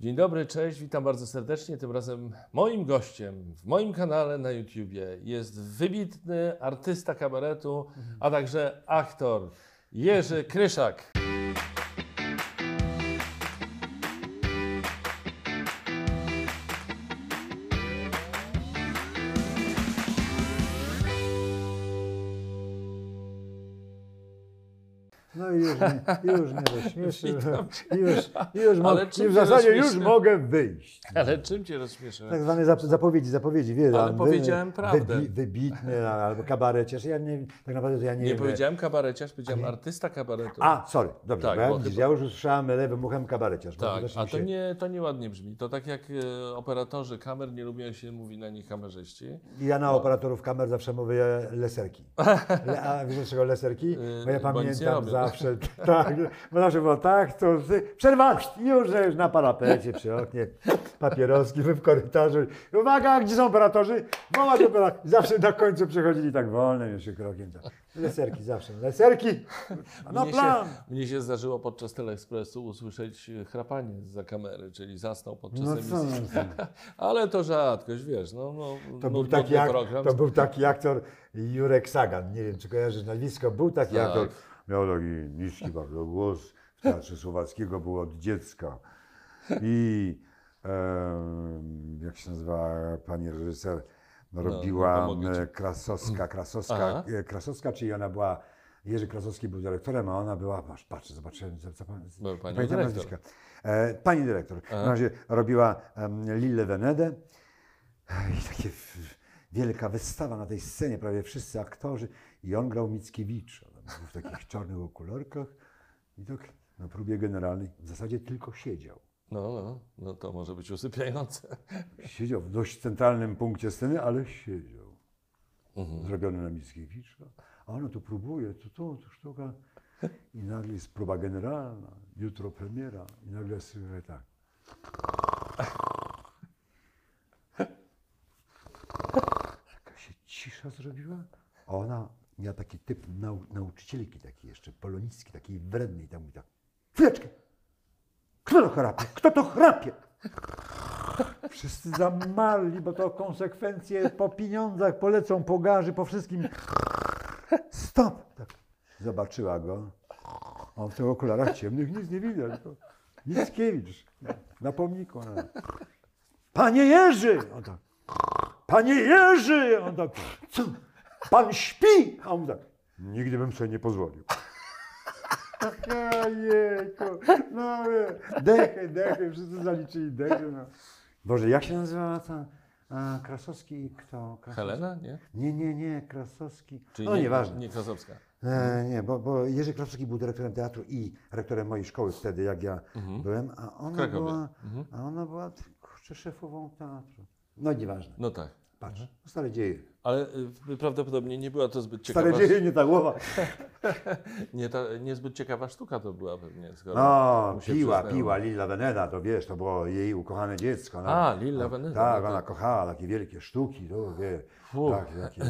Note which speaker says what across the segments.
Speaker 1: Dzień dobry, cześć, witam bardzo serdecznie. Tym razem moim gościem w moim kanale na YouTubie jest wybitny artysta kabaretu, a także aktor Jerzy Kryszak.
Speaker 2: Już, już mnie rozśmieszył. Już, już, mo- i w zasadzie już mogę wyjść.
Speaker 1: Ale czym cię rozśmieszyłem?
Speaker 2: Tak zwane zap- zapowiedzi, zapowiedzi, wie,
Speaker 1: Ale
Speaker 2: tam,
Speaker 1: powiedziałem prawdę.
Speaker 2: wybitny albo kabareciarz. Ja nie, tak naprawdę to ja nie,
Speaker 1: Nie
Speaker 2: wiem.
Speaker 1: powiedziałem kabareciarz, powiedziałem artysta kabaretu.
Speaker 2: A, sorry, dobrze,
Speaker 1: Tak,
Speaker 2: bo ja,
Speaker 1: bo
Speaker 2: widzisz,
Speaker 1: chyba-
Speaker 2: ja już usłyszałem lewym uchem kabareciarz. bo
Speaker 1: tak, a to
Speaker 2: się-
Speaker 1: nie, to nieładnie brzmi. To tak jak e, operatorzy kamer nie lubią się mówi na nich kamerzyści.
Speaker 2: Ja na operatorów kamer zawsze mówię leserki. Le, a wiesz dlaczego leserki? Bo ja
Speaker 1: Yy, bo nic nie
Speaker 2: pamiętam
Speaker 1: robią.
Speaker 2: zawsze, tak, bo zawsze było tak, to ty, przerwa, już, już na parapecie, przy oknie, papieroski, w korytarzu. Uwaga, gdzie są operatorzy? Wołać operator. Zawsze na końcu przechodzili tak wolnym jeszcze krokiem. Tak. Leserki zawsze, leserki, no
Speaker 1: mnie,
Speaker 2: plan.
Speaker 1: się, mnie się zdarzyło podczas Teleekspresu usłyszeć chrapanie za kamery, czyli zasnął podczas
Speaker 2: No
Speaker 1: emisji.
Speaker 2: co, no.
Speaker 1: Ale to rzadkość, wiesz, no, no
Speaker 2: To był,
Speaker 1: nudny
Speaker 2: taki ak- to był taki aktor Jurek Sagan, nie wiem czy kojarzysz nazwisko, był taki
Speaker 1: Tak.
Speaker 2: aktor. Miał taki niski bardzo głos, w Teatrze Słowackiego był od dziecka. I em, jak się nazywa pani reżyser, no, robiła
Speaker 1: pomogę ci.
Speaker 2: e, Krasowska, Krasowska,
Speaker 1: Aha.
Speaker 2: e, Krasowska, czyli ona była, Jerzy Krasowski był dyrektorem, a ona była, masz, patrzę, zobaczyłem, co, co, pan-
Speaker 1: pani
Speaker 2: pamiętam
Speaker 1: dyrektor.
Speaker 2: nazwiska. E, pani dyrektor. W razie robiła um, Lille Venedę. I takie wielka wystawa na tej scenie, prawie wszyscy aktorzy. I on grał Mickiewicza. W takich czarnych okularkach. I tak na próbie generalnej w zasadzie tylko siedział.
Speaker 1: No, no, no to może być usypiające.
Speaker 2: Siedział w dość centralnym punkcie sceny, ale siedział.
Speaker 1: Mhm.
Speaker 2: Zrobiony na Mickiewicza. A ona tu próbuje, tu, tu, tu sztuka. I nagle jest próba generalna, jutro premiera. I nagle słyszę tak. Taka się cisza zrobiła. A ona miała taki typ nau, nauczycielki, taki jeszcze polonicki, takiej wrednej. Tam mówi tak, chwileczkę. Kto to chrapie? Kto to chrapie? Wszyscy zamarli, bo to konsekwencje po pieniądzach polecą, po garzy, po wszystkim. Stop! Tak. Zobaczyła go. On w tych okularach ciemnych nic nie widać. Mickiewicz na pomniku. No. Panie Jerzy! On tak. Panie Jerzy! On tak. Co? Pan śpi! A on tak. Nigdy bym sobie nie pozwolił. Jejku, no ale dechy, dechy, wszyscy zaliczyli dechy. No. Boże, jak się nazywała ta a, Krasowski i kto? Krasowski?
Speaker 1: Helena, nie?
Speaker 2: Nie, nie, nie, Krasowski.
Speaker 1: Czyli
Speaker 2: no
Speaker 1: nie,
Speaker 2: nieważne.
Speaker 1: nie Krasowska.
Speaker 2: E, nie, bo, bo Jerzy Krasowski był dyrektorem teatru i rektorem mojej szkoły wtedy, jak ja
Speaker 1: Mhm.
Speaker 2: byłem, a ona
Speaker 1: Krakowie.
Speaker 2: była,
Speaker 1: Mhm.
Speaker 2: a ona była kurczę, szefową teatru. No nieważne.
Speaker 1: No tak.
Speaker 2: Patrz, stare dzieje.
Speaker 1: Ale y, prawdopodobnie nie była to zbyt ciekawa,
Speaker 2: Stare dzieje, nie ta głowa.
Speaker 1: nie, ta, niezbyt ciekawa sztuka to była pewnie. Skoro
Speaker 2: No, piła, piła, Lilla Veneda, to wiesz, to było jej ukochane dziecko. No.
Speaker 1: A, Lilla
Speaker 2: No,
Speaker 1: Veneda,
Speaker 2: Tak,
Speaker 1: no
Speaker 2: ona
Speaker 1: tak.
Speaker 2: kochała takie wielkie sztuki, to wie, tak, takie,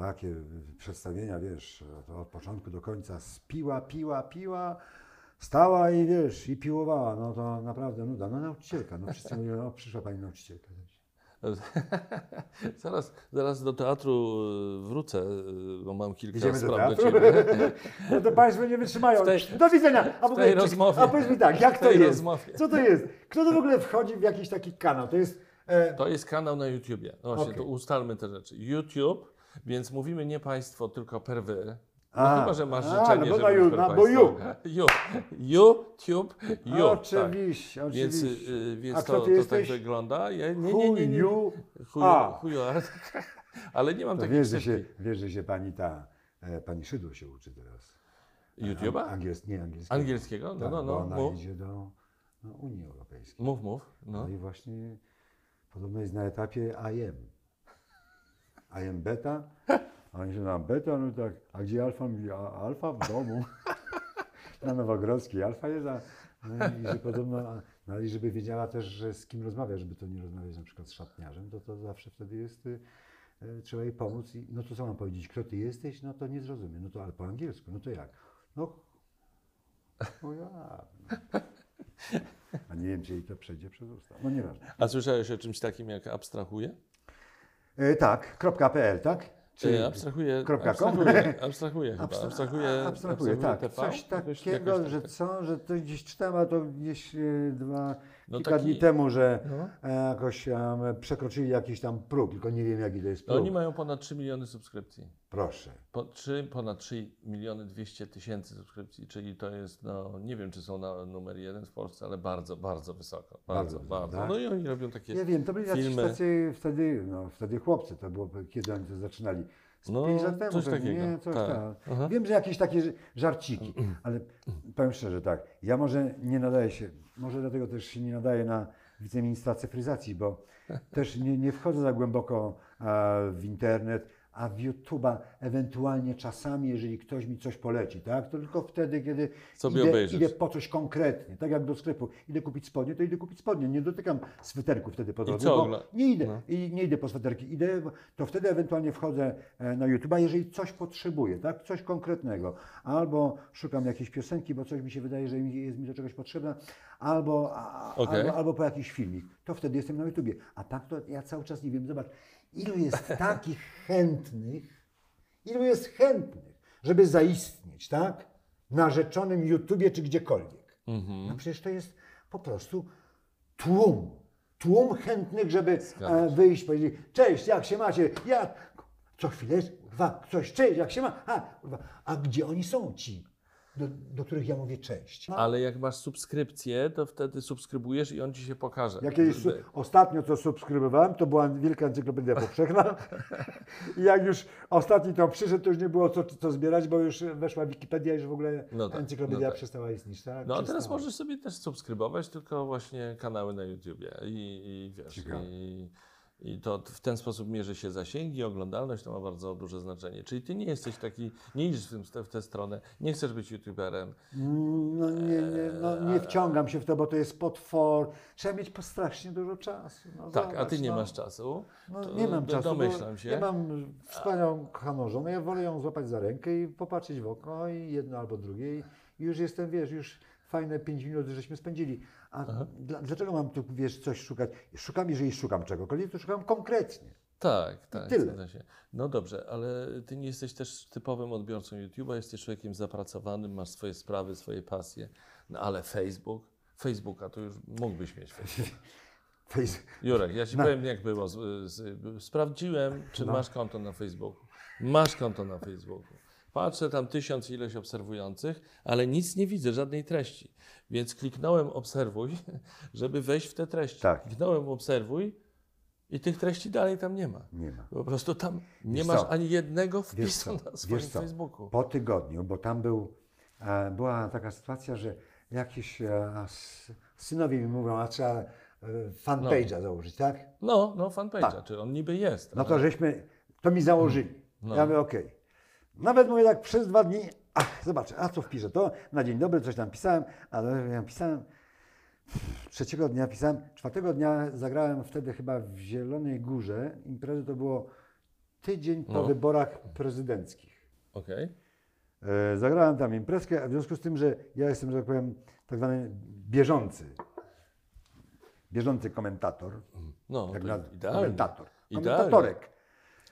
Speaker 2: takie przedstawienia, wiesz, to od początku do końca spiła, piła, piła, stała i wiesz, i piłowała, no to naprawdę nuda. No nauczycielka, no wszyscy mówią, o przyszła pani nauczycielka.
Speaker 1: Zaraz, zaraz do teatru y, wrócę, y, bo mam kilka
Speaker 2: Idziemy do
Speaker 1: spraw do ciebie.
Speaker 2: No to państwo nie wytrzymają.
Speaker 1: Tej-
Speaker 2: do widzenia. A w ogóle,
Speaker 1: rozmowie.
Speaker 2: A powiedz mi tak, jak to jest?
Speaker 1: rozmowie.
Speaker 2: Co to jest? Kto to w ogóle wchodzi w jakiś taki kanał? To jest... E,
Speaker 1: To jest kanał na YouTubie. No właśnie,
Speaker 2: Okej.
Speaker 1: to ustalmy te rzeczy. YouTube, więc mówimy nie państwo, tylko per wy. No
Speaker 2: A,
Speaker 1: chyba, że masz
Speaker 2: a,
Speaker 1: życzenie,
Speaker 2: no bo na
Speaker 1: per
Speaker 2: na- bo
Speaker 1: państwo.
Speaker 2: you.
Speaker 1: You. YouTube, you.
Speaker 2: Oczywiście,
Speaker 1: tak. Więc,
Speaker 2: oczywiście.
Speaker 1: y, więc
Speaker 2: A
Speaker 1: to, to
Speaker 2: jesteś?
Speaker 1: tak wygląda. Ja, nie, nie, nie, nie.
Speaker 2: are?
Speaker 1: chuju, ale, nie mam
Speaker 2: To
Speaker 1: takiej
Speaker 2: wiesz, że się, wiesz, że się pani ta, e, pani Szydło się uczy teraz.
Speaker 1: YouTube'a?
Speaker 2: Angiels, nie, angielskiego.
Speaker 1: Angielskiego? No,
Speaker 2: Tak,
Speaker 1: no,
Speaker 2: bo
Speaker 1: no.
Speaker 2: ona
Speaker 1: Mów,
Speaker 2: idzie do no, Unii Europejskiej.
Speaker 1: mów. mów.
Speaker 2: No.
Speaker 1: No.
Speaker 2: i właśnie podobno jest na etapie IM. IM beta. A oni się na beta, no tak, a gdzie alfa? Mówi, a alfa w domu. na Nowogrodzkiej. Alfa jest, a, no i że podobno, no i żeby wiedziała też, że z kim rozmawia, żeby to nie rozmawiać na przykład z szatniarzem, to to zawsze wtedy jest, y, y, trzeba jej pomóc i no to co mam powiedzieć, kto ty jesteś? No to nie zrozumie, no to ale po angielsku, no to jak? No, no ja. A nie wiem, czy jej to przejdzie przez usta. No nieważne.
Speaker 1: A słyszałeś o czymś takim jak abstrahuje?
Speaker 2: E, tak, .pl, tak?
Speaker 1: Czy abstrahuje,
Speaker 2: kropka com?
Speaker 1: abstrahuje, abstrahuje chyba,
Speaker 2: Abstra-
Speaker 1: abstrahuje,
Speaker 2: a- abstrahuje, tak.
Speaker 1: TV?
Speaker 2: Coś takiego,
Speaker 1: jakoś
Speaker 2: że
Speaker 1: tak.
Speaker 2: co, że to gdzieś czytałem, a to gdzieś e, dwa,
Speaker 1: No
Speaker 2: kilka
Speaker 1: taki-
Speaker 2: dni temu, że
Speaker 1: No.
Speaker 2: e, jakoś em, przekroczyli jakiś tam próg, tylko nie wiem jaki to jest
Speaker 1: No
Speaker 2: próg.
Speaker 1: oni mają ponad 3 miliony subskrypcji.
Speaker 2: Proszę.
Speaker 1: Po, 3, ponad 3 miliony 200 tysięcy subskrypcji, czyli to jest, no nie wiem czy są na numer jeden w Polsce, ale bardzo, bardzo wysoko. Bardzo,
Speaker 2: Bardzo,
Speaker 1: bardzo.
Speaker 2: tak?
Speaker 1: No i oni robią takie
Speaker 2: Ja wiem, to byli
Speaker 1: filmy.
Speaker 2: tacy wtedy, no wtedy chłopcy, to było kiedy oni to zaczynali. Z
Speaker 1: No,
Speaker 2: pięć lat temu
Speaker 1: coś
Speaker 2: pewnie,
Speaker 1: takiego,
Speaker 2: nie? Coś
Speaker 1: tak.
Speaker 2: tak. Wiem, że jakieś takie żarciki, ale powiem szczerze tak, ja może nie nadaję się, może dlatego też się nie nadaję na wiceministra cyfryzacji, bo też nie, nie wchodzę za głęboko w internet, a w YouTube'a ewentualnie czasami, jeżeli ktoś mi coś poleci, tak, to tylko wtedy, kiedy
Speaker 1: Sobie
Speaker 2: idę, idę po coś konkretnie, tak jak do sklepu, idę kupić spodnie, to idę kupić spodnie, nie dotykam sweterku wtedy po drodze,
Speaker 1: co
Speaker 2: bo
Speaker 1: ogla-
Speaker 2: nie idę,
Speaker 1: no.
Speaker 2: i nie idę po sweterki, idę, to wtedy ewentualnie wchodzę e, na YouTube'a, jeżeli coś potrzebuję, tak, coś konkretnego, albo szukam jakiejś piosenki, bo coś mi się wydaje, że jest mi do czegoś potrzebne, albo, a,
Speaker 1: Okej.
Speaker 2: albo, albo po jakiś filmik, to wtedy jestem na YouTubie, a tak to ja cały czas nie wiem, zobacz, ilu jest takich chętnych, ilu jest chętnych, żeby zaistnieć, tak, na rzeczonym YouTubie czy gdziekolwiek.
Speaker 1: Mhm.
Speaker 2: No przecież to jest po prostu tłum. Tłum chętnych, żeby
Speaker 1: Zgadza
Speaker 2: e, wyjść, powiedzieć, cześć, jak się macie? Ja co chwilę, kurwa, ktoś, cześć, jak się ma? A, kurwa, a gdzie oni są ci, do, do których ja mówię cześć?
Speaker 1: Ale jak masz subskrypcję, to wtedy subskrybujesz i on ci się pokaże.
Speaker 2: Ja kiedyś su- ostatnio co subskrybowałem, to była Wielka Encyklopedia Powszechna. I jak już ostatni to przyszedł, to już nie było co, co zbierać, bo już weszła Wikipedia i już w ogóle
Speaker 1: No tak,
Speaker 2: Encyklopedia
Speaker 1: no tak.
Speaker 2: przestała istnieć. Tak?
Speaker 1: No a teraz możesz sobie też subskrybować tylko właśnie kanały na YouTubie i, i wiesz,
Speaker 2: Ciekawe.
Speaker 1: i, i to w ten sposób mierzy się zasięgi, oglądalność, to ma bardzo duże znaczenie. Czyli ty nie jesteś taki, nie idziesz w, tym, w tę stronę, nie chcesz być YouTuberem.
Speaker 2: No nie, nie, no nie wciągam się w to, bo to jest potwór. Trzeba mieć strasznie dużo czasu. No
Speaker 1: Tak, a
Speaker 2: zobacz,
Speaker 1: ty nie
Speaker 2: no.
Speaker 1: masz czasu.
Speaker 2: No, nie mam czasu.
Speaker 1: Domyślam się.
Speaker 2: Ja mam wspaniałą kochaną żonę, ja wolę ją złapać za rękę i popatrzeć w oko i jedno albo drugie i już jestem, wiesz, już fajne 5 minut żeśmy spędzili. A dla, dlaczego mam tu, wiesz, coś szukać? Szukam, jeżeli szukam czegokolwiek, to szukam konkretnie.
Speaker 1: Tak, tak,
Speaker 2: tyle.
Speaker 1: No dobrze, ale ty nie jesteś też typowym odbiorcą YouTube'a, jesteś człowiekiem zapracowanym, masz swoje sprawy, swoje pasje, no ale Facebook, Facebooka to już mógłbyś mieć. Facebook.
Speaker 2: Face-
Speaker 1: Jurek, ja ci
Speaker 2: Na-
Speaker 1: powiem jak było. Sprawdziłem, czy
Speaker 2: No.
Speaker 1: masz konto na Facebooku. Masz konto na Facebooku. Patrzę tam tysiąc ileś obserwujących, ale nic nie widzę, żadnej treści. Więc kliknąłem obserwuj, żeby wejść w te treści.
Speaker 2: Tak.
Speaker 1: Kliknąłem obserwuj i tych treści dalej tam nie ma.
Speaker 2: Nie ma.
Speaker 1: Po prostu tam nie
Speaker 2: Wiesz
Speaker 1: masz
Speaker 2: co?
Speaker 1: ani jednego wpisu na swoim
Speaker 2: Wiesz co?
Speaker 1: Facebooku.
Speaker 2: Po tygodniu, bo tam był, e, była taka sytuacja, że jakiś e, synowie mi mówią, a trzeba e, fanpage'a założyć, tak?
Speaker 1: No, no fanpage'a,
Speaker 2: Tak.
Speaker 1: czy on niby jest.
Speaker 2: No
Speaker 1: ale-
Speaker 2: to żeśmy, to mi założyli.
Speaker 1: No.
Speaker 2: Ja mówię, okej. Nawet mówię tak przez dwa dni, ach, zobaczę, a co wpiszę, to na dzień dobry coś tam pisałem, ale ja pisałem, trzeciego dnia pisałem, czwartego dnia zagrałem wtedy chyba w Zielonej Górze, imprezy to było tydzień po
Speaker 1: No.
Speaker 2: wyborach prezydenckich.
Speaker 1: Okej.
Speaker 2: E, Zagrałem tam imprezkę, a w związku z tym, że ja jestem, że tak powiem, tak zwany bieżący, bieżący komentator,
Speaker 1: No,
Speaker 2: jak na,
Speaker 1: idealnie.
Speaker 2: komentator, komentatorek.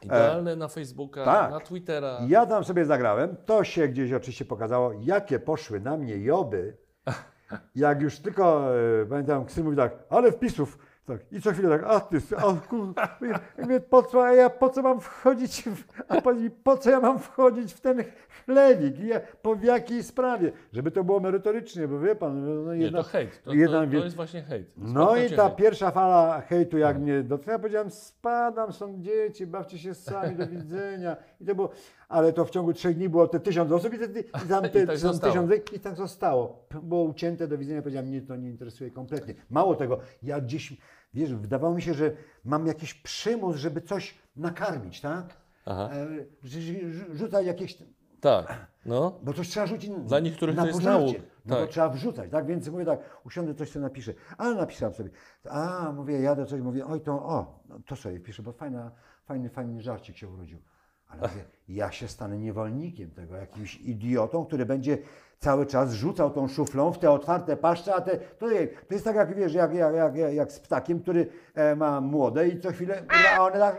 Speaker 1: Idealne na Facebooka,
Speaker 2: tak.
Speaker 1: na Twittera.
Speaker 2: Ja tam sobie zagrałem, to się gdzieś oczywiście pokazało, jakie poszły na mnie joby, jak już tylko, e, pamiętam, Ksy mówi tak, ale wpisów, tak, i co chwilę tak, a ty, a kur... I mówię, po co, a ja po co mam wchodzić, w, a mi, po co ja mam wchodzić w ten chlewik, I ja, po w jakiej sprawie, żeby to było merytorycznie, bo wie pan, no
Speaker 1: Nie,
Speaker 2: jedna,
Speaker 1: to hejt. To,
Speaker 2: jedna
Speaker 1: to, to jest właśnie hejt.
Speaker 2: no i ta
Speaker 1: hejt.
Speaker 2: pierwsza fala hejtu, jak mnie dotknęła, powiedziałem, spadam, są dzieci, bawcie się sami, do widzenia. I to było, ale to w ciągu trzech dni było te tysiąc osób i, te, i tam
Speaker 1: I
Speaker 2: te
Speaker 1: tak
Speaker 2: tam
Speaker 1: zostało.
Speaker 2: tysiąc, i tak zostało. Było ucięte do widzenia, powiedziałem, mnie to nie interesuje kompletnie. Mało tego, ja gdzieś, wiesz, wydawało mi się, że mam jakiś przymus, żeby coś nakarmić, tak?
Speaker 1: Aha.
Speaker 2: E, Rzucać jakieś,
Speaker 1: Tak, no.
Speaker 2: bo coś trzeba rzucić
Speaker 1: Dla niektórych
Speaker 2: na
Speaker 1: to jest nauk,
Speaker 2: No bo
Speaker 1: tak.
Speaker 2: trzeba wrzucać, tak? Więc mówię tak, usiądę, coś sobie napiszę. Ale napisałem sobie. A, mówię, jadę coś, mówię, oj to, o, no to sobie piszę, bo fajna, fajny, fajny żarcik się urodził. Ale mówię, ja się stanę niewolnikiem tego, jakimś idiotą, który będzie cały czas rzucał tą szuflą w te otwarte paszcze, a te, to, to jest tak jak wiesz, jak, jak, jak, jak, z ptakiem, który e, ma młode i co chwilę a one tak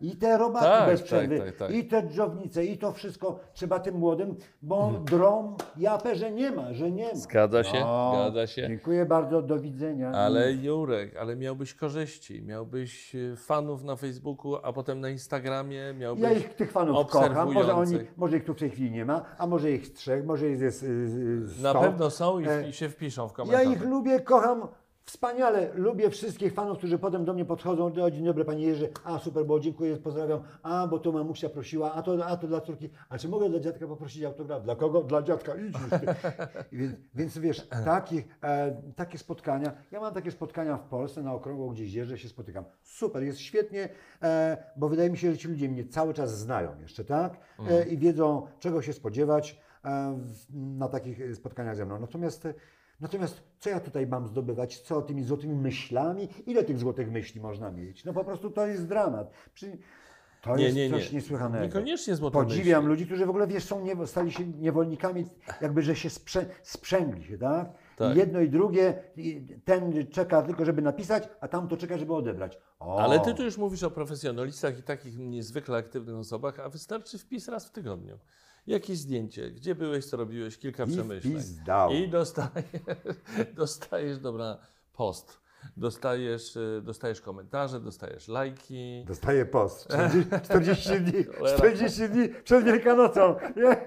Speaker 2: i te robaty
Speaker 1: Tak,
Speaker 2: bez
Speaker 1: tak,
Speaker 2: przerwy,
Speaker 1: tak, tak.
Speaker 2: i te dżownice, i to wszystko trzeba tym młodym, bo drą japę, że nie ma, że nie ma.
Speaker 1: Zgadza się,
Speaker 2: No,
Speaker 1: zgadza się.
Speaker 2: Dziękuję bardzo, do widzenia.
Speaker 1: Ale Jurek, ale miałbyś korzyści, miałbyś e, fanów na Facebooku, a potem na Instagramie miałbyś
Speaker 2: Ja ich tych fanów kocham. Może, oni, może ich tu w tej chwili nie ma, a może ich trzech, może ich jest
Speaker 1: Na pewno są i,
Speaker 2: E,
Speaker 1: i się wpiszą w
Speaker 2: Ja
Speaker 1: komentarzach.
Speaker 2: ich lubię, kocham. Wspaniale, lubię wszystkich fanów, którzy potem do mnie podchodzą. O, dzień dobry, panie Jerzy. A super, bo dziękuję, pozdrawiam. A, bo to mamusia prosiła, a to, a to dla córki. A czy mogę dla dziadka poprosić autograf? Dla kogo? Dla dziadka. Idź więc, więc wiesz, takich, e, takie spotkania. Ja mam takie spotkania w Polsce, na okrągło gdzieś jeżdżę, się spotykam. Super, jest świetnie, e, bo wydaje mi się, że ci ludzie mnie cały czas znają jeszcze, tak? E, I wiedzą, czego się spodziewać na takich spotkaniach ze mną. Natomiast e, Natomiast co ja tutaj mam zdobywać? Co tymi złotymi myślami? Ile tych złotych myśli można mieć? No po prostu to jest dramat. To
Speaker 1: Nie,
Speaker 2: jest
Speaker 1: nie,
Speaker 2: coś
Speaker 1: nie.
Speaker 2: niesłychanego.
Speaker 1: Niekoniecznie złote
Speaker 2: Podziwiam
Speaker 1: myśli.
Speaker 2: ludzi, którzy w ogóle wiesz, są nie, stali się niewolnikami, jakby że się sprze, sprzęgli się, tak?
Speaker 1: Tak.
Speaker 2: I jedno i drugie, ten czeka tylko, żeby napisać, a tamto czeka, żeby odebrać. O,
Speaker 1: Ale ty tu już mówisz o profesjonalistach i takich niezwykle aktywnych osobach, a wystarczy wpis raz w tygodniu. Jakieś zdjęcie, gdzie byłeś, co robiłeś, kilka
Speaker 2: I
Speaker 1: przemyśleń. I dostajesz, dostajesz, dobra, post. Dostajesz, y, dostajesz komentarze, dostajesz lajki.
Speaker 2: Dostaję post. 40, 40 dni,
Speaker 1: Cholera.
Speaker 2: 40 dni przed Wielkanocą. Nie,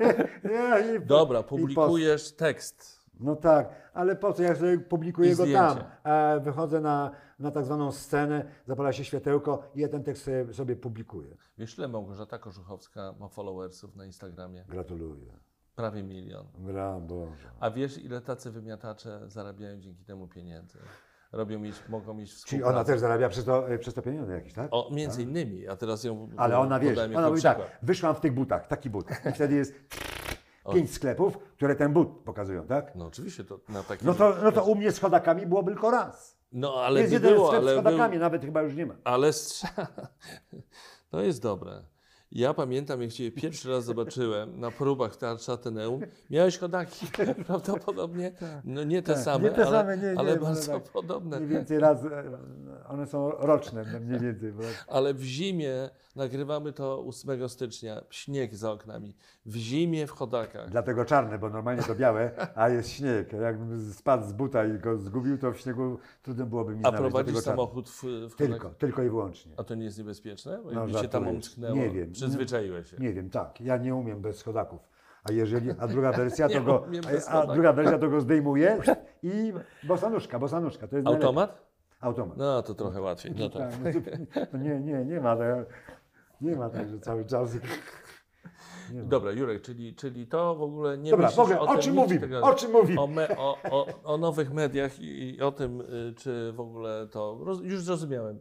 Speaker 2: nie, i,
Speaker 1: Dobra, publikujesz tekst.
Speaker 2: No tak, ale po co? Ja sobie publikuję
Speaker 1: I
Speaker 2: go
Speaker 1: zdjęcie.
Speaker 2: tam. E, wychodzę na, na tak zwaną scenę, zapala się światełko i ja ten tekst sobie, sobie publikuję.
Speaker 1: Wiesz, ile Małgorzata Korzuchowska ma followersów na Instagramie?
Speaker 2: Gratuluję.
Speaker 1: Prawie milion.
Speaker 2: Gra Boże.
Speaker 1: A wiesz, ile tacy wymiatacze zarabiają dzięki temu pieniędzy? Robią mieć, mogą mieć
Speaker 2: Czyli
Speaker 1: współpracę.
Speaker 2: ona też zarabia przez to, e, przez to pieniądze jakieś, tak?
Speaker 1: O, między innymi, a teraz ją
Speaker 2: Ale ona wiesz, ona mówi tak, wyszłam w tych butach, taki but. I wtedy jest pięć sklepów, które ten but pokazują, tak?
Speaker 1: No oczywiście, to na takim...
Speaker 2: No to, no to u mnie z chodakami było tylko raz.
Speaker 1: No ale
Speaker 2: jest
Speaker 1: by
Speaker 2: jeden
Speaker 1: było,
Speaker 2: sklep z
Speaker 1: ale, był,
Speaker 2: chodakami, nawet chyba już nie ma.
Speaker 1: ale strza... To jest dobre. Ja pamiętam, jak Cię pierwszy raz zobaczyłem na próbach w Teatrze Ateneum, miałeś chodaki, prawdopodobnie, no nie te
Speaker 2: tak,
Speaker 1: same,
Speaker 2: nie te
Speaker 1: ale,
Speaker 2: same, nie, nie,
Speaker 1: ale bardzo
Speaker 2: tak.
Speaker 1: podobne.
Speaker 2: Mniej więcej raz, e, one są roczne, mniej więcej. Bo
Speaker 1: Ale w zimie, nagrywamy to 8 stycznia, śnieg za oknami, w zimie w chodakach.
Speaker 2: Dlatego czarne, bo normalnie to białe, a jest śnieg. Jakbym spadł z buta i go zgubił, to w śniegu trudno byłoby mi
Speaker 1: A
Speaker 2: znaleźć.
Speaker 1: prowadzisz
Speaker 2: dlatego
Speaker 1: samochód w, w
Speaker 2: Tylko,
Speaker 1: chodakach?
Speaker 2: tylko i wyłącznie.
Speaker 1: A to nie jest niebezpieczne? Bo
Speaker 2: No,
Speaker 1: jakby cię tam
Speaker 2: żartujesz.
Speaker 1: omsknęło,
Speaker 2: Nie wiem.
Speaker 1: przyzwyczaiłeś się.
Speaker 2: Nie wiem, tak. Ja nie umiem bez chodaków. A jeżeli, a druga wersja
Speaker 1: Nie
Speaker 2: to go,
Speaker 1: umiem bez
Speaker 2: a
Speaker 1: chodaków.
Speaker 2: druga wersja to go zdejmuje i bosanuszka, bosanuszka. To jest najlepiej.
Speaker 1: Automat?
Speaker 2: Automat.
Speaker 1: No to trochę łatwiej. No tak.
Speaker 2: Tak, no, zupełnie- no nie, nie, nie ma tego. Nie ma tak, że cały czas. Nie.
Speaker 1: Dobra, Jurek, czyli, czyli to w ogóle nie
Speaker 2: Dobra, mogę,
Speaker 1: o
Speaker 2: o czym mówimy?
Speaker 1: tego-
Speaker 2: O czym mówimy?
Speaker 1: O, me, o, o, o nowych mediach i, i o tym, y, czy w ogóle to. Roz, już zrozumiałem.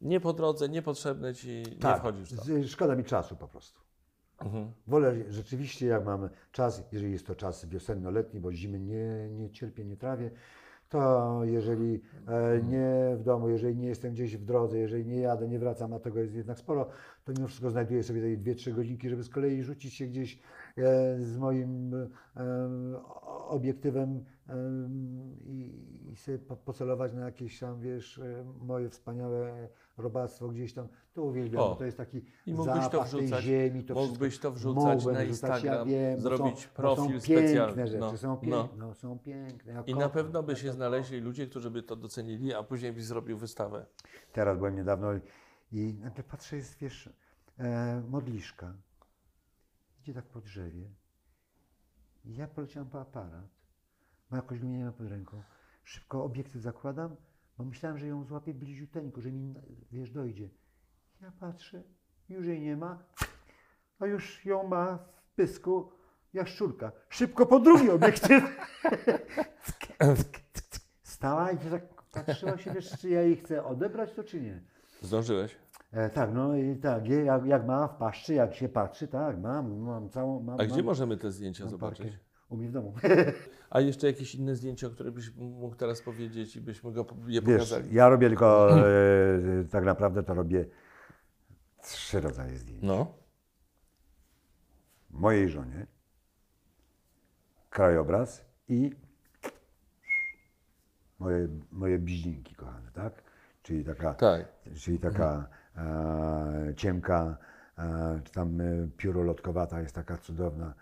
Speaker 1: Nie po drodze, niepotrzebne ci, nie
Speaker 2: Tak,
Speaker 1: wchodzisz w to.
Speaker 2: szkoda mi czasu po prostu.
Speaker 1: Mhm.
Speaker 2: Wolę rzeczywiście, jak mam czas, jeżeli jest to czas wiosenno-letni, bo zimy nie, nie cierpię, nie trawię, to jeżeli e, nie w domu, jeżeli nie jestem gdzieś w drodze, jeżeli nie jadę, nie wracam, a tego jest jednak sporo, to mimo wszystko znajduję sobie te 2-3 godzinki, żeby z kolei rzucić się gdzieś e, z moim e, obiektywem i, sobie po, pocelować na jakieś tam, wiesz, moje wspaniałe robactwo gdzieś tam. To uwielbiam,
Speaker 1: O,
Speaker 2: bo to jest taki
Speaker 1: i mógłbyś to
Speaker 2: zapach tej
Speaker 1: wrzucać-
Speaker 2: ziemi. To
Speaker 1: mógłbyś
Speaker 2: wszystko.
Speaker 1: to wrzucać na
Speaker 2: wrzucać,
Speaker 1: Instagram,
Speaker 2: ja wiem,
Speaker 1: zrobić
Speaker 2: są,
Speaker 1: profil
Speaker 2: są
Speaker 1: specjalny.
Speaker 2: piękne rzeczy,
Speaker 1: No,
Speaker 2: są
Speaker 1: no.
Speaker 2: piękne, no. są piękne. Ja
Speaker 1: I na
Speaker 2: kocham,
Speaker 1: pewno by się znaleźli ludzie, którzy by to docenili, a później byś zrobił wystawę.
Speaker 2: Teraz byłem niedawno i nagle patrzę, jest wiesz, e, modliszka. Idzie tak po drzewie. I ja poleciałem po aparat. Ma jakoś ma pod ręką. Szybko obiektyw zakładam, bo myślałem, że ją złapię bliziuteńko, że mi, wiesz, dojdzie. Ja patrzę, już jej nie ma, a już ją ma w pysku jaszczurka. Szybko po drugi obiektyw. Stała i tak patrzyła się, wiesz, czy ja jej chcę odebrać to, czy nie.
Speaker 1: Zdążyłeś?
Speaker 2: E, tak, no i tak, jak, jak ma w paszczy, jak się patrzy, tak, mam, mam całą, mam,
Speaker 1: A gdzie
Speaker 2: mam,
Speaker 1: możemy te zdjęcia zobaczyć?
Speaker 2: parkę U mnie w domu.
Speaker 1: A jeszcze jakieś inne zdjęcia, o których byś mógł teraz powiedzieć i byśmy go, je
Speaker 2: Wiesz,
Speaker 1: pokazali?
Speaker 2: ja robię tylko, e, tak naprawdę to robię trzy rodzaje zdjęć.
Speaker 1: No.
Speaker 2: Mojej żonie, krajobraz i moje, moje bliźnięki kochane, tak? Czyli taka,
Speaker 1: Tak.
Speaker 2: czyli taka e, ciemka, e, czy tam e, piórolotkowata jest taka cudowna.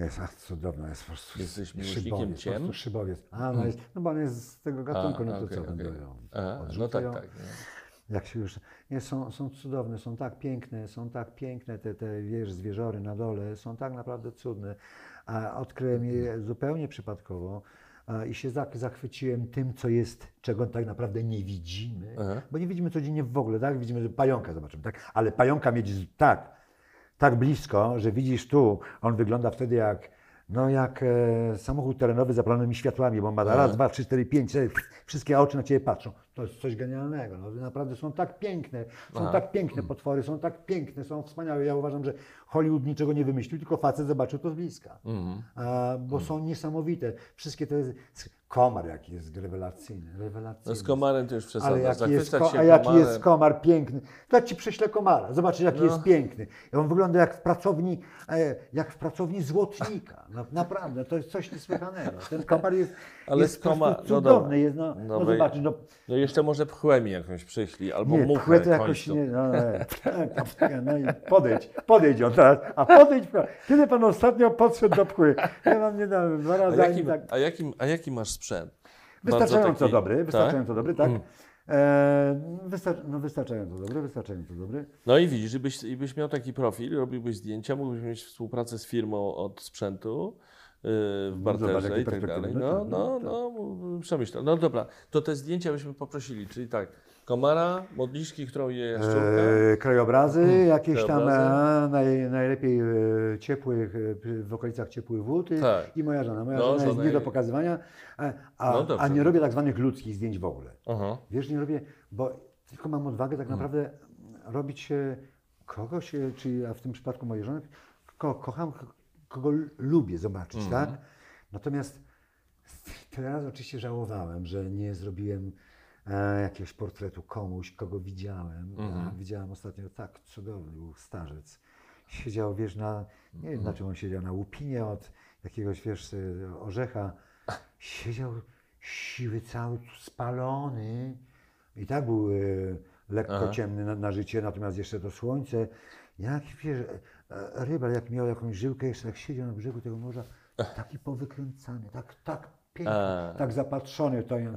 Speaker 2: Jest ach, cudowna, jest po prostu
Speaker 1: Jesteś miłośnikiem
Speaker 2: szybowiec, po
Speaker 1: ciem?
Speaker 2: prostu szybowiec. A, no jest, no bo on jest z tego gatunku, no to
Speaker 1: okej,
Speaker 2: co
Speaker 1: okej.
Speaker 2: będą ją
Speaker 1: A, no tak, tak. no.
Speaker 2: Jak się już, nie, są, są cudowne, są tak piękne, są tak piękne te, te wiesz, zwierzory na dole, są tak naprawdę cudne. A odkryłem je zupełnie przypadkowo a, i się zach- zachwyciłem tym, co jest, czego tak naprawdę nie widzimy,
Speaker 1: Aha.
Speaker 2: bo nie widzimy codziennie w ogóle, tak? Widzimy, że pająka zobaczymy, tak? Ale pająka mieć z- tak, tak blisko, że widzisz tu, on wygląda wtedy jak, no jak e, samochód terenowy z zapalonymi światłami, bo ma
Speaker 1: Aha.
Speaker 2: raz, dwa, trzy, cztery, pięć, cztery, wszystkie oczy na ciebie patrzą. To jest coś genialnego. No, naprawdę są tak piękne, są
Speaker 1: Aha.
Speaker 2: tak piękne potwory, są tak piękne, są wspaniałe. Ja uważam, że Hollywood niczego nie wymyślił, tylko facet zobaczył to z bliska.
Speaker 1: Mhm.
Speaker 2: A, bo są niesamowite. Wszystkie te, komar jaki jest rewelacyjny,
Speaker 1: No
Speaker 2: rewelacyjny.
Speaker 1: z komarem to już
Speaker 2: Ale
Speaker 1: przesada.
Speaker 2: jaki jest, ko- a jaki
Speaker 1: komarem.
Speaker 2: jest komar piękny. To ci prześlę komara. Zobaczysz, jaki
Speaker 1: No.
Speaker 2: jest piękny. I on wygląda jak w pracowni, e, jak w pracowni złotnika. No, naprawdę, to jest coś niesłychanego. Ten komar jest,
Speaker 1: Ale
Speaker 2: jest
Speaker 1: komar- no
Speaker 2: cudowny.
Speaker 1: dobra.
Speaker 2: jest, no, no, zobaczysz, no,
Speaker 1: No jeszcze może pchłę mi jakąś albo
Speaker 2: nie,
Speaker 1: muchę
Speaker 2: pchłę to jakoś nie, no, nie, no i podejdź, podejdź on teraz, a podejdź, kiedy pan ostatnio podszedł do pchły? Ja wam nie dałem dwa
Speaker 1: A
Speaker 2: razy, ani
Speaker 1: jaki,
Speaker 2: tak.
Speaker 1: a, jakim, a jaki masz sprzęt?
Speaker 2: Wystarczająco
Speaker 1: taki-
Speaker 2: dobry, wystarczająco dobry, tak.
Speaker 1: Mm.
Speaker 2: E, wystar- no wystarczająco dobry, wystarczająco dobry.
Speaker 1: No i widzisz, gdybyś, gdybyś miał taki profil, robiłbyś zdjęcia, mógłbyś mieć współpracę z firmą od sprzętu yy, w barterze i tak dalej. No,
Speaker 2: tak,
Speaker 1: no,
Speaker 2: no,
Speaker 1: no, przemyślał. No dobra, to te zdjęcia byśmy poprosili, czyli tak, komara, modliszki, którą je jaszczurka.
Speaker 2: E, krajobrazy, jakieś tam
Speaker 1: Krajobrazy.
Speaker 2: e, naj, najlepiej e, ciepłych, e, w okolicach ciepłych wód i,
Speaker 1: Tak.
Speaker 2: i moja żona. Moja
Speaker 1: No,
Speaker 2: żona jest
Speaker 1: żona
Speaker 2: nie do pokazywania, a, a,
Speaker 1: No
Speaker 2: a nie robię tak zwanych ludzkich zdjęć w ogóle.
Speaker 1: Aha.
Speaker 2: Wiesz, nie robię, bo tylko mam odwagę tak naprawdę robić e, kogoś, e, czyli a w tym przypadku mojej żony, kogo kocham, kogo lubię zobaczyć, tak? Natomiast tyle razy oczywiście żałowałem, że nie zrobiłem e, jakiegoś portretu komuś, kogo widziałem. A widziałem ostatnio tak cudowny był starzec. Siedział, wiesz, na, nie wiem na czym on siedział, na łupinie od jakiegoś, wiesz, e, orzecha. Siedział siwy, cały spalony. I tak był e, lekko
Speaker 1: Aha.
Speaker 2: ciemny na, na życie, natomiast jeszcze to słońce. Jak wiesz, e, e, rybal jak miał jakąś żyłkę, jeszcze jak siedział na brzegu tego morza, taki powykręcany, tak, tak piękny, tak zapatrzony. To ja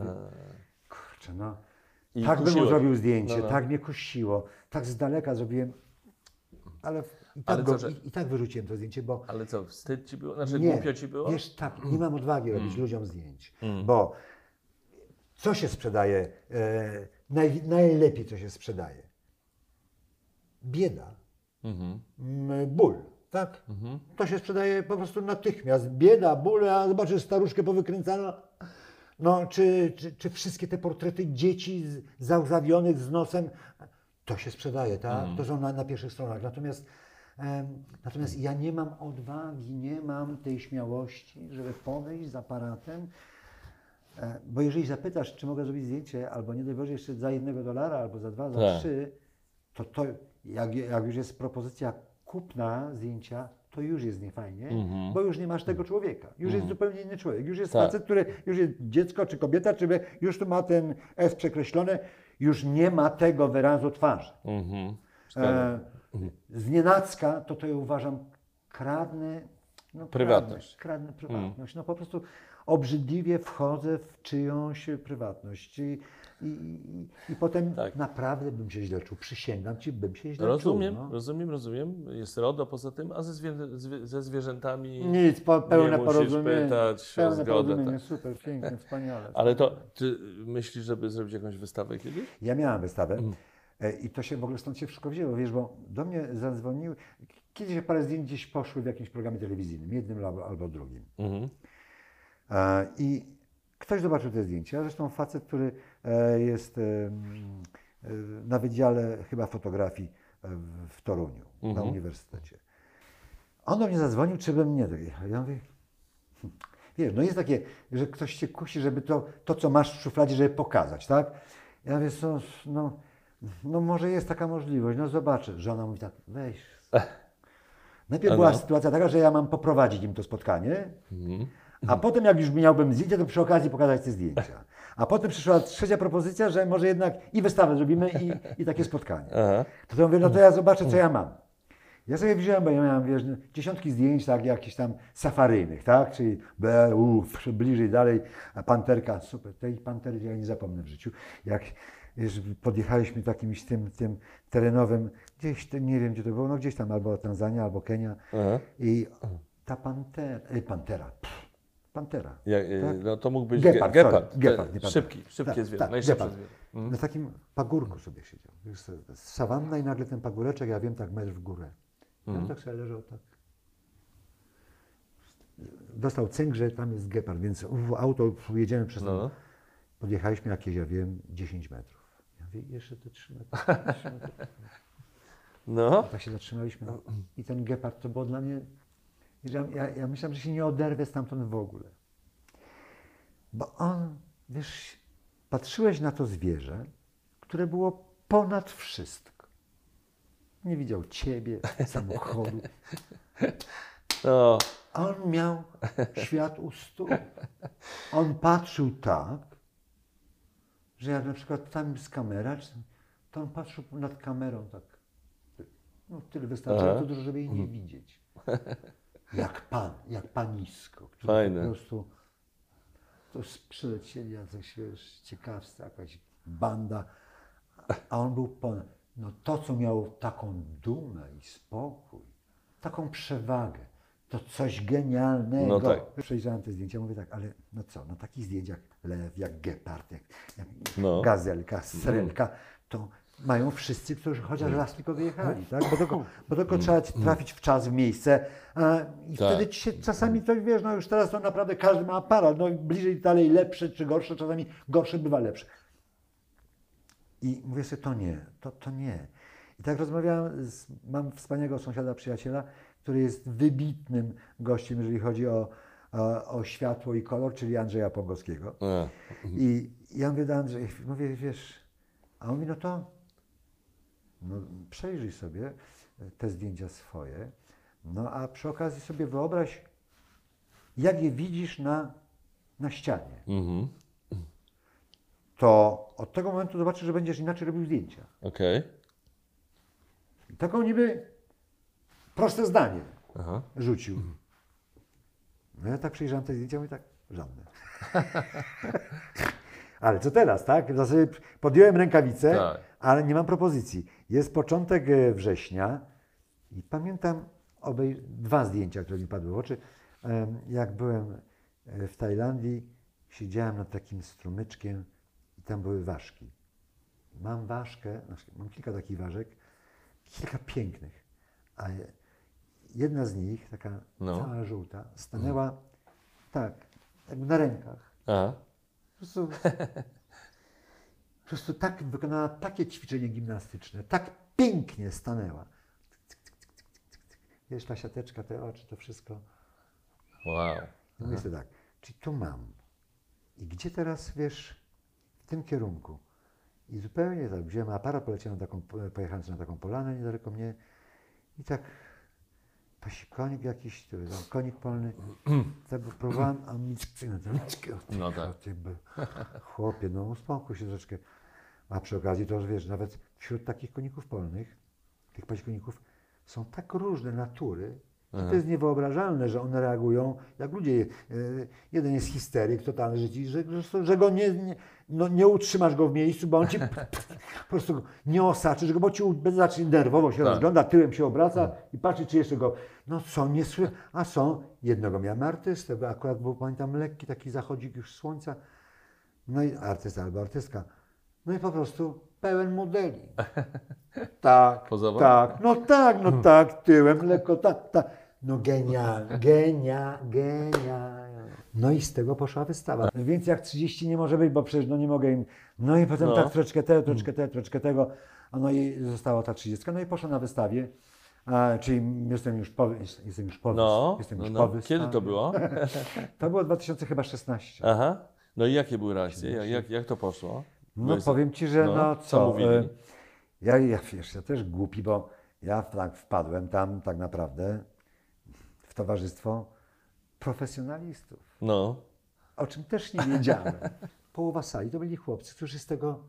Speaker 2: kurczę, no.
Speaker 1: I
Speaker 2: tak bym mu
Speaker 1: kusiło.
Speaker 2: zrobił zdjęcie,
Speaker 1: No, no.
Speaker 2: tak mnie kusiło, tak z daleka zrobiłem, ale, i, tak
Speaker 1: Ale
Speaker 2: go,
Speaker 1: to, że-
Speaker 2: i, i tak wyrzuciłem to zdjęcie, bo
Speaker 1: Ale co, wstyd ci było? Znaczy
Speaker 2: nie,
Speaker 1: głupio ci było?
Speaker 2: Wiesz, tak, nie mam odwagi robić ludziom zdjęć,
Speaker 1: Mm.
Speaker 2: bo co się sprzedaje, e, naj, najlepiej co się sprzedaje? Bieda, mm, ból, tak?
Speaker 1: Mhm.
Speaker 2: To się sprzedaje po prostu natychmiast. Bieda, ból, a zobaczysz staruszkę powykręcano. No, czy, czy, czy wszystkie te portrety dzieci załzawionych z nosem, to się sprzedaje, tak? To są na, na pierwszych stronach. Natomiast, em, natomiast ja nie mam odwagi, nie mam tej śmiałości, żeby podejść z aparatem, e, bo jeżeli zapytasz, czy mogę zrobić zdjęcie, albo nie daj Boże jeszcze za jednego dolara, albo za dwa, za
Speaker 1: Tak.
Speaker 2: trzy, to, to jak, jak już jest propozycja kupna zdjęcia, to już jest niefajnie,
Speaker 1: Mhm.
Speaker 2: bo już nie masz tego człowieka. Już jest zupełnie inny człowiek. Już jest
Speaker 1: Tak.
Speaker 2: facet, który już jest dziecko czy kobieta, czy już tu ma ten S przekreślony, już nie ma tego wyrazu twarzy.
Speaker 1: Mhm.
Speaker 2: E, z nienacka to to ja uważam kradnę no,
Speaker 1: Prywatność.
Speaker 2: Kradnę prywatność. No po prostu obrzydliwie wchodzę w czyjąś prywatność. I, i, i, i potem
Speaker 1: Tak.
Speaker 2: naprawdę bym się źle czuł. Przysięgam ci, bym się źle
Speaker 1: Rozumiem,
Speaker 2: czuł. No.
Speaker 1: rozumiem, rozumiem. Jest RODO poza tym, a ze, zwię, ze zwierzętami
Speaker 2: Nic, po, pełne
Speaker 1: musisz
Speaker 2: porozumienie.
Speaker 1: pytać o
Speaker 2: pełne
Speaker 1: zgodę,
Speaker 2: porozumienie,
Speaker 1: tak.
Speaker 2: super, pięknie, wspaniale.
Speaker 1: Ale to ty myślisz, żeby zrobić jakąś wystawę kiedyś?
Speaker 2: Ja miałem wystawę
Speaker 1: Mm.
Speaker 2: i to się w ogóle stąd się wszystko wzięło, wiesz, bo do mnie zadzwoniły, kiedyś parę zdjęć gdzieś poszły w jakimś programie telewizyjnym, jednym albo, albo drugim.
Speaker 1: Mhm.
Speaker 2: E, I ktoś zobaczył te zdjęcia, zresztą facet, który jest e, mm, e, na Wydziale chyba fotografii e, w- Toruniu, na
Speaker 1: Mhm.
Speaker 2: uniwersytecie. On do mnie zadzwonił, czy bym nie dojechał. Ja mówię, hm, wiesz, no jest takie, że ktoś cię kusi, żeby to, to co masz w szufladzie, żeby pokazać, tak? Ja mówię, co, no, no może jest taka możliwość, no zobaczę. Żona mówi tak, weź. Najpierw była
Speaker 1: no.
Speaker 2: sytuacja taka, że ja mam poprowadzić im to spotkanie,
Speaker 1: Mhm.
Speaker 2: A potem jak już miałbym zdjęcie, to przy okazji pokazać te zdjęcia. A potem przyszła trzecia propozycja, że może jednak i wystawę zrobimy i, i takie spotkanie.
Speaker 1: Aha.
Speaker 2: To, to mówię, no to ja zobaczę, co ja mam. Ja sobie wziąłem, bo ja miałem, wiesz, no, dziesiątki zdjęć, tak, jakichś tam safaryjnych, tak, czyli be, bliżej, dalej, a panterka, super, tej pantery ja nie zapomnę w życiu. Jak wiesz, podjechaliśmy takimś tym, tym terenowym, gdzieś, to nie wiem gdzie to było, no gdzieś tam, albo Tanzania, albo Kenia
Speaker 1: Aha.
Speaker 2: i ta pantera, e, pantera, pff, pantera.
Speaker 1: Ja, y,
Speaker 2: Tak.
Speaker 1: no to mógł być
Speaker 2: Gepard,
Speaker 1: ge- gepard.
Speaker 2: gepard, nie.
Speaker 1: Szybki, szybkie
Speaker 2: Tak,
Speaker 1: zwierzę,
Speaker 2: tak,
Speaker 1: najszybsze zwierzę.
Speaker 2: Na takim pagórku sobie siedział. Wiesz, sawanna i nagle ten pagóreczek, ja wiem, tak metr w górę. Ja
Speaker 1: Mhm.
Speaker 2: tak sobie leżał tak. Dostał cynk, że tam jest gepard, więc w auto jedziemy przez
Speaker 1: No.
Speaker 2: to. Podjechaliśmy jakieś, ja wiem, 10 metrów. Ja mówię, jeszcze te 3 metry. 3 metry.
Speaker 1: No.
Speaker 2: Tak się zatrzymaliśmy. I ten gepard to było dla mnie. Ja, ja, ja myślałem, że się nie oderwę stamtąd w ogóle. Bo on, wiesz, patrzyłeś na to zwierzę, które było ponad wszystko. Nie widział ciebie, samochodu.
Speaker 1: No.
Speaker 2: On miał świat u stóp. On patrzył tak, że jak na przykład tam jest kamera, to on patrzył nad kamerą tak. No, tyle dużo, żeby jej nie widzieć. Jak pan, jak panisko, który
Speaker 1: Fajne.
Speaker 2: po prostu to przylecieli jacyś, wiesz, ciekawscy, jakaś banda, a on był ponad. No to, co miał taką dumę i spokój, taką przewagę, to coś genialnego.
Speaker 1: No tak.
Speaker 2: Przejrzałem te zdjęcia, mówię tak, ale no co, na takich zdjęciach lew, jak gepard, jak, jak
Speaker 1: No.
Speaker 2: gazelka, srelka, to mają wszyscy, którzy chociaż raz tylko wyjechali, tak? Bo tylko, bo tylko trzeba trafić w czas, w miejsce a, i
Speaker 1: Tak.
Speaker 2: wtedy ci się czasami to, wiesz, no już teraz to naprawdę każdy ma aparat, no bliżej, dalej lepsze czy gorsze, czasami gorsze bywa lepsze. I mówię sobie, to nie, to, to nie. I tak rozmawiałem, z, mam wspaniałego sąsiada, przyjaciela, który jest wybitnym gościem, jeżeli chodzi o, o, o światło i kolor, czyli Andrzeja Pongowskiego. I ja mówię do Andrzeja, mówię, wiesz, a on mówi, no to no, przejrzyj sobie te zdjęcia swoje, no a przy okazji sobie wyobraź, jak je widzisz na, na ścianie.
Speaker 1: Mhm.
Speaker 2: To od tego momentu zobaczysz, że będziesz inaczej robił zdjęcia.
Speaker 1: Okej.
Speaker 2: I taką niby proste zdanie
Speaker 1: Aha.
Speaker 2: rzucił. No ja tak przejrzałem te zdjęcia i tak, żadne. Ale co teraz, tak? W zasadzie podjąłem rękawicę,
Speaker 1: Tak.
Speaker 2: Ale nie mam propozycji. Jest początek e, września i pamiętam obej... dwa zdjęcia, które mi padły w oczy. Jak byłem e, w Tajlandii, siedziałem nad takim strumyczkiem i tam były ważki. Mam ważkę, znaczy mam kilka takich ważek, kilka pięknych, a jedna z nich, taka
Speaker 1: No.
Speaker 2: cała żółta, stanęła tak, jakby na rękach.
Speaker 1: Aha.
Speaker 2: Po prostu, prostu tak wykonała takie ćwiczenie gimnastyczne, tak pięknie stanęła. Wiesz, ta siateczka, te oczy, to wszystko.
Speaker 1: Wow.
Speaker 2: Mówię sobie tak, czyli tu mam. I gdzie teraz, wiesz, w tym kierunku? I zupełnie tak, wziąłem aparat, poleciałem taką, pojechałem na taką polanę niedaleko mnie i tak pasi konik jakiś, to tam konik polny, tak próbowałem, a mi
Speaker 1: No tak.
Speaker 2: Chłopie, no uspokój się troszeczkę. A przy okazji to, wiesz, nawet wśród takich koników polnych, tych pasikoników, są tak różne natury, że to jest niewyobrażalne, że one reagują jak ludzie. E, Jeden jest histeryk, totalny życi, że, że, go nie, nie, no, nie utrzymasz go w miejscu, bo on ci po prostu nie osaczy, że go, bo ci zacznie nerwowo się
Speaker 1: Tak.
Speaker 2: rozgląda, tyłem się obraca i patrzy, czy jeszcze go. No są niesły, a są. Jednego miałem artystę, bo akurat był, pamiętam, lekki taki zachodzik już słońca. No i artysta albo artystka. No i po prostu pełen modeli. Tak,
Speaker 1: Pozował?
Speaker 2: tak, no tak, no tak, tyłem, lekko, tak, tak. No genial, genia, genia. No i z tego poszła wystawa. No więc jak 30 nie może być, bo przecież no nie mogę im. No i potem
Speaker 1: No.
Speaker 2: tak troszeczkę tego, troszeczkę tego, troszeczkę tego. A no i została ta 30. No i poszła na wystawie. A, czyli jestem już po, jestem już po,
Speaker 1: No,
Speaker 2: jestem
Speaker 1: no,
Speaker 2: już
Speaker 1: no.
Speaker 2: wystawie.
Speaker 1: Kiedy to było?
Speaker 2: To było 2016.
Speaker 1: Aha. No i jakie były reakcje? Jak, jak to poszło?
Speaker 2: No
Speaker 1: Byłeś-
Speaker 2: powiem Ci, że
Speaker 1: no,
Speaker 2: no,
Speaker 1: co
Speaker 2: co,
Speaker 1: mówili?
Speaker 2: e, Ja, ja, wiesz, ja też głupi, bo ja tak wpadłem tam tak naprawdę w towarzystwo profesjonalistów,
Speaker 1: No.
Speaker 2: o czym też nie wiedziałem. Połowa sali to byli chłopcy, którzy z tego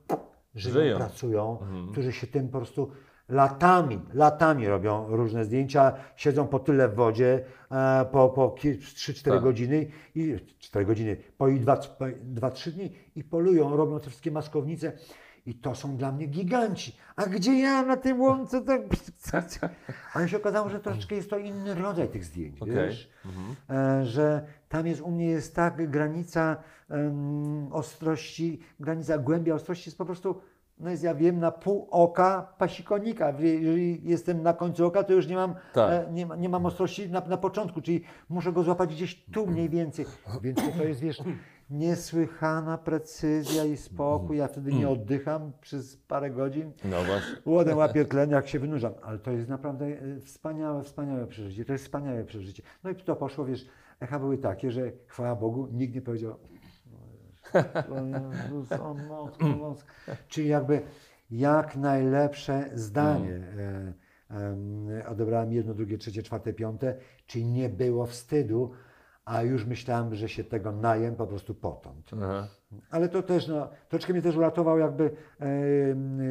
Speaker 2: żyją,
Speaker 1: Żyją.
Speaker 2: pracują, którzy się tym po prostu latami, latami robią różne zdjęcia, siedzą po tyle w wodzie, e, po, po 3-4
Speaker 1: Tak.
Speaker 2: godziny, i 4 godziny, po i 2-3 dni i polują, robią te wszystkie maskownice. I to są dla mnie giganci. A gdzie ja na tym łące tak... Ale się okazało, że troszeczkę jest to inny rodzaj tych zdjęć,
Speaker 1: Okej.
Speaker 2: wiesz? E, że tam jest u mnie jest tak granica em, ostrości, granica głębia ostrości jest po prostu, no jest ja wiem, na pół oka pasikonika. Jeżeli jestem na końcu oka, to już nie mam,
Speaker 1: Tak.
Speaker 2: e, nie, nie mam ostrości na, na początku, czyli muszę go złapać gdzieś tu mniej więcej. Więc to jest, wiesz, niesłychana precyzja i spokój. Ja wtedy nie oddycham przez parę godzin.
Speaker 1: No właśnie.
Speaker 2: Łodę łapię tlen, jak się wynurzam. Ale to jest naprawdę e, wspaniałe, wspaniałe przeżycie. To jest wspaniałe przeżycie. No i to poszło, wiesz, echa były takie, że chwała Bogu, nikt nie powiedział Jezus, o matko boska. Czyli jakby jak najlepsze zdanie e, em, odebrałem jedno, drugie, trzecie, czwarte, piąte, czyli nie było wstydu, a już myślałem, że się tego najem po prostu potąd.
Speaker 1: Aha.
Speaker 2: Ale to też, no, troszeczkę mnie też uratował jakby e,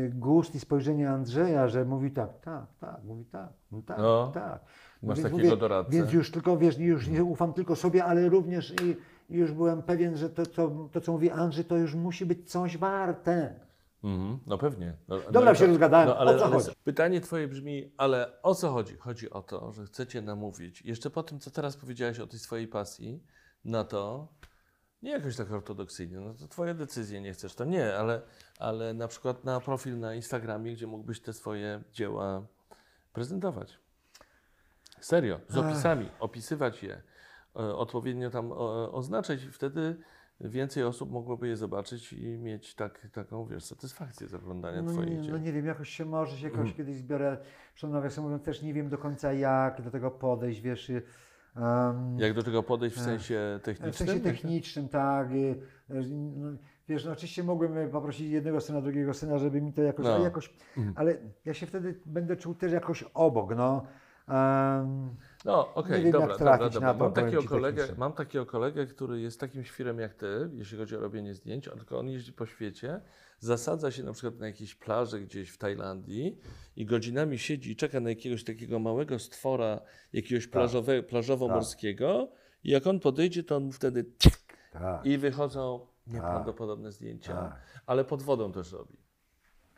Speaker 2: gust i spojrzenie Andrzeja, że mówi tak, tak, tak, mówi tak, no tak,
Speaker 1: No.
Speaker 2: tak.
Speaker 1: Masz
Speaker 2: Więc
Speaker 1: takiego doradcę.
Speaker 2: Więc już tylko, wiesz, już nie ufam tylko sobie, ale również i już byłem pewien, że to, to, to, co mówi Andrzej, to już musi być coś warte.
Speaker 1: Mhm, no pewnie. No,
Speaker 2: Dobra,
Speaker 1: no,
Speaker 2: się rozgadałem.
Speaker 1: No, ale,
Speaker 2: O co
Speaker 1: ale
Speaker 2: chodzi?
Speaker 1: pytanie Twoje brzmi, ale o co chodzi? Chodzi o to, że chcecie namówić, jeszcze po tym, co teraz powiedziałeś o tej swojej pasji, na to, nie jakoś tak ortodoksyjnie, no to Twoje decyzje, nie chcesz, to nie, ale, ale na przykład na profil na Instagramie, gdzie mógłbyś te swoje dzieła prezentować. Serio, z opisami, opisywać je, odpowiednio tam o, oznaczać i wtedy więcej osób mogłoby je zobaczyć i mieć tak, taką, wiesz, satysfakcję z oglądania
Speaker 2: No
Speaker 1: Twoich
Speaker 2: nie,
Speaker 1: dzieł.
Speaker 2: no nie wiem, jakoś się może się
Speaker 1: Mm.
Speaker 2: jakoś kiedyś zbiorę. Nawiasem mówiąc, też nie wiem do końca jak do tego podejść, wiesz. em,
Speaker 1: Jak do tego podejść w
Speaker 2: Ech.
Speaker 1: sensie
Speaker 2: W
Speaker 1: technicznym?
Speaker 2: sensie technicznym, tak. no, Wiesz, no oczywiście mogłem poprosić jednego syna, drugiego syna, żeby mi to jakoś,
Speaker 1: No.
Speaker 2: ale jakoś, ale ja się wtedy będę czuł też jakoś obok, no. Em,
Speaker 1: No, okej,
Speaker 2: wiem,
Speaker 1: dobra, dobra, dobra. Mam takiego, kolegę, mam takiego kolegę, który jest takim świrem jak ty, jeśli chodzi o robienie zdjęć, tylko on jeździ po świecie, zasadza się na przykład na jakiejś plaży gdzieś w Tajlandii i godzinami siedzi i czeka na jakiegoś takiego małego stwora, jakiegoś plażowe, plażowo-morskiego i jak on podejdzie, to on mu wtedy
Speaker 2: tak,
Speaker 1: i wychodzą nieprawdopodobne zdjęcia,
Speaker 2: Tak.
Speaker 1: ale pod wodą też robi.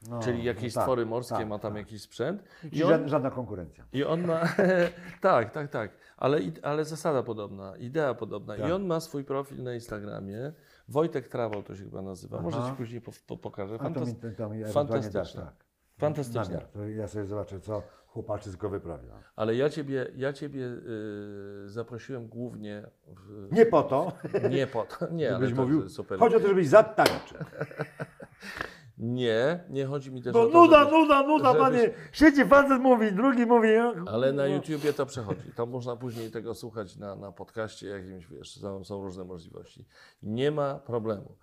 Speaker 2: No,
Speaker 1: Czyli jakieś
Speaker 2: no tak,
Speaker 1: stwory morskie,
Speaker 2: tak,
Speaker 1: ma tam
Speaker 2: tak.
Speaker 1: jakiś sprzęt. I on,
Speaker 2: żadna, konkurencja.
Speaker 1: I on ma. tak, tak, tak. Ale, ale zasada podobna, idea podobna. I
Speaker 2: Tak.
Speaker 1: on ma swój profil na Instagramie. Wojtek Travel to się chyba nazywa. Może
Speaker 2: Aha.
Speaker 1: ci później po, po, pokażę.
Speaker 2: A to
Speaker 1: Fantas-
Speaker 2: mi, to, to mi ewentualnie dasz,
Speaker 1: fantastyczne.
Speaker 2: tak.
Speaker 1: Fantastyczne.
Speaker 2: Namiar, ja sobie zobaczę, co chłopaczysko wyprawia.
Speaker 1: Ale ja ciebie, ja ciebie y, zaprosiłem głównie. W,
Speaker 2: Nie po to,
Speaker 1: nie po to. Nie, ale
Speaker 2: żebyś
Speaker 1: to
Speaker 2: mówił,
Speaker 1: super.
Speaker 2: chodzi o to, żebyś zatańczył.
Speaker 1: Nie, nie chodzi mi też
Speaker 2: No
Speaker 1: o to.
Speaker 2: nuda,
Speaker 1: żebyś-
Speaker 2: nuda, nuda,
Speaker 1: żebyś-
Speaker 2: panie. Siedzi facet mówi, drugi mówi.
Speaker 1: Ale na YouTubie to przechodzi. To można później tego słuchać na, na podcaście jakimś, wiesz, są, są różne możliwości. Nie ma problemu.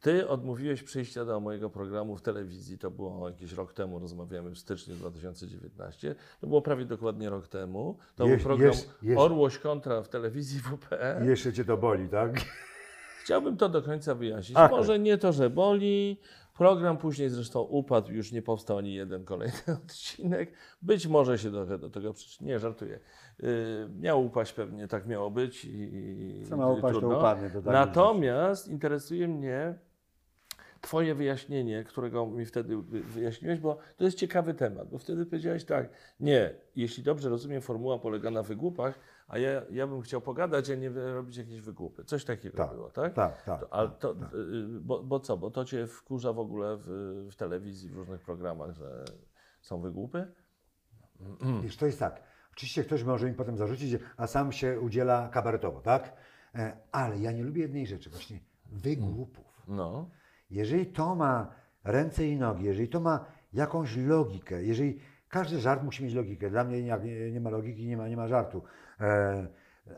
Speaker 1: Ty odmówiłeś przyjścia do mojego programu w telewizji, to było jakiś rok temu, rozmawiamy w styczniu 2019. To było prawie dokładnie rok temu. To
Speaker 2: Jeż-
Speaker 1: był program
Speaker 2: jeż- jeż-
Speaker 1: Orłoś kontra w telewizji WPE.
Speaker 2: Jeszcze cię to boli, tak?
Speaker 1: Chciałbym to do końca wyjaśnić.
Speaker 2: Ach,
Speaker 1: Może nie to, że boli. Program później zresztą upadł, już nie powstał ani jeden kolejny odcinek. Być może się do, do tego przyczyni. Nie, żartuję. Yy, miał upaść pewnie, tak miało być i,
Speaker 2: Co ma upaść, to
Speaker 1: trudno.
Speaker 2: upadnie. To tak
Speaker 1: Natomiast interesuje mnie Twoje wyjaśnienie, którego mi wtedy wy- wyjaśniłeś, bo to jest ciekawy temat, bo wtedy powiedziałeś tak, nie, jeśli dobrze rozumiem, formuła polega na wygłupach, a ja, ja bym chciał pogadać, a nie robić jakieś wygłupy. Coś takiego
Speaker 2: Tak,
Speaker 1: było, tak?
Speaker 2: Tak, tak.
Speaker 1: To, ale
Speaker 2: tak,
Speaker 1: to,
Speaker 2: tak.
Speaker 1: y, bo, bo co, bo to Cię wkurza w ogóle w, w telewizji, w różnych programach, że są wygłupy?
Speaker 2: Wiesz, to jest tak. Oczywiście ktoś może mi potem zarzucić, a sam się udziela kabaretowo, tak? E, Ale ja nie lubię jednej rzeczy, właśnie wygłupów.
Speaker 1: No,
Speaker 2: Jeżeli to ma ręce i nogi, jeżeli to ma jakąś logikę, jeżeli każdy żart musi mieć logikę, dla mnie nie, nie, nie ma logiki, nie ma, nie ma żartu,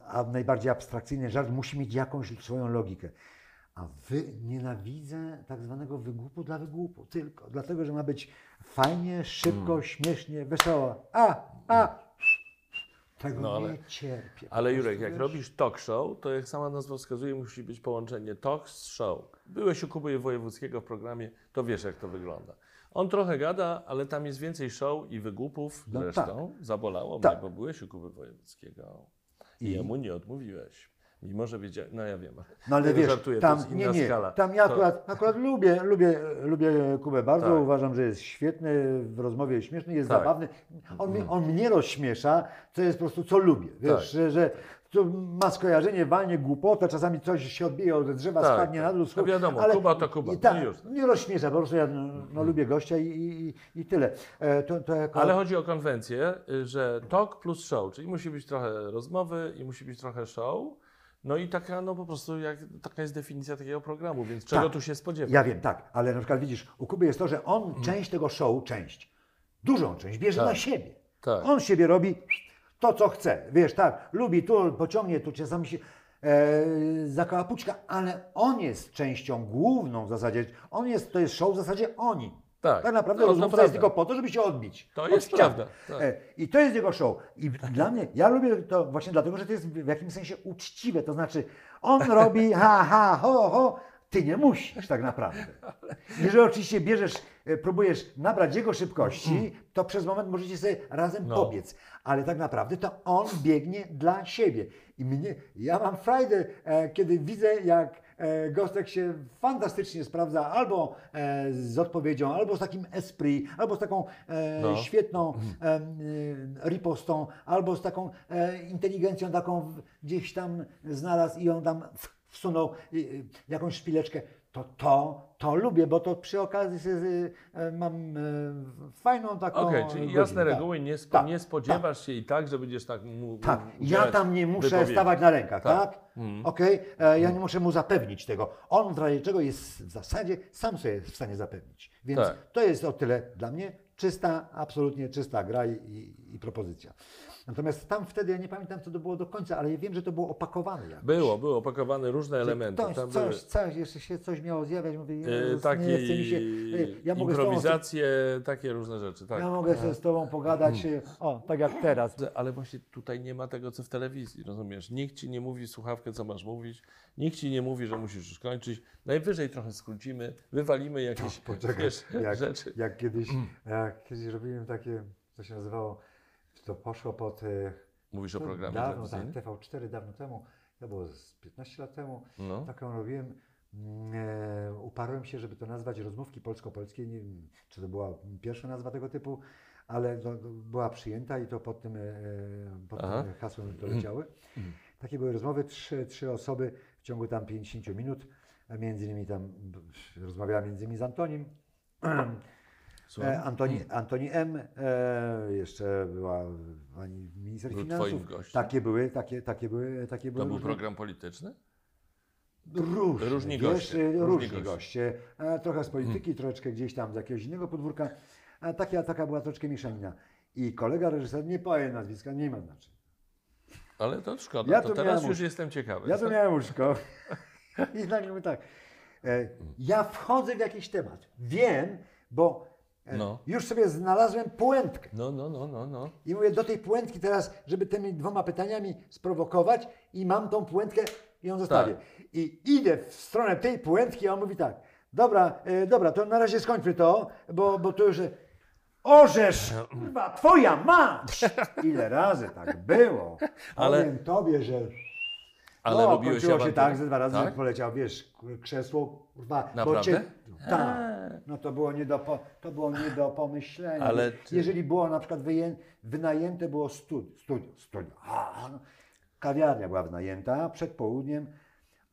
Speaker 2: a najbardziej abstrakcyjny żart musi mieć jakąś swoją logikę. A wy, nienawidzę tak zwanego wygłupu dla wygłupu, tylko dlatego, że ma być fajnie, szybko, śmiesznie, wesoło. A, a, Tego
Speaker 1: No, ale-
Speaker 2: nie cierpię.
Speaker 1: Ale Jurek, jak
Speaker 2: wiesz.
Speaker 1: robisz talk show, to jak sama nazwa wskazuje, musi być połączenie talk z show. Byłeś u Kuby Wojewódzkiego w programie, to wiesz jak to wygląda. On trochę gada, ale tam jest więcej show i wygłupów.
Speaker 2: No
Speaker 1: Zresztą zabolało
Speaker 2: Tak.
Speaker 1: mnie, bo byłeś u Kuby Wojewódzkiego i,
Speaker 2: I?
Speaker 1: jemu nie odmówiłeś. Mimo, że wiedziałeś, no ja wiem.
Speaker 2: No ale wiesz,
Speaker 1: żartuję,
Speaker 2: tam,
Speaker 1: to jest
Speaker 2: nie, nie,
Speaker 1: skala.
Speaker 2: tam ja
Speaker 1: To-
Speaker 2: akurat, akurat lubię, lubię, lubię Kubę bardzo,
Speaker 1: Tak.
Speaker 2: uważam, że jest świetny, w rozmowie jest śmieszny, jest
Speaker 1: Tak.
Speaker 2: zabawny. On, mnie- on mnie rozśmiesza, co jest po prostu, co lubię, wiesz,
Speaker 1: Tak.
Speaker 2: że, że to ma skojarzenie, walnie głupotę, czasami coś się odbije od drzewa,
Speaker 1: Tak,
Speaker 2: spadnie
Speaker 1: tak.
Speaker 2: na dół.
Speaker 1: No wiadomo, Kuba to Kuba,
Speaker 2: I
Speaker 1: no
Speaker 2: tak,
Speaker 1: już.
Speaker 2: mnie rozśmiesza, po prostu ja no, no, lubię gościa i, i, i tyle. E, to, to jako,
Speaker 1: Ale chodzi o konwencję, że talk plus show, czyli musi być trochę rozmowy i musi być trochę show. No i taka, no po prostu, jak, taka jest definicja takiego programu, więc czego
Speaker 2: Tak.
Speaker 1: tu się spodziewać?
Speaker 2: Ja wiem, tak, ale na przykład widzisz, u Kuby jest to, że on część tego show, część, dużą część bierze
Speaker 1: Tak.
Speaker 2: na siebie.
Speaker 1: Tak.
Speaker 2: On siebie robi to, co chce. Wiesz, tak, lubi tu, pociągnie tu, czasami się e, zakoła puczka, ale on jest częścią główną w zasadzie. On jest, to jest show w zasadzie oni.
Speaker 1: Tak.
Speaker 2: Tak naprawdę
Speaker 1: No,
Speaker 2: rozmówca jest tylko po to, żeby się odbić.
Speaker 1: To
Speaker 2: od
Speaker 1: jest
Speaker 2: ściany.
Speaker 1: prawda, tak.
Speaker 2: E, I to jest jego show. I dla mnie, ja lubię to właśnie dlatego, że to jest w jakimś sensie uczciwe. To znaczy, on robi ha, ha, ho, ho, ty nie musisz tak naprawdę. Jeżeli oczywiście bierzesz, e, próbujesz nabrać jego szybkości, to przez moment możecie sobie razem
Speaker 1: No.
Speaker 2: pobiec. Ale tak naprawdę to on biegnie dla siebie. I mnie, ja mam frajdę, e, kiedy widzę, jak e, Gostek się fantastycznie sprawdza albo z odpowiedzią, albo z takim esprit, albo z taką
Speaker 1: No.
Speaker 2: świetną e, ripostą, albo z taką inteligencją taką gdzieś tam znalazł i on tam wsunął e, e, jakąś szpileczkę. To to, to lubię, bo to przy okazji sobie, e, mam e, fajną taką
Speaker 1: Okej, czyli
Speaker 2: godzinę,
Speaker 1: jasne
Speaker 2: tak.
Speaker 1: reguły, nie, spo,
Speaker 2: Tak,
Speaker 1: nie spodziewasz się i tak, że będziesz tak mu
Speaker 2: Tak, ja tam nie muszę
Speaker 1: wypowiedzi.
Speaker 2: stawać na rękach,
Speaker 1: Tak.
Speaker 2: tak?
Speaker 1: Mhm.
Speaker 2: Okej, e, ja nie muszę mu zapewnić tego. On w razie czego jest w zasadzie sam sobie jest w stanie zapewnić. Więc
Speaker 1: Tak.
Speaker 2: to jest o tyle dla mnie czysta, absolutnie czysta gra i, i, i propozycja. Natomiast tam wtedy, ja nie pamiętam co to było do końca, ale ja wiem, że to było opakowane jakoś.
Speaker 1: Było, było opakowane różne elementy.
Speaker 2: Ktoś,
Speaker 1: Tam
Speaker 2: coś,
Speaker 1: były
Speaker 2: coś, jeszcze się coś miało zjawiać, mówię,
Speaker 1: e,
Speaker 2: Jezus,
Speaker 1: takie
Speaker 2: nie chce mi się, ja mogę z tobą,
Speaker 1: improwizacje, takie różne rzeczy. Tak.
Speaker 2: ja mogę sobie z tobą pogadać, e, o, tak jak teraz.
Speaker 1: Ale właśnie tutaj nie ma tego, co w telewizji, rozumiesz? Nikt ci nie mówi słuchawkę, co masz mówić, nikt ci nie mówi, że musisz już kończyć. Najwyżej trochę skrócimy, wywalimy jakieś
Speaker 2: Poczekaj,
Speaker 1: wiesz,
Speaker 2: jak,
Speaker 1: rzeczy.
Speaker 2: jak, kiedyś, jak kiedyś robiłem takie, co się nazywało, to poszło pod... e,
Speaker 1: Mówisz o programie
Speaker 2: Dawno, tak,
Speaker 1: telewizyjnym?
Speaker 2: TV4 dawno temu, to było z 15 lat temu,
Speaker 1: No.
Speaker 2: taką robiłem, mm, e, uparłem się, żeby to nazwać rozmówki polsko-polskie, nie wiem, czy to była pierwsza nazwa tego typu, ale to, to była przyjęta i to pod tym, e, pod
Speaker 1: Aha.
Speaker 2: tym hasłem to leciały. Takie były rozmowy, trzy, trzy osoby w ciągu tam 50 minut, między innymi tam rozmawiała między innymi z Antonim,
Speaker 1: Słucham?
Speaker 2: E, Antoni, Antoni M. E, jeszcze była pani minister
Speaker 1: Był
Speaker 2: finansów.
Speaker 1: twoim gościem?
Speaker 2: Takie były, takie, takie były, takie były
Speaker 1: To był program polityczny? Różni
Speaker 2: wiesz,
Speaker 1: goście,
Speaker 2: e,
Speaker 1: różni
Speaker 2: Różni
Speaker 1: goście.
Speaker 2: goście. E, trochę z polityki, troszeczkę gdzieś tam z jakiegoś innego podwórka. A taka, taka była troszeczkę mieszanina. I kolega reżyser, nie powiem nazwiska, nie ma znaczenia.
Speaker 1: Ale to szkoda,
Speaker 2: Ja
Speaker 1: to
Speaker 2: to
Speaker 1: teraz już jestem ciekawy.
Speaker 2: Ja to miałem łóżko. I nagle mówię tak. E, ja wchodzę w jakiś temat. Wiem, bo e,
Speaker 1: No.
Speaker 2: już sobie znalazłem puentkę.
Speaker 1: No, no, no, no, no.
Speaker 2: I mówię do tej puentki teraz, żeby tymi dwoma pytaniami sprowokować i mam tą puentkę i ją zostawię.
Speaker 1: Tak.
Speaker 2: I idę w stronę tej puentki, a on mówi tak, dobra, e, dobra, to na razie skończmy to, bo, bo to już... e, Orzesz, kurwa, twoja mać! Ile razy tak było.
Speaker 1: Ale-
Speaker 2: Powiem tobie, że...
Speaker 1: Ale
Speaker 2: no, kończyło się
Speaker 1: awanturę?
Speaker 2: tak, że dwa razy
Speaker 1: Tak?
Speaker 2: poleciał, wiesz, krzesło, kurwa,
Speaker 1: Naprawdę?
Speaker 2: cię... Tak. No to było nie do, po, to było nie do pomyślenia.
Speaker 1: Ale czy-
Speaker 2: Jeżeli było na przykład wyję, wynajęte było studio, studio, studio. A, no. Kawiarnia była wynajęta przed południem,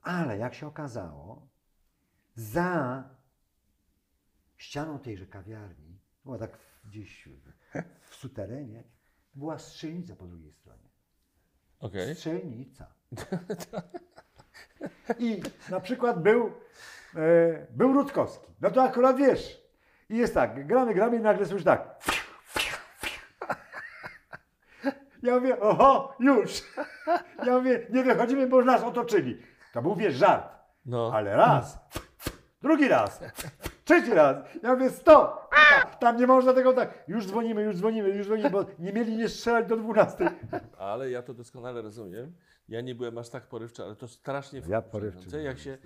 Speaker 2: ale jak się okazało, za ścianą tejże kawiarni, była tak gdzieś w, w suterenie, była strzelnica po drugiej stronie.
Speaker 1: Okej.
Speaker 2: Strzelnica. I na przykład był, e, był Rutkowski. No to akurat wiesz. I jest tak, gramy, gramy i nagle słyszysz tak. Ja mówię, oho, już. Ja mówię, nie wychodzimy, bo już nas otoczyli. To był, wiesz, żart.
Speaker 1: No.
Speaker 2: Ale raz, drugi raz, trzeci raz. Ja mówię, stop. tam nie można tego tak. Już dzwonimy, już dzwonimy, już dzwonimy, bo nie mieli nie strzelać do 12.
Speaker 1: Ale ja to doskonale rozumiem. Ja nie byłem aż tak porywczy, ale to strasznie
Speaker 2: Ja porywczy
Speaker 1: Jak się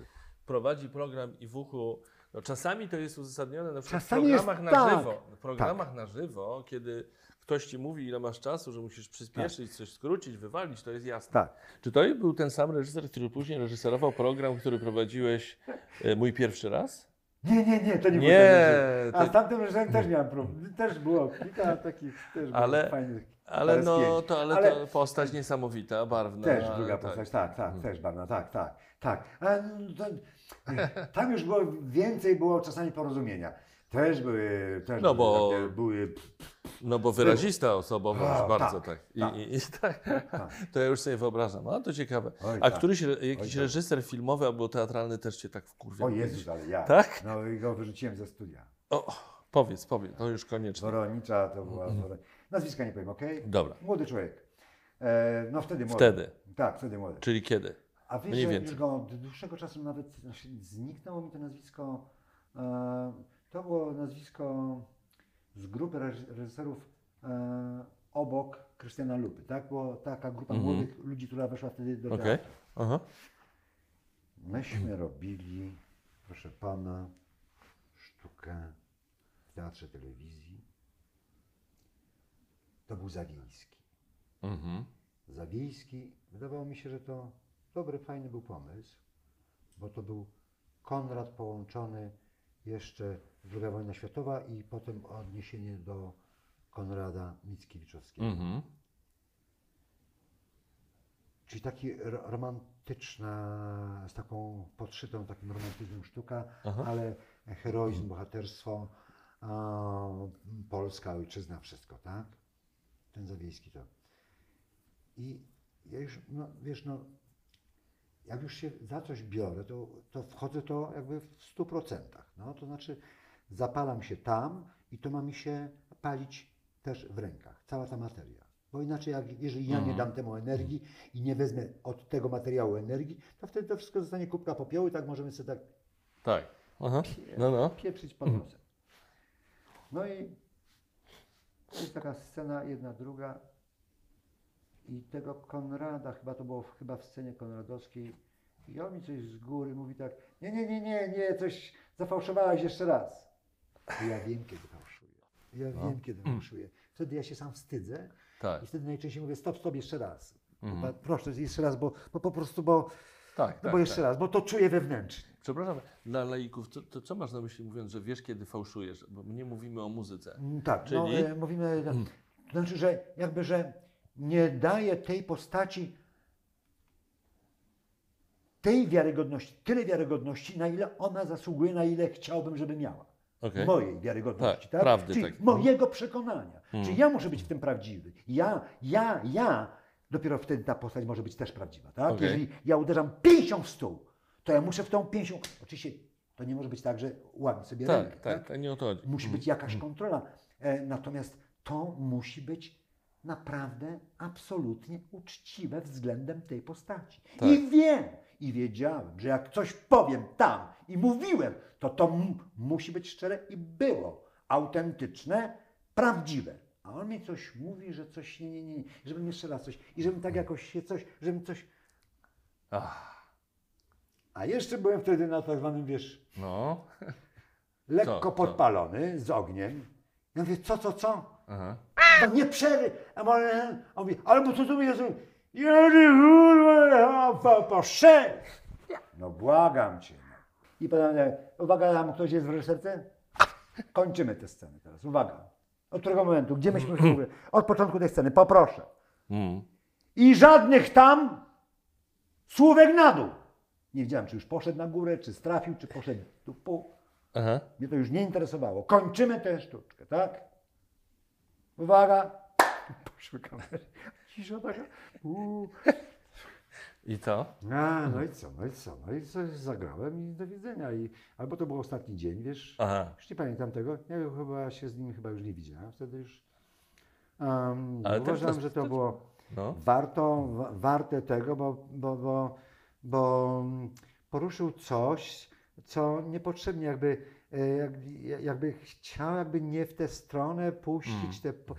Speaker 1: prowadzi program i w uchu. No czasami to jest uzasadnione na przykład
Speaker 2: Czasami
Speaker 1: w
Speaker 2: jest
Speaker 1: programach na
Speaker 2: tak.
Speaker 1: żywo. W programach na żywo, kiedy ktoś ci mówi, ile masz czasu, że musisz przyspieszyć, coś skrócić, wywalić, to jest jasne.
Speaker 2: Tak.
Speaker 1: Czy to był ten sam reżyser, który później reżyserował program, który prowadziłeś e, mój pierwszy raz?
Speaker 2: Nie, nie, nie, to nie,
Speaker 1: Nie,
Speaker 2: było ten reżyser. A z tamtym reżyserem też miałem problem. Też było kilka takich też było
Speaker 1: Ale-
Speaker 2: fajnych.
Speaker 1: Ale no, to, ale,
Speaker 2: Ale-
Speaker 1: to postać niesamowita, barwna.
Speaker 2: Też
Speaker 1: ale
Speaker 2: druga
Speaker 1: tak.
Speaker 2: postać, tak, tak, też barwna, tak, tak, tak. No, to, tam już było więcej było czasami porozumienia. Też były, też
Speaker 1: No
Speaker 2: były,
Speaker 1: bo-
Speaker 2: były
Speaker 1: No bo wyrazista osobowość, bardzo
Speaker 2: tak,
Speaker 1: tak. I,
Speaker 2: tak.
Speaker 1: I, i tak. To ja już sobie wyobrażam. A to ciekawe.
Speaker 2: Oj,
Speaker 1: A
Speaker 2: tak.
Speaker 1: któryś jakiś
Speaker 2: tak.
Speaker 1: reżyser filmowy albo teatralny też cię tak wkurwiał?
Speaker 2: O Jezus, ale ja.
Speaker 1: Tak?
Speaker 2: No i go wyrzuciłem ze studia.
Speaker 1: O, powiedz, powiedz, to już koniecznie.
Speaker 2: Woronicza to była. Woro... Nazwiska nie powiem, okej?
Speaker 1: Dobra.
Speaker 2: Młody człowiek. E, no wtedy młody.
Speaker 1: Wtedy.
Speaker 2: Tak, wtedy młody.
Speaker 1: Czyli kiedy?
Speaker 2: A wiesz,
Speaker 1: Mniej
Speaker 2: że
Speaker 1: więcej.
Speaker 2: już go od dłuższego czasu nawet znaczy, zniknęło mi to nazwisko. E, to było nazwisko z grupy reż- reżyserów e, obok Krystiana Lupy. Tak? Była taka grupa
Speaker 1: Mhm.
Speaker 2: młodych ludzi, która weszła wtedy do
Speaker 1: Okej.
Speaker 2: teatru.
Speaker 1: Aha.
Speaker 2: Myśmy robili, proszę pana, sztukę w teatrze telewizji. To był Zawiejski.
Speaker 1: Mhm.
Speaker 2: Zawiejski, wydawało mi się, że to dobry, fajny był pomysł, bo to był Konrad połączony jeszcze II wojna światowa i potem odniesienie do Konrada Mickiewiczowskiego.
Speaker 1: Mhm.
Speaker 2: Czyli taki ro- romantyczna, z taką podszytą takim romantyzmem sztuka,
Speaker 1: Aha.
Speaker 2: ale heroizm, bohaterstwo, a, Polska, ojczyzna, wszystko, tak? Ten Zawiejski to. I ja już, no wiesz, no, jak już się za coś biorę, to, to wchodzę to jakby w stu procentach. No, to znaczy zapalam się tam i to ma mi się palić też w rękach, cała ta materia. Bo inaczej, jak, jeżeli ja nie dam temu energii i nie wezmę od tego materiału energii, to wtedy to wszystko zostanie kubka popiołu i tak możemy sobie tak
Speaker 1: Tak. Aha. No, no.
Speaker 2: pieprzyć pod nosem. No i jest taka scena, jedna, druga. I tego Konrada, chyba to było w, chyba w scenie konradowskiej, i on mi coś z góry mówi tak, nie, nie, nie, nie, nie, coś zafałszowałeś jeszcze raz. I ja wiem, kiedy fałszuję. Ja
Speaker 1: No.
Speaker 2: wiem, kiedy fałszuję. Wtedy ja się sam wstydzę
Speaker 1: Tak.
Speaker 2: i wtedy najczęściej mówię, stop, stop, jeszcze raz.
Speaker 1: Mhm.
Speaker 2: Proszę, jeszcze raz, bo, bo po prostu, bo,
Speaker 1: Tak,
Speaker 2: no
Speaker 1: tak,
Speaker 2: bo jeszcze
Speaker 1: tak.
Speaker 2: raz, bo to czuję wewnętrznie.
Speaker 1: Przepraszam, dla laików, to, to co masz na myśli mówiąc, że wiesz kiedy fałszujesz? Bo nie mówimy o muzyce.
Speaker 2: Mm, Tak,
Speaker 1: Czyli?
Speaker 2: no, e, mówimy, to znaczy, że jakby, że nie daje tej postaci tej wiarygodności, tyle wiarygodności, na ile ona zasługuje, na ile chciałbym, żeby miała.
Speaker 1: Okej.
Speaker 2: Mojej wiarygodności,
Speaker 1: Tak,
Speaker 2: tak?
Speaker 1: prawdy
Speaker 2: Czyli
Speaker 1: tak.
Speaker 2: mojego przekonania.
Speaker 1: Mm.
Speaker 2: Czyli ja muszę być w tym prawdziwy. Ja, ja, ja, dopiero wtedy ta postać może być też prawdziwa, tak?
Speaker 1: Okej.
Speaker 2: Jeżeli ja uderzam pięścią w stół, to ja muszę w tą pięścią, oczywiście to nie może być tak, że łamię sobie
Speaker 1: Tak,
Speaker 2: rękę,
Speaker 1: tak, tak, nie o to chodzi.
Speaker 2: Musi być jakaś kontrola. E, natomiast to musi być naprawdę absolutnie uczciwe względem tej postaci.
Speaker 1: Tak.
Speaker 2: I wiem, i wiedziałem, że jak coś powiem tam i mówiłem, to to musi być szczere i było autentyczne, prawdziwe. A on mi coś mówi, że coś nie, nie, nie, żebym jeszcze raz coś, i żebym tak jakoś się coś, żebym coś...
Speaker 1: Ach,
Speaker 2: A jeszcze byłem wtedy na tak zwanym, wiesz,
Speaker 1: no.
Speaker 2: lekko
Speaker 1: Co, co?
Speaker 2: podpalony z ogniem. Ja mówię, co, co, co?
Speaker 1: Aha.
Speaker 2: To nie przery. A on, a on mówi, ale bo co tu jest? Nie kurwa, po, po sze- No błagam cię. No. I potem, e, uwaga, tam ktoś jest w reżyserce? Kończymy tę scenę teraz, uwaga. Od którego momentu? Gdzie myśmy się mówili? Od początku tej sceny, poproszę.
Speaker 1: Mm.
Speaker 2: I żadnych tam słówek na dół. Nie wiedziałem, czy już poszedł na górę, czy strafił, czy poszedł tu pół.
Speaker 1: Aha.
Speaker 2: Mnie to już nie interesowało. Kończymy tę sztuczkę, tak? Uwaga. Poszły kamery. Cisza taka. Uuu.
Speaker 1: I co?
Speaker 2: A, no i co, no i co? No i coś zagrałem i do widzenia. I, albo to był ostatni dzień, wiesz?
Speaker 1: Aha.
Speaker 2: Już nie pamiętam tego. Ja chyba się z nim chyba już nie widziałem. Wtedy już um,
Speaker 1: Ale to-
Speaker 2: że to było
Speaker 1: No.
Speaker 2: warto, wa- warte tego, bo, bo, bo, bo poruszył coś, co niepotrzebnie jakby e, jak, jakby chciał jakby nie w tę stronę puścić, te, po-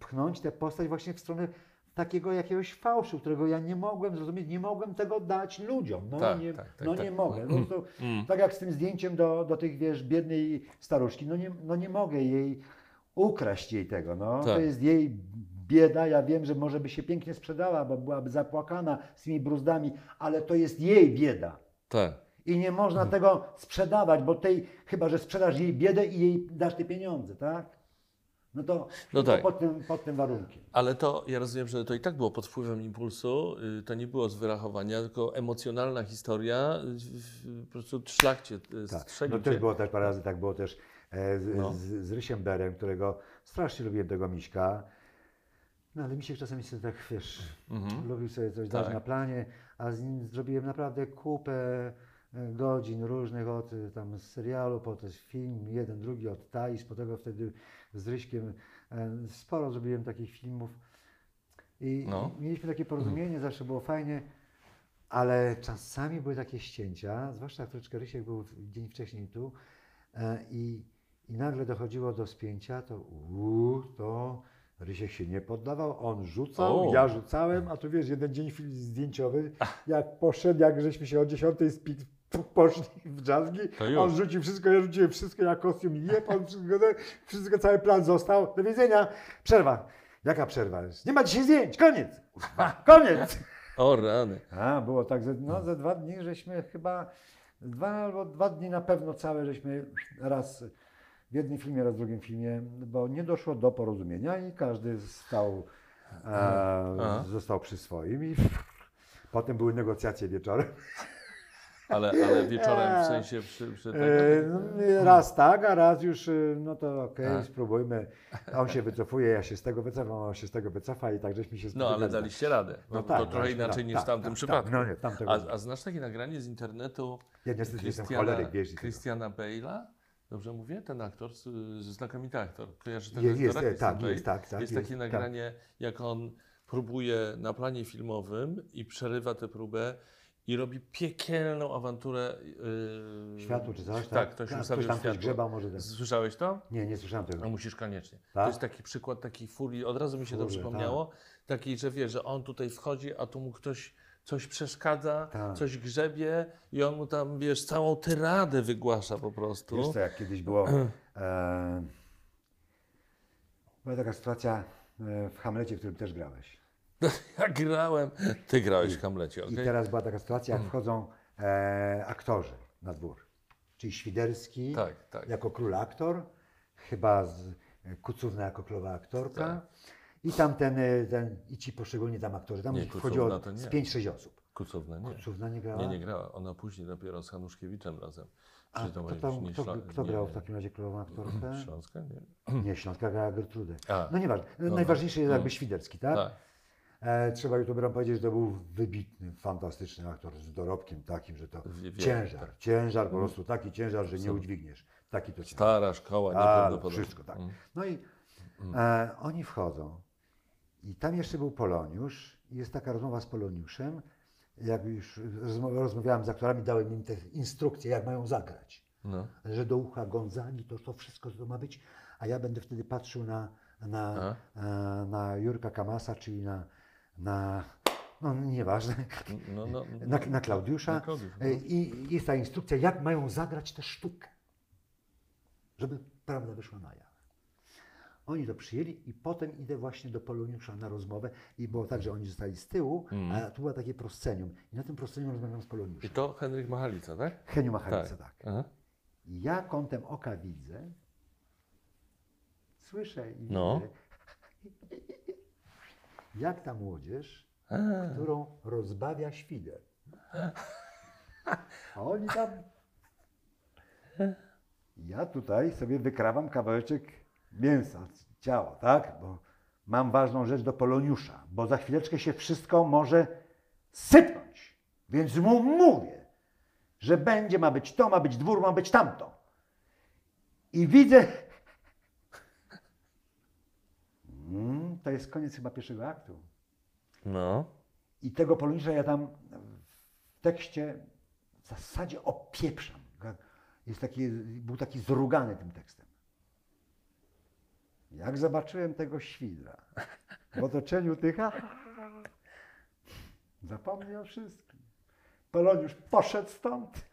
Speaker 2: pchnąć tę postać właśnie w stronę takiego jakiegoś fałszu, którego ja nie mogłem zrozumieć, nie mogłem tego dać ludziom. No,
Speaker 1: Tak,
Speaker 2: nie,
Speaker 1: tak, tak,
Speaker 2: no
Speaker 1: tak.
Speaker 2: nie mogę. No, to,
Speaker 1: Mm.
Speaker 2: tak jak z tym zdjęciem do, do tych, wiesz, biednej staruszki, no nie, no nie mogę jej ukraść jej tego, no. To
Speaker 1: Tak.
Speaker 2: jest jej bieda, ja wiem, że może by się pięknie sprzedała, bo byłaby zapłakana z tymi bruzdami, ale to jest jej bieda.
Speaker 1: Tak.
Speaker 2: I nie można
Speaker 1: Mhm.
Speaker 2: tego sprzedawać, bo tej, chyba, że sprzedasz jej biedę i jej dasz te pieniądze, tak? No to,
Speaker 1: No
Speaker 2: to
Speaker 1: tak.
Speaker 2: pod, tym, pod tym warunkiem.
Speaker 1: Ale to ja rozumiem, że to i tak było pod wpływem impulsu. y, To nie było z wyrachowania, tylko emocjonalna historia. y, Po prostu szlak cię y,
Speaker 2: Tak.
Speaker 1: strzelił.
Speaker 2: No też
Speaker 1: cię.
Speaker 2: było też parę razy, tak było też e, z,
Speaker 1: No.
Speaker 2: z, z Rysiem Berem, którego strasznie lubiłem tego Miśka. No ale Misiek czasami sobie tak, wiesz,
Speaker 1: Mhm.
Speaker 2: lubił sobie coś
Speaker 1: Tak.
Speaker 2: dać na planie, a z nim zrobiłem naprawdę kupę e, godzin różnych od e, tam serialu, po to film, jeden, drugi od Thais, po tego wtedy z Ryśkiem e, sporo zrobiłem takich filmów i,
Speaker 1: No.
Speaker 2: mieliśmy takie porozumienie, zawsze było fajnie, ale czasami były takie ścięcia, zwłaszcza troszeczkę Rysiek był dzień wcześniej tu i, i nagle dochodziło do spięcia, to uu, to Rysiek się nie poddawał, on rzucał,
Speaker 1: O.
Speaker 2: ja rzucałem, a tu wiesz, jeden dzień film zdjęciowy, jak poszedł, jak żeśmy się o 10 spi- poszli w dżazgi, on rzucił wszystko, ja rzuciłem wszystko, ja kostium i jeb, on wszystko, wszystko, cały plan został, do widzenia, przerwa. Jaka przerwa? Nie ma dzisiaj zdjęć, koniec, koniec.
Speaker 1: O rany.
Speaker 2: A, było tak, że no, za dwa dni żeśmy chyba, dwa albo dwa dni na pewno całe żeśmy raz w jednym filmie, raz w drugim filmie, bo nie doszło do porozumienia i każdy stał, e, został przy swoim i potem były negocjacje wieczorem.
Speaker 1: Ale, ale wieczorem w sensie przy, przy tego.
Speaker 2: E, no, raz tak, a raz już, e, no to okej,
Speaker 1: A.
Speaker 2: spróbujmy. On się wycofuje, ja się z tego wycofam, on się z tego wycofa i tak żeśmy się
Speaker 1: No ale daliście radę. No,
Speaker 2: No
Speaker 1: to
Speaker 2: tak,
Speaker 1: trochę
Speaker 2: daliśmy
Speaker 1: inaczej niż
Speaker 2: Tak,
Speaker 1: w tamtym
Speaker 2: tak,
Speaker 1: przypadku.
Speaker 2: tak. No nie, tamtego
Speaker 1: a, a znasz takie nagranie z internetu
Speaker 2: Ja niestety jestem
Speaker 1: Christiana-
Speaker 2: choleryk, wiesz.
Speaker 1: Christiana Bale'a? Dobrze mówię? Ten aktor, s- znakomity aktor. Kojarzysz tego
Speaker 2: Je- jest,
Speaker 1: aktora?
Speaker 2: e, tak, jest, tak, tak,
Speaker 1: Jest
Speaker 2: jest,
Speaker 1: takie
Speaker 2: tak.
Speaker 1: nagranie, jak on próbuje na planie filmowym i przerywa tę próbę i robi piekielną awanturę. Yy...
Speaker 2: Światło czy coś,
Speaker 1: Tak, ktoś
Speaker 2: Tak,
Speaker 1: ustawił
Speaker 2: tam coś
Speaker 1: światło.
Speaker 2: grzebał, może tak.
Speaker 1: Słyszałeś to?
Speaker 2: Nie, nie słyszałem tego.
Speaker 1: No musisz koniecznie. To
Speaker 2: Tak?
Speaker 1: jest taki przykład takiej furii, od razu mi się to przypomniało, takiej, że wie, że on tutaj wchodzi, a tu mu ktoś coś przeszkadza,
Speaker 2: Tak.
Speaker 1: coś grzebie i on mu tam, wiesz, całą tyradę wygłasza po prostu.
Speaker 2: Wiesz co, jak kiedyś było, e, była taka sytuacja e, w Hamlecie, w którym też grałeś.
Speaker 1: Ja grałem, ty grałeś w Hamlecie,
Speaker 2: I
Speaker 1: okej?
Speaker 2: teraz była taka sytuacja, jak wchodzą e, aktorzy na dwór. Czyli Świderski
Speaker 1: Tak, tak.
Speaker 2: jako król aktor, chyba z, Kucówna jako królowa aktorka.
Speaker 1: Tak.
Speaker 2: I tam ten, e, ten, i ci poszczególni tam aktorzy. Tam
Speaker 1: Nie,
Speaker 2: wchodziło z 5-6 osób.
Speaker 1: Kucowne, nie.
Speaker 2: Kucówna nie grała?
Speaker 1: Nie, nie grała. Ona później dopiero z Hanuszkiewiczem razem.
Speaker 2: A kto, tam, kto, kto grał w takim razie królową aktorkę?
Speaker 1: Śląska? Nie.
Speaker 2: Nie, Śląska grała Gertrudę.
Speaker 1: A,
Speaker 2: No nieważne.
Speaker 1: no.
Speaker 2: Najważniejszy jest
Speaker 1: No.
Speaker 2: jakby Świderski, tak?
Speaker 1: tak.
Speaker 2: E, trzeba youtuberom powiedzieć, że to był wybitny, fantastyczny aktor z dorobkiem takim, że to
Speaker 1: Wie-
Speaker 2: ciężar,
Speaker 1: tak.
Speaker 2: ciężar, po prostu taki ciężar, że nie udźwigniesz. Taki to ciężar.
Speaker 1: Stara szkoła,
Speaker 2: A,
Speaker 1: nieprawdopodobna.
Speaker 2: wszystko, tak.
Speaker 1: Mm.
Speaker 2: No i e, oni wchodzą i tam jeszcze był Poloniusz i jest taka rozmowa z Poloniuszem, jak już rozmawiałem z aktorami, dałem im te instrukcje, jak mają zagrać.
Speaker 1: No.
Speaker 2: Że do ucha Gonzagi to, to wszystko to ma być, a ja będę wtedy patrzył na, na, e, na Jurka Kamasa, czyli na, na no nieważne,
Speaker 1: No, no,
Speaker 2: na, na Klaudiusza.
Speaker 1: Na Klaudiusza, no.
Speaker 2: E, I jest ta instrukcja, jak mają zagrać tę sztukę, żeby prawda wyszła na jaw. Oni to przyjęli i potem idę właśnie do Poloniusza na rozmowę i było tak, że oni zostali z tyłu, a tu było takie proscenium. I na tym proscenium rozmawiam z
Speaker 1: I
Speaker 2: Poloniuszem.
Speaker 1: to Henryk Machalica, tak?
Speaker 2: Heniu Machalica, tak. I ja kątem oka widzę, słyszę i
Speaker 1: No.
Speaker 2: widzę, jak ta młodzież,
Speaker 1: A,
Speaker 2: którą rozbawia świder. A oni tam... Ja tutaj sobie wykrawam kawałeczek mięsa, ciała, tak? Bo mam ważną rzecz do Poloniusza, bo za chwileczkę się wszystko może sypnąć. Więc mu mówię, że będzie, ma być to, ma być dwór, ma być tamto. I widzę... Mm, to jest koniec chyba pierwszego aktu.
Speaker 1: No.
Speaker 2: I tego Poloniusza ja tam w tekście w zasadzie opieprzam. jest taki, był taki zrugany tym tekstem. Jak zobaczyłem tego świdra w otoczeniu tych, a, zapomniał o wszystkim. Poloniusz poszedł stąd,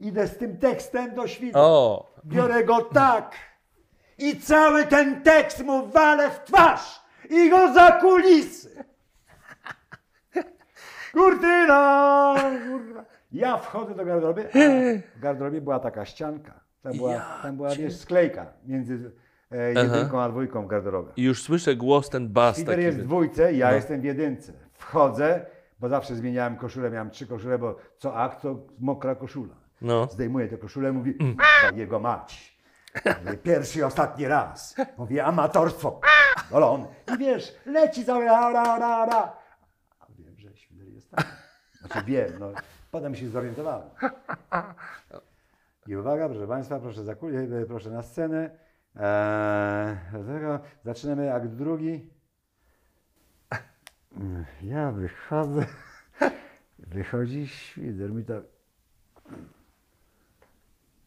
Speaker 2: idę z tym tekstem do świdra.
Speaker 1: O!
Speaker 2: Biorę go tak i cały ten tekst mu walę w twarz i go za kulisy. Kurtyna! Kurwa. Ja wchodzę do garderoby, a w garderobie była taka ścianka. Tam była, tam była wiesz, sklejka między e, jedynką a dwójką w garderobie.
Speaker 1: I już słyszę głos, ten bas
Speaker 2: Peter
Speaker 1: taki.
Speaker 2: jest w dwójce, ja
Speaker 1: No.
Speaker 2: jestem w jedynce. Wchodzę, bo zawsze zmieniałem koszulę, miałem trzy koszule, bo co akt to mokra koszula.
Speaker 1: No.
Speaker 2: Zdejmuje tę koszulę, mówi, "K***a, jego mać. Mówię, Pierwszy i ostatni raz. Mówię, amatorstwo. Golon. I wiesz, leci cały ra, ra, ra, ra. A wiem, że Świder jest tam. Znaczy wiem, no. Potem się zorientowałem. I uwaga, proszę Państwa, proszę za kulię, proszę na scenę. Eee, zaczynamy akt drugi. Ja wychodzę. Wychodzi Świder mi tak.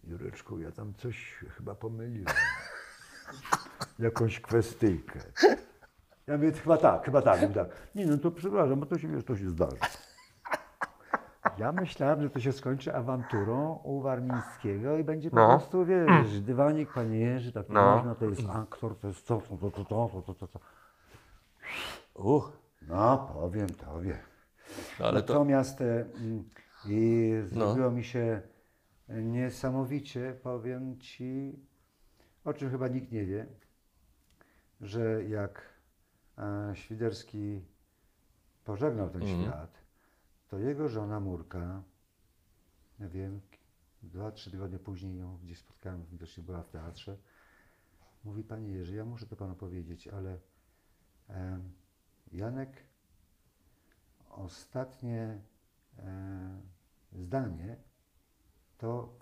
Speaker 2: Jureczku, ja tam coś chyba pomyliłem. Jakąś kwestyjkę. Ja mówię, chyba tak, chyba tak. Mówię, tak. Nie no, to przepraszam, bo to się, wiesz, to się zdarzy. Ja myślałem, że to się skończy awanturą u Warmińskiego i będzie po
Speaker 1: No.
Speaker 2: prostu, wiesz, dywanik, panie Jerzy, tak
Speaker 1: No.
Speaker 2: można, to jest aktor, to jest to, to, to, to, to, to, to, to.
Speaker 1: Uch,
Speaker 2: No, powiem tobie.
Speaker 1: no ale to.
Speaker 2: Natomiast e, mm, i
Speaker 1: No.
Speaker 2: zrobiło mi się niesamowicie, powiem ci, o czym chyba nikt nie wie, że jak e, Świderski pożegnał ten
Speaker 1: Mhm.
Speaker 2: świat, to jego żona Murka, ja wiem, dwa, trzy tygodnie później ją gdzieś spotkałem, widocznie była w teatrze, mówi, panie Jerzy, ja muszę to panu powiedzieć, ale em, Janek ostatnie e, zdanie to,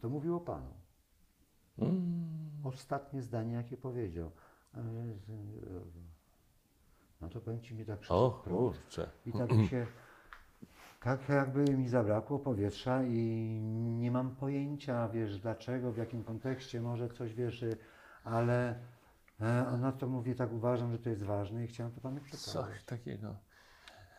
Speaker 2: to mówił o Panu.
Speaker 1: Mm,
Speaker 2: Ostatnie zdanie, jakie powiedział. E, e, No to powiem Ci, mnie tak
Speaker 1: o, kurczę.
Speaker 2: I tak mi się, tak jakby mi zabrakło powietrza i nie mam pojęcia, wiesz, dlaczego, w jakim kontekście, może coś, wiesz, ale e, ona to mówi, tak uważam, że to jest ważne i chciałem to Panu przekazać.
Speaker 1: Coś takiego.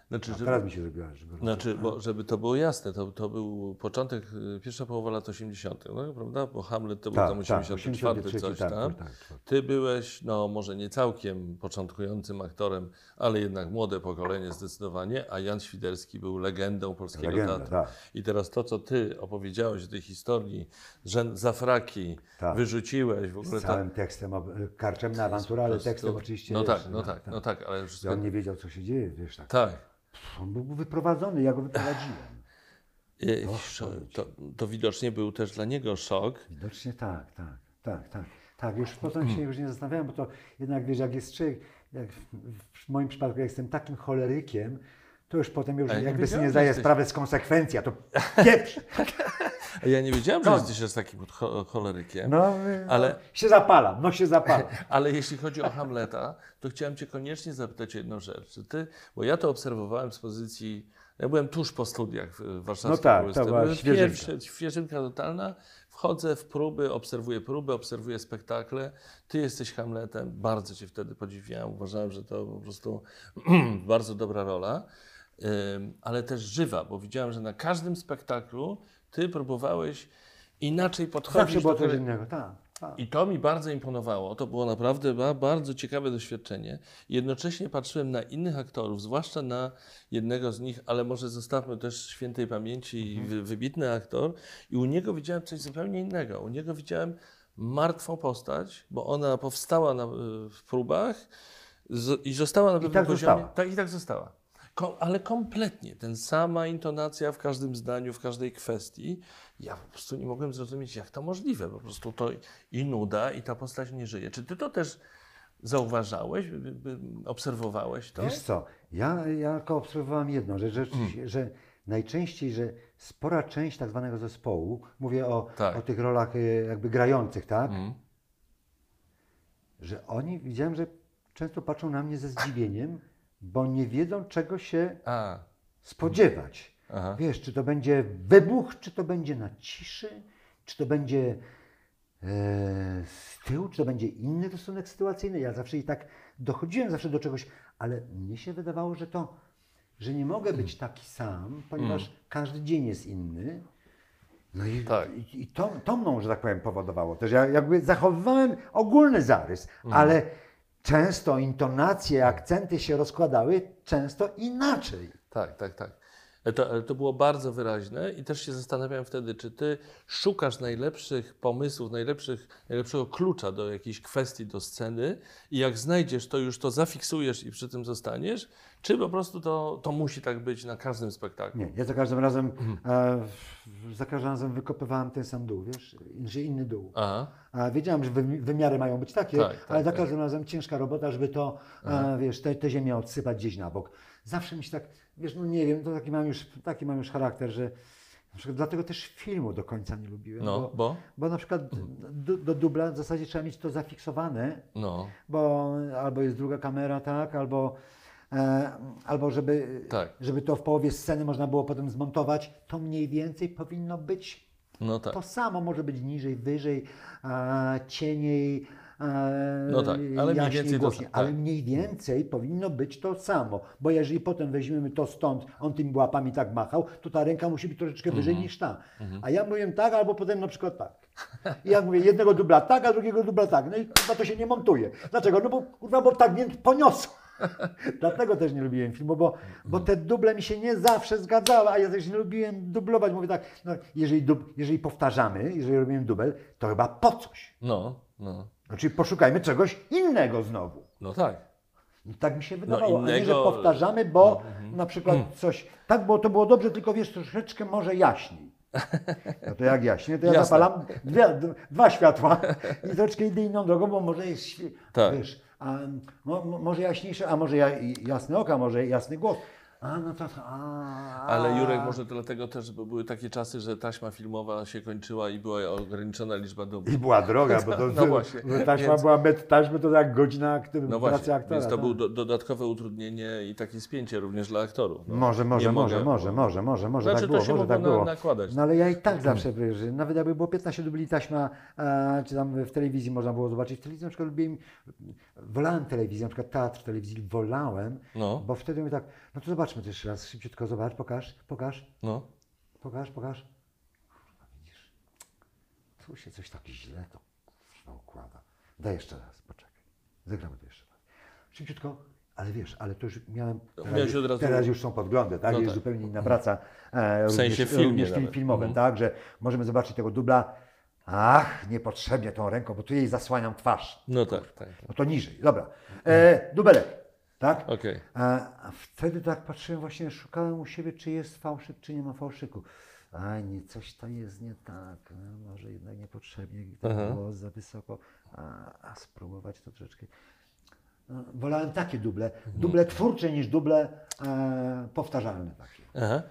Speaker 1: Znaczy,
Speaker 2: A
Speaker 1: żeby,
Speaker 2: teraz mi się zrobiła, gorąco.
Speaker 1: znaczy bo, żeby to było jasne, to, to był początek, y, pierwsza połowa lat 80., no, prawda? Bo Hamlet to był tam 84 coś
Speaker 2: tak,
Speaker 1: tam.
Speaker 2: tak, tak.
Speaker 1: Ty byłeś, no może nie całkiem początkującym aktorem, ale jednak młode pokolenie zdecydowanie, a Jan Świderski był legendą polskiego
Speaker 2: Legenda,
Speaker 1: teatru.
Speaker 2: tak.
Speaker 1: I teraz to, co ty opowiedziałeś o tej historii, że za fraki
Speaker 2: Tak.
Speaker 1: wyrzuciłeś w ogóle
Speaker 2: Z całym tekstem, ob- karczemna awantura, ale tekstem
Speaker 1: to-
Speaker 2: oczywiście.
Speaker 1: No
Speaker 2: wiesz,
Speaker 1: tak, no tak, no tak, ale wszystko...
Speaker 2: on nie wiedział, co się dzieje, wiesz, tak.
Speaker 1: Tak.
Speaker 2: On był wyprowadzony, ja go wyprowadziłem. Powiem ci.
Speaker 1: To, to widocznie był też dla niego szok.
Speaker 2: Widocznie tak, tak, tak, tak. Tak, już potem się już nie zastanawiałem, bo to jednak wiesz, jak jest człowiek, jak w, moim przypadku, jak jestem takim cholerykiem, to już potem już jakby sobie nie zdaję sprawy z konsekwencji, a to pieprz.
Speaker 1: Ja nie wiedziałem, że
Speaker 2: No.
Speaker 1: jesteś aż takim cho- cholerykiem.
Speaker 2: No,
Speaker 1: Ale-
Speaker 2: no, się zapalam, no się zapalam.
Speaker 1: Ale jeśli chodzi o Hamleta, to chciałem Cię koniecznie zapytać o jedną rzecz. Czy ty, bo ja to obserwowałem z pozycji. Ja byłem tuż po studiach w warszawskiej
Speaker 2: No tak, to była świeżynka.
Speaker 1: świeżynka totalna. Wchodzę w próby, obserwuję próby, obserwuję spektakle. Ty jesteś Hamletem. Bardzo Cię wtedy podziwiałem. Uważałem, że to po prostu bardzo dobra rola. Ale też żywa, bo widziałem, że na każdym spektaklu Ty próbowałeś inaczej podchodzić
Speaker 2: Zawsze było
Speaker 1: do
Speaker 2: coś innego, tak. tak.
Speaker 1: i to mi bardzo imponowało. To było naprawdę ba- bardzo ciekawe doświadczenie. Jednocześnie patrzyłem na innych aktorów, zwłaszcza na jednego z nich, ale może zostawmy też świętej pamięci i wy, wybitny aktor. I u niego widziałem coś zupełnie innego. U niego widziałem martwą postać, bo ona powstała na, w próbach z, i została na pewnym
Speaker 2: tak
Speaker 1: poziomie.
Speaker 2: została.
Speaker 1: Tak, i tak została. Ko- ale kompletnie, ten sama intonacja w każdym zdaniu, w każdej kwestii. Ja po prostu nie mogłem zrozumieć, jak to możliwe. Po prostu to i nuda, i ta postać nie żyje. Czy ty to też zauważałeś, obserwowałeś to?
Speaker 2: Wiesz co, ja, ja tylko obserwowałem jedno, że, rzeczywiście,
Speaker 1: Mm.
Speaker 2: że najczęściej, że spora część tak zwanego zespołu, mówię o,
Speaker 1: Tak.
Speaker 2: o tych rolach y, jakby grających, tak?
Speaker 1: Mhm.
Speaker 2: Że oni, widziałem, że często patrzą na mnie ze zdziwieniem, bo nie wiedzą czego się
Speaker 1: A,
Speaker 2: spodziewać.
Speaker 1: aha.
Speaker 2: Wiesz, czy to będzie wybuch, czy to będzie na ciszy, czy to będzie e, z tyłu, czy to będzie inny rysunek sytuacyjny. Ja zawsze i tak dochodziłem zawsze do czegoś, ale mnie się wydawało, że to, że nie mogę być taki sam, ponieważ każdy dzień jest inny. No i,
Speaker 1: Tak.
Speaker 2: i, i to, to mną, że tak powiem, powodowało też. Ja jakby zachowywałem ogólny zarys, ale często intonacje, akcenty się rozkładały często inaczej.
Speaker 1: Tak, tak, tak. To, to było bardzo wyraźne i też się zastanawiałem wtedy, czy ty szukasz najlepszych pomysłów, najlepszych, najlepszego klucza do jakiejś kwestii, do sceny i jak znajdziesz, to już to zafiksujesz i przy tym zostaniesz, czy po prostu to, to musi tak być na każdym spektaklu?
Speaker 2: Nie, ja za każdym razem,
Speaker 1: Mhm.
Speaker 2: e, za każdym razem wykopywałem ten sam dół, wiesz, że inny dół.
Speaker 1: Aha,
Speaker 2: A wiedziałem, że wymi- wymiary mają być takie,
Speaker 1: Tak, tak,
Speaker 2: ale za
Speaker 1: tak.
Speaker 2: każdym razem ciężka robota, żeby to, e, wiesz, te ziemię odsypać gdzieś na bok. Zawsze mi się tak, wiesz, no nie wiem, to taki mam już, taki mam już charakter, że na przykład dlatego też filmu do końca nie lubiłem,
Speaker 1: no,
Speaker 2: bo,
Speaker 1: bo?
Speaker 2: bo na przykład do, do dubla w zasadzie trzeba mieć to zafiksowane,
Speaker 1: No,
Speaker 2: bo albo jest druga kamera, tak, albo, e, albo żeby,
Speaker 1: Tak.
Speaker 2: żeby to w połowie sceny można było potem zmontować, to mniej więcej powinno być
Speaker 1: no tak.
Speaker 2: to samo, może być niżej, wyżej, e, cieniej,
Speaker 1: No tak, ale mniej więcej
Speaker 2: głośniej,
Speaker 1: samo,
Speaker 2: ale
Speaker 1: tak.
Speaker 2: mniej więcej powinno być to samo, bo jeżeli potem weźmiemy to stąd, on tymi łapami tak machał, to ta ręka musi być troszeczkę wyżej
Speaker 1: Mhm.
Speaker 2: niż ta. A ja mówię tak, albo potem na przykład tak. I jak mówię, jednego dubla tak, a drugiego dubla tak. No i kurwa to się nie montuje. Dlaczego? No bo kurwa, bo tak mnie poniosło. Dlatego też nie lubiłem filmu, bo, bo te duble mi się nie zawsze zgadzały, a ja też nie lubiłem dublować. Mówię tak, no, jeżeli, dub, jeżeli powtarzamy, jeżeli robimy dubel, to chyba po coś.
Speaker 1: No, no,
Speaker 2: Znaczy poszukajmy czegoś innego znowu.
Speaker 1: no tak.
Speaker 2: I tak mi się wydawało, a nie, że
Speaker 1: innego-
Speaker 2: powtarzamy, bo na przykład coś, tak, bo to było dobrze, tylko wiesz, troszeczkę może jaśniej. No to jak jaśnie, to ja
Speaker 1: Jasne.
Speaker 2: zapalam dwie, dwa światła i troszeczkę idę inną drogą, bo może jest,
Speaker 1: Tak.
Speaker 2: wiesz, a, mo, mo- może jaśniejsze, a może ja, jasny oka, może jasny głos. A no to, a,
Speaker 1: Ale Jurek, może dlatego też, bo były takie czasy, że taśma filmowa się kończyła i była ograniczona liczba dubli.
Speaker 2: I była droga, bo to
Speaker 1: No właśnie,
Speaker 2: bo taśma
Speaker 1: więc-
Speaker 2: była metr taśmy, to jak godzina aktyw,
Speaker 1: No
Speaker 2: pracy
Speaker 1: właśnie,
Speaker 2: aktora.
Speaker 1: więc to
Speaker 2: tak.
Speaker 1: było do, dodatkowe utrudnienie i takie spięcie również dla aktorów. No.
Speaker 2: Może, może, może,
Speaker 1: mogę.
Speaker 2: może, może, może, może
Speaker 1: Znaczy,
Speaker 2: tak
Speaker 1: to
Speaker 2: było,
Speaker 1: się
Speaker 2: może tak
Speaker 1: na-
Speaker 2: było.
Speaker 1: nakładać.
Speaker 2: No ale ja i tak zawsze, wiesz, że nawet jakby było 15 dubli taśma, e, czy tam w telewizji można było zobaczyć, w telewizji na przykład lubiłem, wolałem telewizję, na przykład teatr telewizji wolałem,
Speaker 1: No,
Speaker 2: bo wtedy mówię tak, no to zobaczmy to jeszcze raz, szybciutko zobacz, pokaż, pokaż,
Speaker 1: no.
Speaker 2: pokaż, pokaż. Kurwa, widzisz, tu się coś tak źle to kurwa, układa. Daj jeszcze raz, poczekaj, zagramy to jeszcze raz. Szybciutko, ale wiesz, ale to już miałem, teraz,
Speaker 1: od razu-
Speaker 2: teraz już są podglądy, tak,
Speaker 1: No
Speaker 2: jest
Speaker 1: tak.
Speaker 2: zupełnie inna praca, e,
Speaker 1: W sensie
Speaker 2: również,
Speaker 1: filmie
Speaker 2: również film filmowym,
Speaker 1: Mhm.
Speaker 2: tak, że możemy zobaczyć tego dubla, ach, niepotrzebnie tą ręką, bo tu jej zasłaniam twarz.
Speaker 1: No tak, tak.
Speaker 2: No to niżej, dobra. E, dubelek, tak?
Speaker 1: Okej.
Speaker 2: A, wtedy tak patrzyłem właśnie, szukałem u siebie, czy jest fałszyk, czy nie ma fałszyku. A nie, coś tam jest nie tak, no, może jednak niepotrzebnie,
Speaker 1: Aha.
Speaker 2: głos za wysoko, a, a spróbować to troszeczkę. No, wolałem takie duble, duble twórcze niż duble e, powtarzalne takie.
Speaker 1: Aha.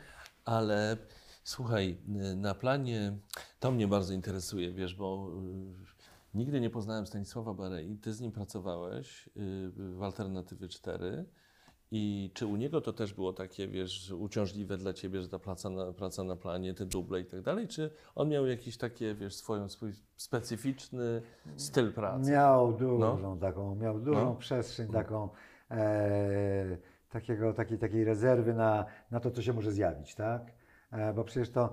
Speaker 1: Ale słuchaj, y, na planie to mnie bardzo interesuje, wiesz, bo y, nigdy nie poznałem Stanisława Barei. Ty z nim pracowałeś y, w Alternatywy 4. I czy u niego to też było takie, wiesz, uciążliwe dla ciebie, że ta praca na, praca na planie, te duble i tak dalej? Czy on miał jakiś takie, wiesz, swoją, swój specyficzny styl pracy?
Speaker 2: Miał dużą taką, miał dużą
Speaker 1: No.
Speaker 2: przestrzeń taką, e, takiego, takiej, takiej rezerwy na, na to, co się może zjawić, tak? E, bo przecież to,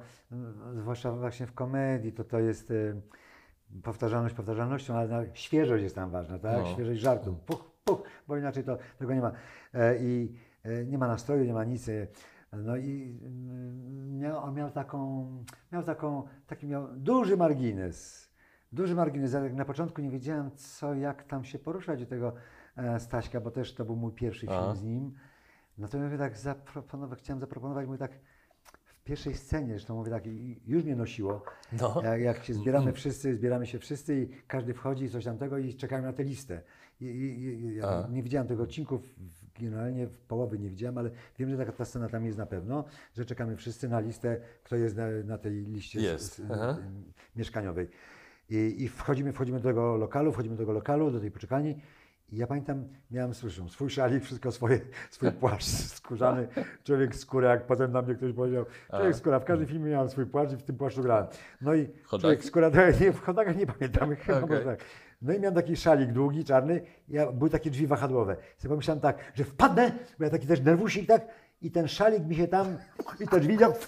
Speaker 2: zwłaszcza właśnie w komedii, to to jest e, powtarzalność powtarzalnością, ale świeżość jest tam ważna, tak?
Speaker 1: No.
Speaker 2: Świeżość żartu, puch, puch, bo inaczej to tego nie ma. E, I e, nie ma nastroju, nie ma nic. e, No i mm, miał, on miał taką, miał taką, taki miał duży margines. Duży margines. Ja na początku nie wiedziałem, co, jak tam się poruszać do tego Staśka, bo też to był mój pierwszy
Speaker 1: A.
Speaker 2: film z nim. Natomiast tak zaproponować, chciałem zaproponować, mówię tak pierwszej scenie, zresztą mówię tak, już mnie nosiło,
Speaker 1: No.
Speaker 2: jak, jak się zbieramy wszyscy, zbieramy się wszyscy i każdy wchodzi i coś tamtego i czekają na tę listę. I, i, ja nie widziałem tego odcinków, w- generalnie w połowy nie widziałem, ale wiem, że taka ta scena tam jest na pewno, że czekamy wszyscy na listę, kto jest na, na tej liście
Speaker 1: Jest,
Speaker 2: s-
Speaker 1: aha.
Speaker 2: mieszkaniowej. I, I wchodzimy, wchodzimy do tego lokalu, wchodzimy do tego lokalu, do tej poczekalni I ja pamiętam, miałem słyszę, swój szalik, wszystko swoje, swój płaszcz skórzany, człowiek skóra, jak potem na mnie ktoś powiedział, człowiek skóra, w każdym filmie miałem swój płaszcz i w tym płaszczu grałem. No i
Speaker 1: Chodaki?
Speaker 2: człowiek skóra, nie, w chodakach nie pamiętam, chyba może tak. No i miałem taki szalik długi, czarny, ja, były takie drzwi wahadłowe. Sobie pomyślałem tak, że wpadnę, bo ja taki też nerwusik, tak, i ten szalik mi się tam, i te drzwi tak,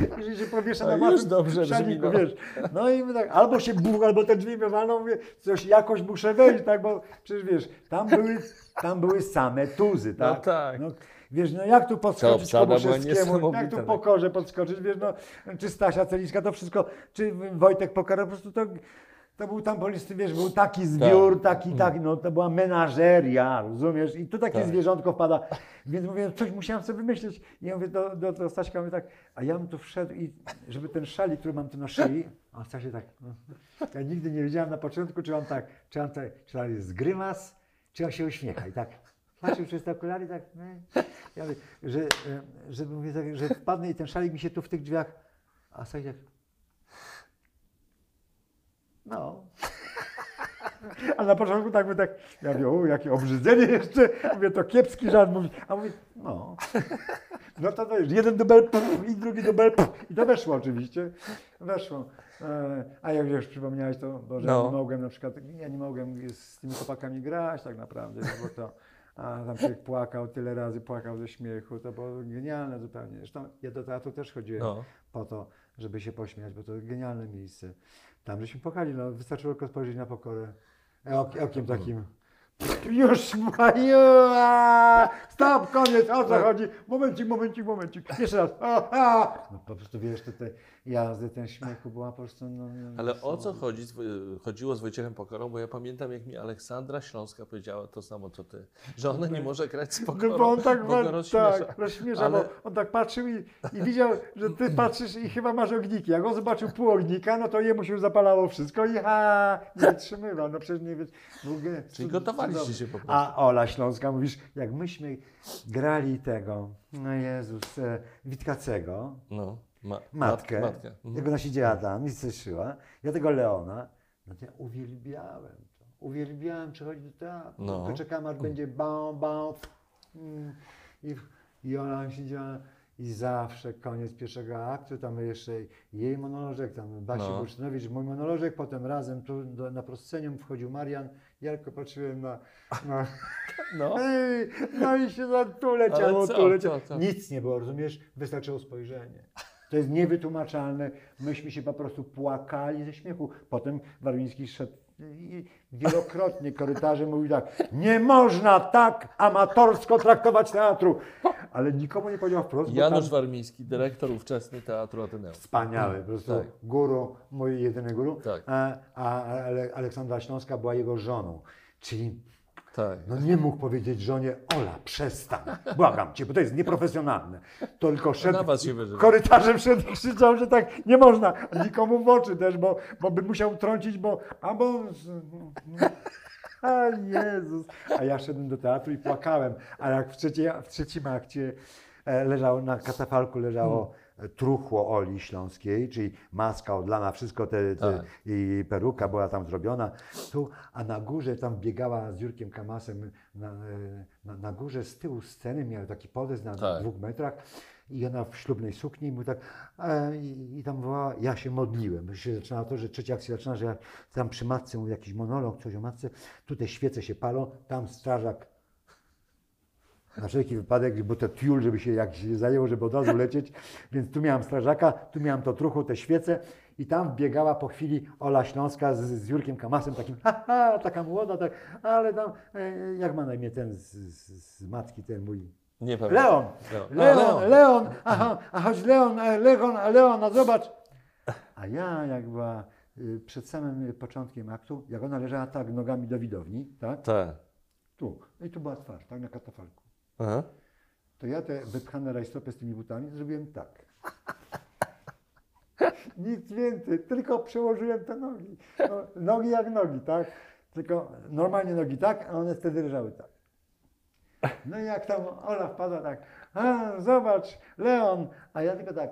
Speaker 2: i że się powieszę na
Speaker 1: A,
Speaker 2: maszyn
Speaker 1: już dobrze brzmi, no.
Speaker 2: wiesz. No i tak, albo się buch, albo te drzwi wywalą, mówię, coś jakoś muszę wejść, tak, bo przecież wiesz, tam były, tam były same tuzy, tak?
Speaker 1: No tak.
Speaker 2: No, wiesz, no jak tu podskoczyć jak tu
Speaker 1: tak.
Speaker 2: po korze podskoczyć, wiesz, no, czy Stasia Celiczka, to wszystko, czy Wojtek Pokara, po prostu to, to był tam wiesz, był taki zbiór, taki, taki, no to była menażeria, rozumiesz, i tu takie
Speaker 1: Tak.
Speaker 2: zwierzątko wpada, więc mówię, coś musiałem sobie wymyślić, i ja mówię do, do, do Staśka, mówię tak, a ja bym tu wszedł i żeby ten szalik, który mam tu na szyi, a Stasia tak, ja nigdy nie wiedziałem na początku, czy on tak, czy on tak, czy on jest grymas, czy on się uśmiecha. I tak patrzył przez te okulary, tak, nie? ja mówię, że, e, że, mówię tak, że wpadnę i ten szalik mi się tu w tych drzwiach, a Staś tak, no. A na początku tak by tak, ja mówię, o, jakie obrzydzenie jeszcze, mówię, to kiepski żart, mówi, a mówi, no. No to wiesz, jeden dubel puf, i drugi dubel puf, i to weszło oczywiście, weszło. E, A jak już przypomniałeś to, bo że ja
Speaker 1: No.
Speaker 2: nie mogłem na przykład, ja nie mogłem z tymi chłopakami grać tak naprawdę, bo to, a tam człowiek płakał, tyle razy płakał ze śmiechu, to było genialne zupełnie. Zresztą ja do teatru też chodziłem
Speaker 1: No.
Speaker 2: po to, żeby się pośmiać, bo to genialne miejsce. Tam żeśmy płakali, no wystarczyło tylko spojrzeć na pokorę. E, Ok, okiem takim. Już Maju! a, Stop, koniec, o co chodzi? Momencik, momencik, momencik. Jeszcze raz. A. No po prostu wiesz, tutaj jazdy, ten śmiechu była po prostu. No, no,
Speaker 1: Ale
Speaker 2: no,
Speaker 1: o co chodzi, chodziło z Wojciechem Pokorą? Bo ja pamiętam, jak mi Aleksandra Śląska powiedziała to samo, co ty. Że ona nie może grać z
Speaker 2: No
Speaker 1: Pokorą,
Speaker 2: bo on tak,
Speaker 1: bo go rozśmiesza.
Speaker 2: tak rozśmiesza,
Speaker 1: Ale-
Speaker 2: bo on tak patrzył i, i widział, że ty patrzysz i chyba masz ogniki. Jak on zobaczył pół ognika, no to jemu się zapalało wszystko i ha, nie wytrzymywał. No przecież nie ge-
Speaker 1: Czyli gotowaliście się po prostu.
Speaker 2: A Ola Śląska, mówisz, jak myśmy grali tego, no Jezus, e, Witkacego,
Speaker 1: No, ma,
Speaker 2: matkę,
Speaker 1: matkę. Mhm.
Speaker 2: jak ona siedziała tam i coś szyła, ja tego Leona, no to ja uwielbiałem to. Uwielbiałem przychodzić do teatru.
Speaker 1: No.
Speaker 2: Tylko czekałem, aż będzie bał, bał. mm, I, I ona siedziała i zawsze koniec pierwszego aktu, tam jeszcze jej monolożek, tam Basi
Speaker 1: No.
Speaker 2: Bursztynowicz, mój monolożek, potem razem tu do, na proscenium wchodził Marian, ja tylko patrzyłem na, na
Speaker 1: No.
Speaker 2: Ej, no i się za tu leciało,
Speaker 1: co,
Speaker 2: tu leciało.
Speaker 1: co, co?
Speaker 2: Nic nie było, rozumiesz? Wystarczyło spojrzenie. To jest niewytłumaczalne. Myśmy się po prostu płakali ze śmiechu. Potem Warmiński szedł i wielokrotnie korytarzem mówił tak, nie można tak amatorsko traktować teatru. Ale nikomu nie powiedział wprost,
Speaker 1: Janusz
Speaker 2: tam
Speaker 1: Warmiński, dyrektor ówczesny Teatru Ateneum.
Speaker 2: wspaniały, po prostu
Speaker 1: Tak.
Speaker 2: guru, mój jedyny guru.
Speaker 1: Tak.
Speaker 2: A, a Ale- Aleksandra Śląska była jego żoną. Czyli
Speaker 1: Tak.
Speaker 2: no nie mógł powiedzieć żonie, Ola, przestań, błagam cię, bo to jest nieprofesjonalne. Tylko szedł,
Speaker 1: się wyżywa.
Speaker 2: korytarzem szedł i krzyczał, że tak nie można, nikomu w oczy też, bo, bo by musiał trącić, bo, albo... A Jezus. A ja szedłem do teatru i płakałem, a jak w, w trzecim akcie e, leżało, na katafalku leżało e, truchło Oli Śląskiej, czyli maska odlana, wszystko te, te
Speaker 1: Tak.
Speaker 2: i peruka była tam zrobiona. Tu, a na górze tam biegała z Jurkiem Kamasem na, na, na górze z tyłu sceny, miał taki podest na
Speaker 1: Tak.
Speaker 2: dwóch metrach i ona w ślubnej sukni mówi tak, e, i, i tam wołała, ja się modliłem. Bo się zaczyna to, że trzecia akcja zaczyna, że ja tam przy matce mówi jakiś monolog, coś o matce, tu te świece się palą, tam strażak na wszelki wypadek, bo to tiul, żeby się jak się zajęło, żeby od razu lecieć. Więc tu miałam strażaka, tu miałam to truchu, te świece i tam wbiegała po chwili Ola Śląska z, z Jurkiem Kamasem, takim ha, ha, taka młoda, tak, ale tam, e, jak ma na imię ten z, z, z matki, ten mój,
Speaker 1: Nie pamiętam.
Speaker 2: Leon,
Speaker 1: Leon.
Speaker 2: Leon,
Speaker 1: A, Leon.
Speaker 2: Leon, aha, a chodź Leon, e, Leon, a Leon, a zobacz. A ja jak była y, przed samym początkiem aktu, jak ona leżała tak nogami do widowni, tak,
Speaker 1: Tak.
Speaker 2: tu, i tu była twarz, tak, na katafalku.
Speaker 1: Aha.
Speaker 2: To ja te wypchane rajstopy z tymi butami zrobiłem tak. Nic więcej, tylko przełożyłem te nogi. No, nogi jak nogi, tak? Tylko normalnie nogi tak, a one wtedy leżały tak. No i jak tam Ola wpadła tak, a zobacz, Leon, a ja tylko tak.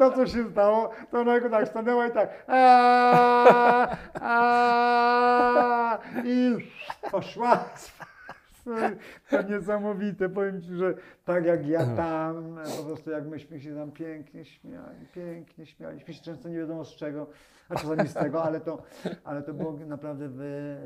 Speaker 2: To, co się stało, to ona go tak stanęła i tak a, a, i poszła. To niesamowite, powiem Ci, że tak jak ja tam, po prostu jak myśmy się tam pięknie śmiali, pięknie śmialiśmy się często nie wiadomo z czego, a czasami z tego, ale to, ale to było naprawdę wy,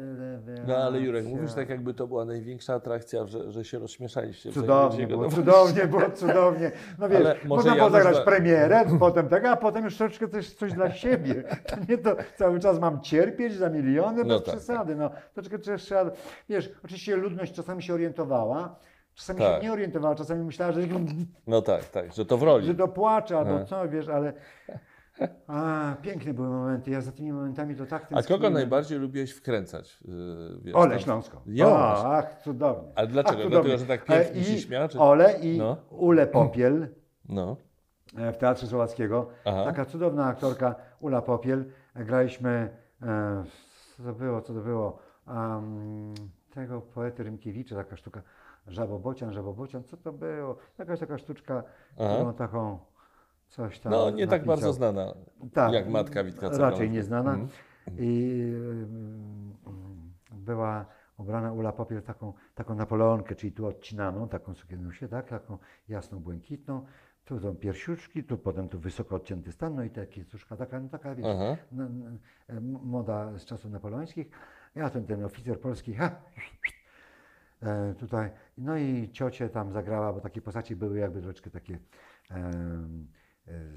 Speaker 2: wy,
Speaker 1: No ale Jurek, mówisz tak jakby to była największa atrakcja, że, że się rozśmieszaliście.
Speaker 2: Cudownie było,
Speaker 1: się
Speaker 2: cudownie było, cudownie. No wiesz,
Speaker 1: Ale
Speaker 2: można
Speaker 1: ja
Speaker 2: było zagrać
Speaker 1: nazwę-
Speaker 2: premierę, potem tak, a potem już troszeczkę też coś dla siebie. To nie to cały czas mam cierpieć za miliony,
Speaker 1: No
Speaker 2: bez
Speaker 1: tak,
Speaker 2: przesady. No, troszeczkę trzeba, wiesz, oczywiście ludność czasami się orientowała, czasami
Speaker 1: Tak.
Speaker 2: się nie orientowała, czasami myślała, że,
Speaker 1: No tak, tak, że to w roli.
Speaker 2: że to płacze albo
Speaker 1: A.
Speaker 2: co, wiesz, ale a, piękne były momenty. Ja za tymi momentami to tak
Speaker 1: A kogo najbardziej lubiłeś wkręcać? Yy, wiesz,
Speaker 2: Ole
Speaker 1: tam?
Speaker 2: Śląską.
Speaker 1: Ja
Speaker 2: O, ach, cudownie.
Speaker 1: Ale dlaczego?
Speaker 2: Ach, cudownie.
Speaker 1: Dlatego, że tak pięknie
Speaker 2: E,
Speaker 1: się
Speaker 2: i
Speaker 1: śmiała, czy-
Speaker 2: Ole i
Speaker 1: No.
Speaker 2: Ule Popiel.
Speaker 1: No.
Speaker 2: e, w Teatrze Słowackiego.
Speaker 1: Aha.
Speaker 2: Taka cudowna aktorka Ula Popiel. Graliśmy, e, co to było, co to było, Am, tego poety Rymkiewicza, taka sztuka, Żabobocian, Żabobocian, co to było? Jakaś taka sztuczka,
Speaker 1: Aha.
Speaker 2: którą taką, coś tam
Speaker 1: No nie tak
Speaker 2: napisał.
Speaker 1: bardzo znana,
Speaker 2: Tak,
Speaker 1: jak matka Witka
Speaker 2: Raczej nieznana.
Speaker 1: Mhm.
Speaker 2: I mm, była ubrana Ula Popiel taką, taką napoleonkę, czyli tu odcinaną, taką sukienkę, tak, taką jasną, błękitną. Tu są piersiuczki, tu potem tu wysoko odcięty stan, no i ta kiecuszka taka, no taka, wiesz, moda z czasów napoleońskich. Ja ten, ten oficer polski, ha, e, tutaj, no i ciocie tam zagrała, bo takie postaci były jakby troszeczkę takie e,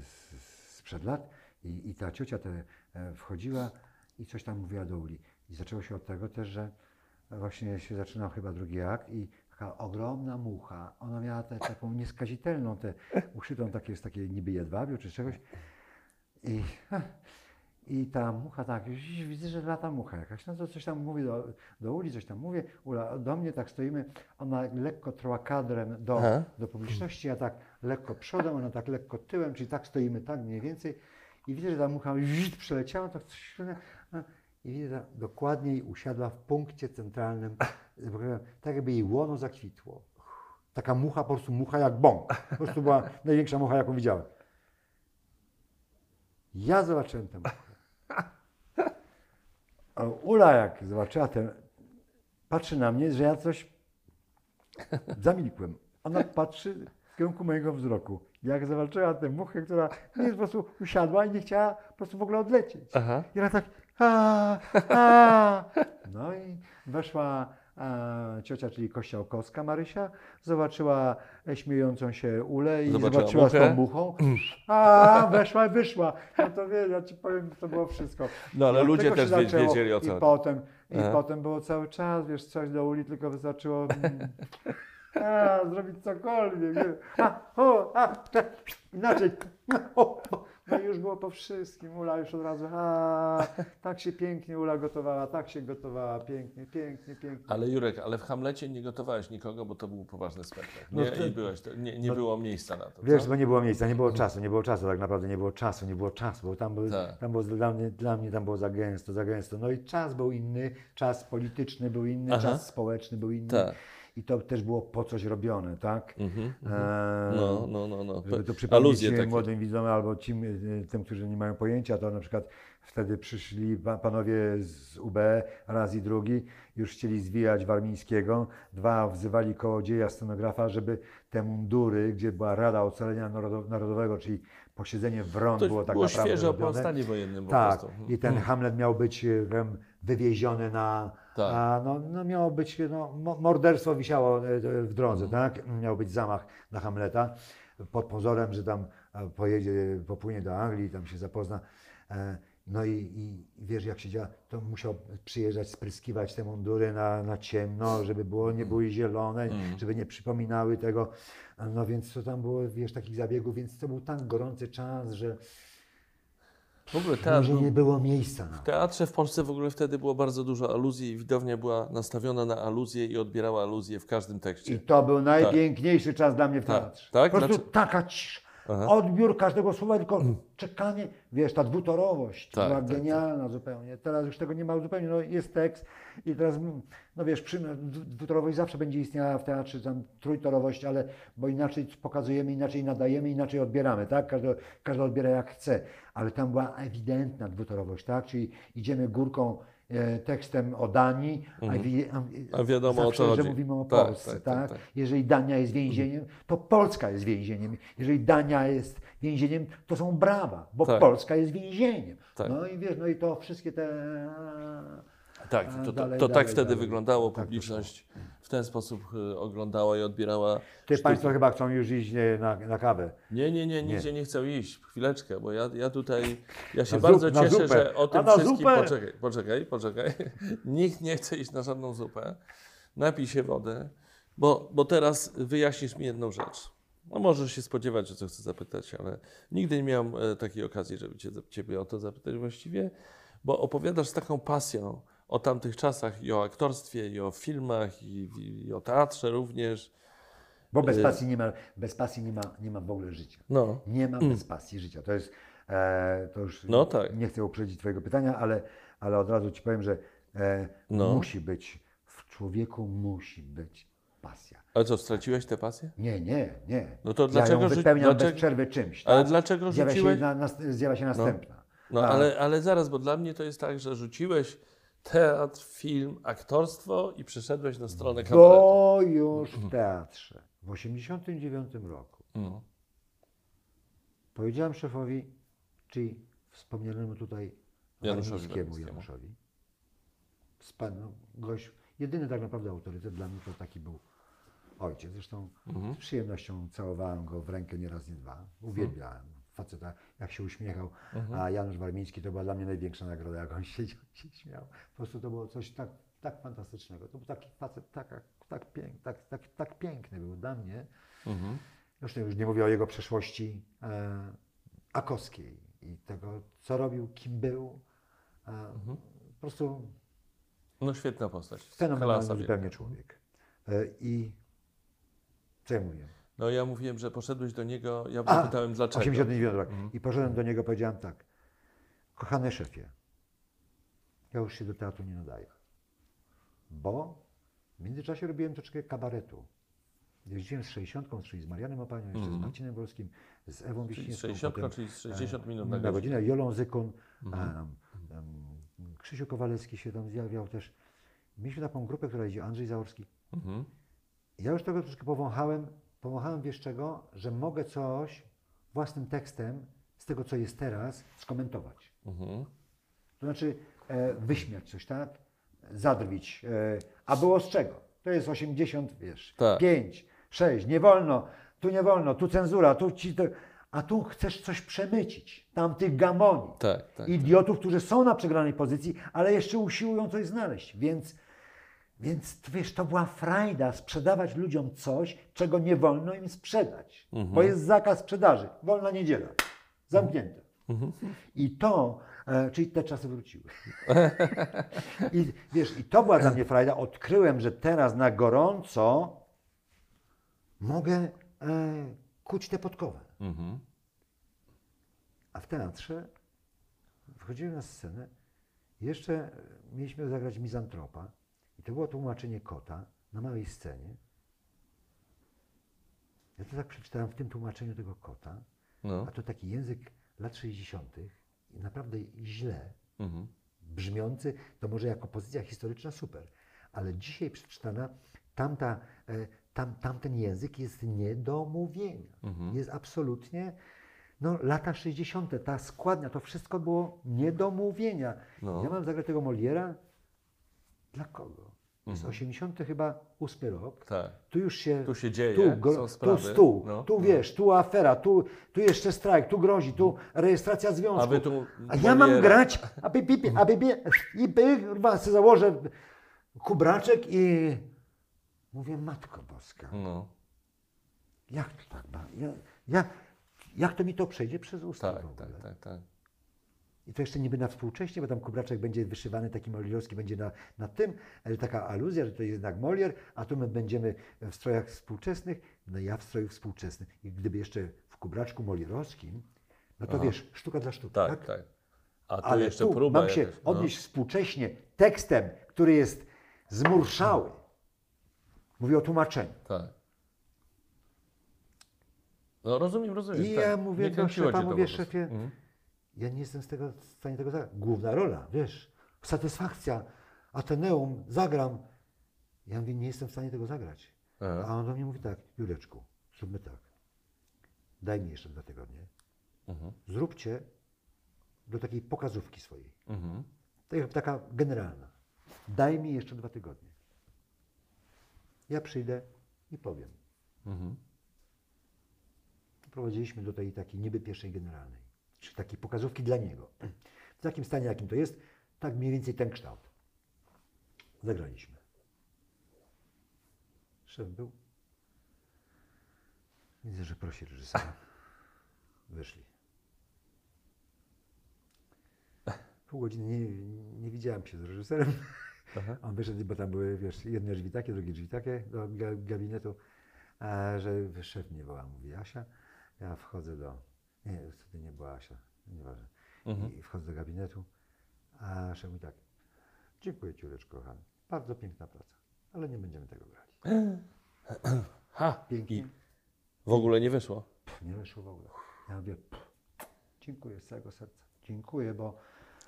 Speaker 2: z- sprzed lat. I, i ta ciocia te, e, wchodziła i coś tam mówiła do Uli. I zaczęło się od tego też, że właśnie się zaczynał chyba drugi akt i taka ogromna mucha, ona miała tę taką nieskazitelną, tę uszytą takie, z takiej niby jedwabiu czy czegoś. I, i ta mucha tak, już widzę, że lata mucha jakaś, no to coś tam mówi do, do Uli, coś tam mówię, Ula do mnie tak stoimy, ona lekko trła kadrem do,
Speaker 1: Aha.
Speaker 2: do publiczności, ja tak lekko przodem, ona tak lekko tyłem, czyli tak stoimy tak mniej więcej i widzę, że ta mucha żit przeleciała, tak coś, a- i widzę, że dokładniej usiadła w punkcie centralnym, tak jakby jej łono zakwitło. Taka mucha, po prostu mucha jak bąk. Po prostu była największa mucha, jaką widziałem. Ja zobaczyłem tę muchę. A Ula jak zobaczyła tę, patrzy na mnie, że ja coś zamilkłem. Ona patrzy w kierunku mojego wzroku. Jak zobaczyła tę muchę, która nie po prostu usiadła i nie chciała po prostu w ogóle odlecieć.
Speaker 1: Aha.
Speaker 2: I ona tak, a, a. No i weszła a, ciocia, czyli Kościałkowska Marysia, zobaczyła śmiejącą się Ulę i
Speaker 1: Zobaczyła
Speaker 2: zobaczyła z tą muchą. A, weszła i wyszła. No to wie, ja ci powiem, to było wszystko.
Speaker 1: No ale
Speaker 2: od
Speaker 1: ludzie też
Speaker 2: zaczęło.
Speaker 1: wiedzieli, o co
Speaker 2: I potem, i potem było cały czas, wiesz, coś do Uli, tylko wystarczyło mm, a, zrobić cokolwiek. A, o, a, inaczej. O, o. No i już było po wszystkim. Ula już od razu, a, tak się pięknie Ula gotowała, tak się gotowała, pięknie, pięknie, pięknie.
Speaker 1: Ale Jurek, ale w Hamlecie nie gotowałeś nikogo, bo to był poważny spektakl.
Speaker 2: No
Speaker 1: Nie,
Speaker 2: to-
Speaker 1: i byłeś, to, nie, nie
Speaker 2: no-
Speaker 1: było miejsca na to.
Speaker 2: Wiesz,
Speaker 1: co?
Speaker 2: bo nie było miejsca, nie było czasu, nie było czasu, tak naprawdę nie było czasu, nie było czasu, bo tam, był,
Speaker 1: Tak.
Speaker 2: tam było dla mnie, dla mnie tam było za gęsto, za gęsto. No i czas był inny, czas polityczny był inny,
Speaker 1: Aha.
Speaker 2: czas społeczny był inny.
Speaker 1: Tak.
Speaker 2: I to też było po coś robione, tak?
Speaker 1: Mhm,
Speaker 2: Eee,
Speaker 1: No, no, no, no.
Speaker 2: Żeby to przypomnieć młodym widzom albo e, tym, którzy nie mają pojęcia, to na przykład wtedy przyszli pa- panowie z UB raz i drugi, już chcieli zwijać Warmińskiego. Dwa wzywali kołodzieja, scenografa, żeby te mundury, gdzie była Rada Ocalenia Narodo- Narodowego, czyli posiedzenie WRON było tak
Speaker 1: było
Speaker 2: naprawdę
Speaker 1: świeże o
Speaker 2: robione.
Speaker 1: stanie wojennym po
Speaker 2: Tak,
Speaker 1: prostu.
Speaker 2: i ten Hamlet miał być e, wywieziony na.
Speaker 1: Tak.
Speaker 2: A, no, no miało być, no, mo- morderstwo wisiało e, e, w drodze,
Speaker 1: Mhm.
Speaker 2: tak? Miał być zamach na Hamleta pod pozorem, że tam e, pojedzie, popłynie do Anglii, tam się zapozna. No i, i wiesz, jak się działa, to musiał przyjeżdżać, spryskiwać te mundury na, na ciemno, żeby było, nie były zielone,
Speaker 1: Mm.
Speaker 2: żeby nie przypominały tego. No więc to tam było, wiesz, takich zabiegów, więc to był tak gorący czas, że
Speaker 1: W ogóle teatr
Speaker 2: że
Speaker 1: był,
Speaker 2: nie było miejsca na
Speaker 1: w
Speaker 2: to.
Speaker 1: teatrze w Polsce w ogóle wtedy było bardzo dużo aluzji i widownia była nastawiona na aluzje i odbierała aluzje w każdym tekście.
Speaker 2: I to był najpiękniejszy czas dla mnie w
Speaker 1: Tak,
Speaker 2: teatrze.
Speaker 1: tak?
Speaker 2: Po prostu
Speaker 1: Znaczy-
Speaker 2: taka cisza.
Speaker 1: Aha.
Speaker 2: odbiór każdego słowa, tylko czekanie, wiesz, ta dwutorowość
Speaker 1: Tak,
Speaker 2: była
Speaker 1: tak, tak.
Speaker 2: genialna zupełnie. Teraz już tego nie ma zupełnie, no jest tekst i teraz, mm, no wiesz, przy, dwu- dwutorowość zawsze będzie istniała w teatrze, tam trójtorowość, ale bo inaczej pokazujemy, inaczej nadajemy, inaczej odbieramy, tak? Każdy, każdy odbiera jak chce, ale tam była ewidentna dwutorowość, tak? Czyli idziemy górką tekstem o Danii, a, wi-
Speaker 1: Mhm. A wiadomo, o co
Speaker 2: zawsze, że
Speaker 1: chodzi.
Speaker 2: mówimy o
Speaker 1: Tak,
Speaker 2: Polsce,
Speaker 1: tak,
Speaker 2: tak,
Speaker 1: tak, tak.
Speaker 2: Jeżeli Dania jest więzieniem, to Polska jest więzieniem. Jeżeli Dania jest więzieniem, to są brawa, bo
Speaker 1: Tak.
Speaker 2: Polska jest więzieniem.
Speaker 1: Tak.
Speaker 2: No i wiesz, no i to wszystkie te...
Speaker 1: Tak,
Speaker 2: A
Speaker 1: to, to,
Speaker 2: dalej,
Speaker 1: to tak
Speaker 2: dalej,
Speaker 1: wtedy wyglądało,
Speaker 2: Tak to
Speaker 1: publiczność w ten sposób y, oglądała i odbierała.
Speaker 2: Ty
Speaker 1: sztuki.
Speaker 2: Państwo chyba chcą już iść e, na, na kawę.
Speaker 1: Nie, nie, nie, nigdzie nie chcę iść. Chwileczkę, bo ja, ja tutaj, ja się
Speaker 2: Na
Speaker 1: bardzo
Speaker 2: zup-
Speaker 1: cieszę, że o tym wszystkim,
Speaker 2: zupę?
Speaker 1: poczekaj, poczekaj, poczekaj. Nikt nie chce iść na żadną zupę. Napij się wodę, bo, bo teraz wyjaśnisz mi jedną rzecz. No możesz się spodziewać, że co chcę zapytać, ale nigdy nie miałem e, takiej okazji, żeby cię, Ciebie o to zapytać właściwie, bo opowiadasz z taką pasją o tamtych czasach i o aktorstwie, i o filmach, i, i o teatrze również.
Speaker 2: Bo
Speaker 1: Y-
Speaker 2: bez pasji nie ma, bez pasji nie ma, nie ma w ogóle życia.
Speaker 1: No,
Speaker 2: Nie ma bez pasji życia. To jest, e, to już
Speaker 1: No tak.
Speaker 2: nie chcę uprzedzić Twojego pytania, ale, ale od razu Ci powiem, że e,
Speaker 1: No.
Speaker 2: musi być, w człowieku musi być pasja.
Speaker 1: ale co, straciłeś tę pasję?
Speaker 2: Nie, nie, nie.
Speaker 1: No to
Speaker 2: ja
Speaker 1: dlaczego
Speaker 2: ją
Speaker 1: rzu-
Speaker 2: wypełniam
Speaker 1: dlaczego-
Speaker 2: bez przerwy czymś.
Speaker 1: Ale
Speaker 2: tak?
Speaker 1: dlaczego
Speaker 2: zjawia
Speaker 1: rzuciłeś-
Speaker 2: Się na, na, zjawia się następna.
Speaker 1: No
Speaker 2: Tak.
Speaker 1: ale, ale zaraz, bo dla mnie to jest tak, że rzuciłeś teatr, film, aktorstwo i przeszedłeś na stronę kabaretu.
Speaker 2: Bo już w teatrze w 1989 roku
Speaker 1: No.
Speaker 2: powiedziałem szefowi, czyli wspomnianemu tutaj
Speaker 1: Januszowi.
Speaker 2: Januszowi, Span, no, gość, jedyny tak naprawdę autorytet dla mnie to taki był ojciec. Zresztą
Speaker 1: Mhm.
Speaker 2: z przyjemnością całowałem go w rękę nie raz, nie dwa. Uwielbiałem faceta, jak się uśmiechał.
Speaker 1: Mhm.
Speaker 2: A Janusz Warmiński to była dla mnie największa nagroda, jak on siedział się śmiał. Po prostu to było coś tak, tak fantastycznego. To był taki facet, tak, tak, pięk, tak, tak, tak piękny był dla mnie.
Speaker 1: Mhm.
Speaker 2: Zresztą już nie mówię o jego przeszłości e, akowskiej i tego, co robił, kim był. E, Po prostu
Speaker 1: No świetna postać.
Speaker 2: fenomenalny zupełnie człowiek. E, I co ja mówię?
Speaker 1: No ja mówiłem, że poszedłeś do niego, ja
Speaker 2: A,
Speaker 1: zapytałem dlaczego.
Speaker 2: 89 rok. I poszedłem do niego, powiedziałem tak. Kochany szefie, ja już się do teatru nie nadaję. Bo w międzyczasie robiłem troszeczkę kabaretu. Jeździłem z 60, czyli z Marianem Opanią, jeszcze z Marcinem Wolskim, z Ewą Wiśniewską.
Speaker 1: 60,
Speaker 2: potem,
Speaker 1: czyli 60 minut
Speaker 2: e,
Speaker 1: na
Speaker 2: na
Speaker 1: godzinę.
Speaker 2: Jolą Zykun, em, em, Krzysiu Kowalewski się tam zjawiał też. Mieliśmy taką grupę, która idzie, Andrzej Zaorski.
Speaker 1: Mhm.
Speaker 2: Ja już tego troszkę powąchałem, powąchałem wiesz czego, że mogę coś własnym tekstem z tego, co jest teraz, skomentować.
Speaker 1: Mhm.
Speaker 2: To znaczy e, wyśmiać coś, tak? Zadrwić. E, a było z czego? To jest 80, wiesz,
Speaker 1: Tak.
Speaker 2: 5, 6, nie wolno, tu nie wolno, tu cenzura, tu ci to... A tu chcesz coś przemycić, tamtych gamoni.
Speaker 1: Tak, tak.
Speaker 2: Idiotów, którzy są na przegranej pozycji, ale jeszcze usiłują coś znaleźć. Więc, więc wiesz, to była frajda sprzedawać ludziom coś, czego nie wolno im sprzedać.
Speaker 1: Mhm.
Speaker 2: Bo jest zakaz sprzedaży. Wolna niedziela. Zamknięte.
Speaker 1: Mhm.
Speaker 2: I to, e, czyli te czasy wróciły. I wiesz, i to była dla mnie frajda. Odkryłem, że teraz na gorąco mogę e, kuć tę podkowę.
Speaker 1: Mhm.
Speaker 2: A w teatrze wchodziłem na scenę, jeszcze mieliśmy zagrać mizantropa to było tłumaczenie kota na małej scenie. Ja to tak przeczytałem w tym tłumaczeniu tego kota,
Speaker 1: No.
Speaker 2: a to taki język lat 60. i naprawdę źle
Speaker 1: Mhm.
Speaker 2: brzmiący, to może jako pozycja historyczna super, ale dzisiaj przeczytana tamta, e, tam, tamten język jest nie do mówienia.
Speaker 1: Mhm.
Speaker 2: Jest absolutnie, no lata 60., ta składnia, to wszystko było nie do mówienia.
Speaker 1: No.
Speaker 2: Ja mam zagrać tego Moliera dla kogo? Jest
Speaker 1: Mhm.
Speaker 2: 80 chyba 8 rok.
Speaker 1: Tak.
Speaker 2: Tu już się.
Speaker 1: Tu się dzieje,
Speaker 2: tu, gro- tu stół,
Speaker 1: No,
Speaker 2: tu
Speaker 1: no.
Speaker 2: wiesz, tu afera, tu, tu jeszcze strajk, tu grozi, tu rejestracja związku.
Speaker 1: Tu
Speaker 2: A ja mam grać, a pi, pi, pi, a pi, pi, i sobie założę kubraczek i mówię, Matko Boska,
Speaker 1: No.
Speaker 2: jak to tak ma? Ja, ja, jak to mi to przejdzie przez usta
Speaker 1: Tak,
Speaker 2: ogóle?
Speaker 1: tak, tak, tak.
Speaker 2: I to jeszcze niby na współcześnie, bo tam kubraczek będzie wyszywany taki molierowski, będzie na, na tym, ale taka aluzja, że to jest jednak molier, a tu my będziemy w strojach współczesnych, no ja w stroju współczesnym. I gdyby jeszcze w kubraczku molirowskim, no to
Speaker 1: Aha.
Speaker 2: wiesz, sztuka dla sztuki,
Speaker 1: Tak,
Speaker 2: tak?
Speaker 1: tak. A tu
Speaker 2: Ale
Speaker 1: jeszcze
Speaker 2: tu
Speaker 1: próba
Speaker 2: mam się
Speaker 1: jakaś, no.
Speaker 2: odnieść współcześnie tekstem, który jest zmurszały. Mówię o tłumaczeniu.
Speaker 1: Tak. No rozumiem, rozumiem.
Speaker 2: I
Speaker 1: tak.
Speaker 2: ja mówię
Speaker 1: Nie
Speaker 2: do szefa, mówię, szefie,
Speaker 1: Mhm.
Speaker 2: Ja nie jestem z tego w stanie tego zagrać. Główna rola, wiesz, satysfakcja, Ateneum, zagram. Ja mówię, nie jestem w stanie tego zagrać.
Speaker 1: Aha.
Speaker 2: A on do mnie mówi tak, Juleczku, zróbmy tak. Daj mi jeszcze dwa tygodnie.
Speaker 1: Mhm.
Speaker 2: Zróbcie do takiej pokazówki swojej.
Speaker 1: Mhm.
Speaker 2: Tak- Taka generalna. Daj mi jeszcze dwa tygodnie. Ja przyjdę i powiem.
Speaker 1: Mhm.
Speaker 2: Prowadziliśmy do tej takiej niby pierwszej generalnej, czy takiej pokazówki dla niego. W takim stanie, jakim to jest, tak mniej więcej ten kształt. Zagraliśmy. Szef był. Widzę, że prosi reżysera. Wyszli. Pół godziny nie, nie widziałem się z reżyserem.
Speaker 1: Aha.
Speaker 2: On wyszedł, bo tam były, wiesz, jedne drzwi takie, drugie drzwi takie do ga- gabinetu, że szef mnie woła, mówi Asia, ja wchodzę do, nie, wtedy nie była Asia, nieważne,
Speaker 1: Mhm.
Speaker 2: i wchodzę do gabinetu, a szef mówi tak, dziękuję Ci, Juleczko, kochany, bardzo piękna praca, ale nie będziemy tego grać.
Speaker 1: Ha!
Speaker 2: Pięknie.
Speaker 1: I w ogóle nie wyszło.
Speaker 2: Pff, nie weszło w ogóle. Ja mówię, pff, dziękuję z całego serca, dziękuję, bo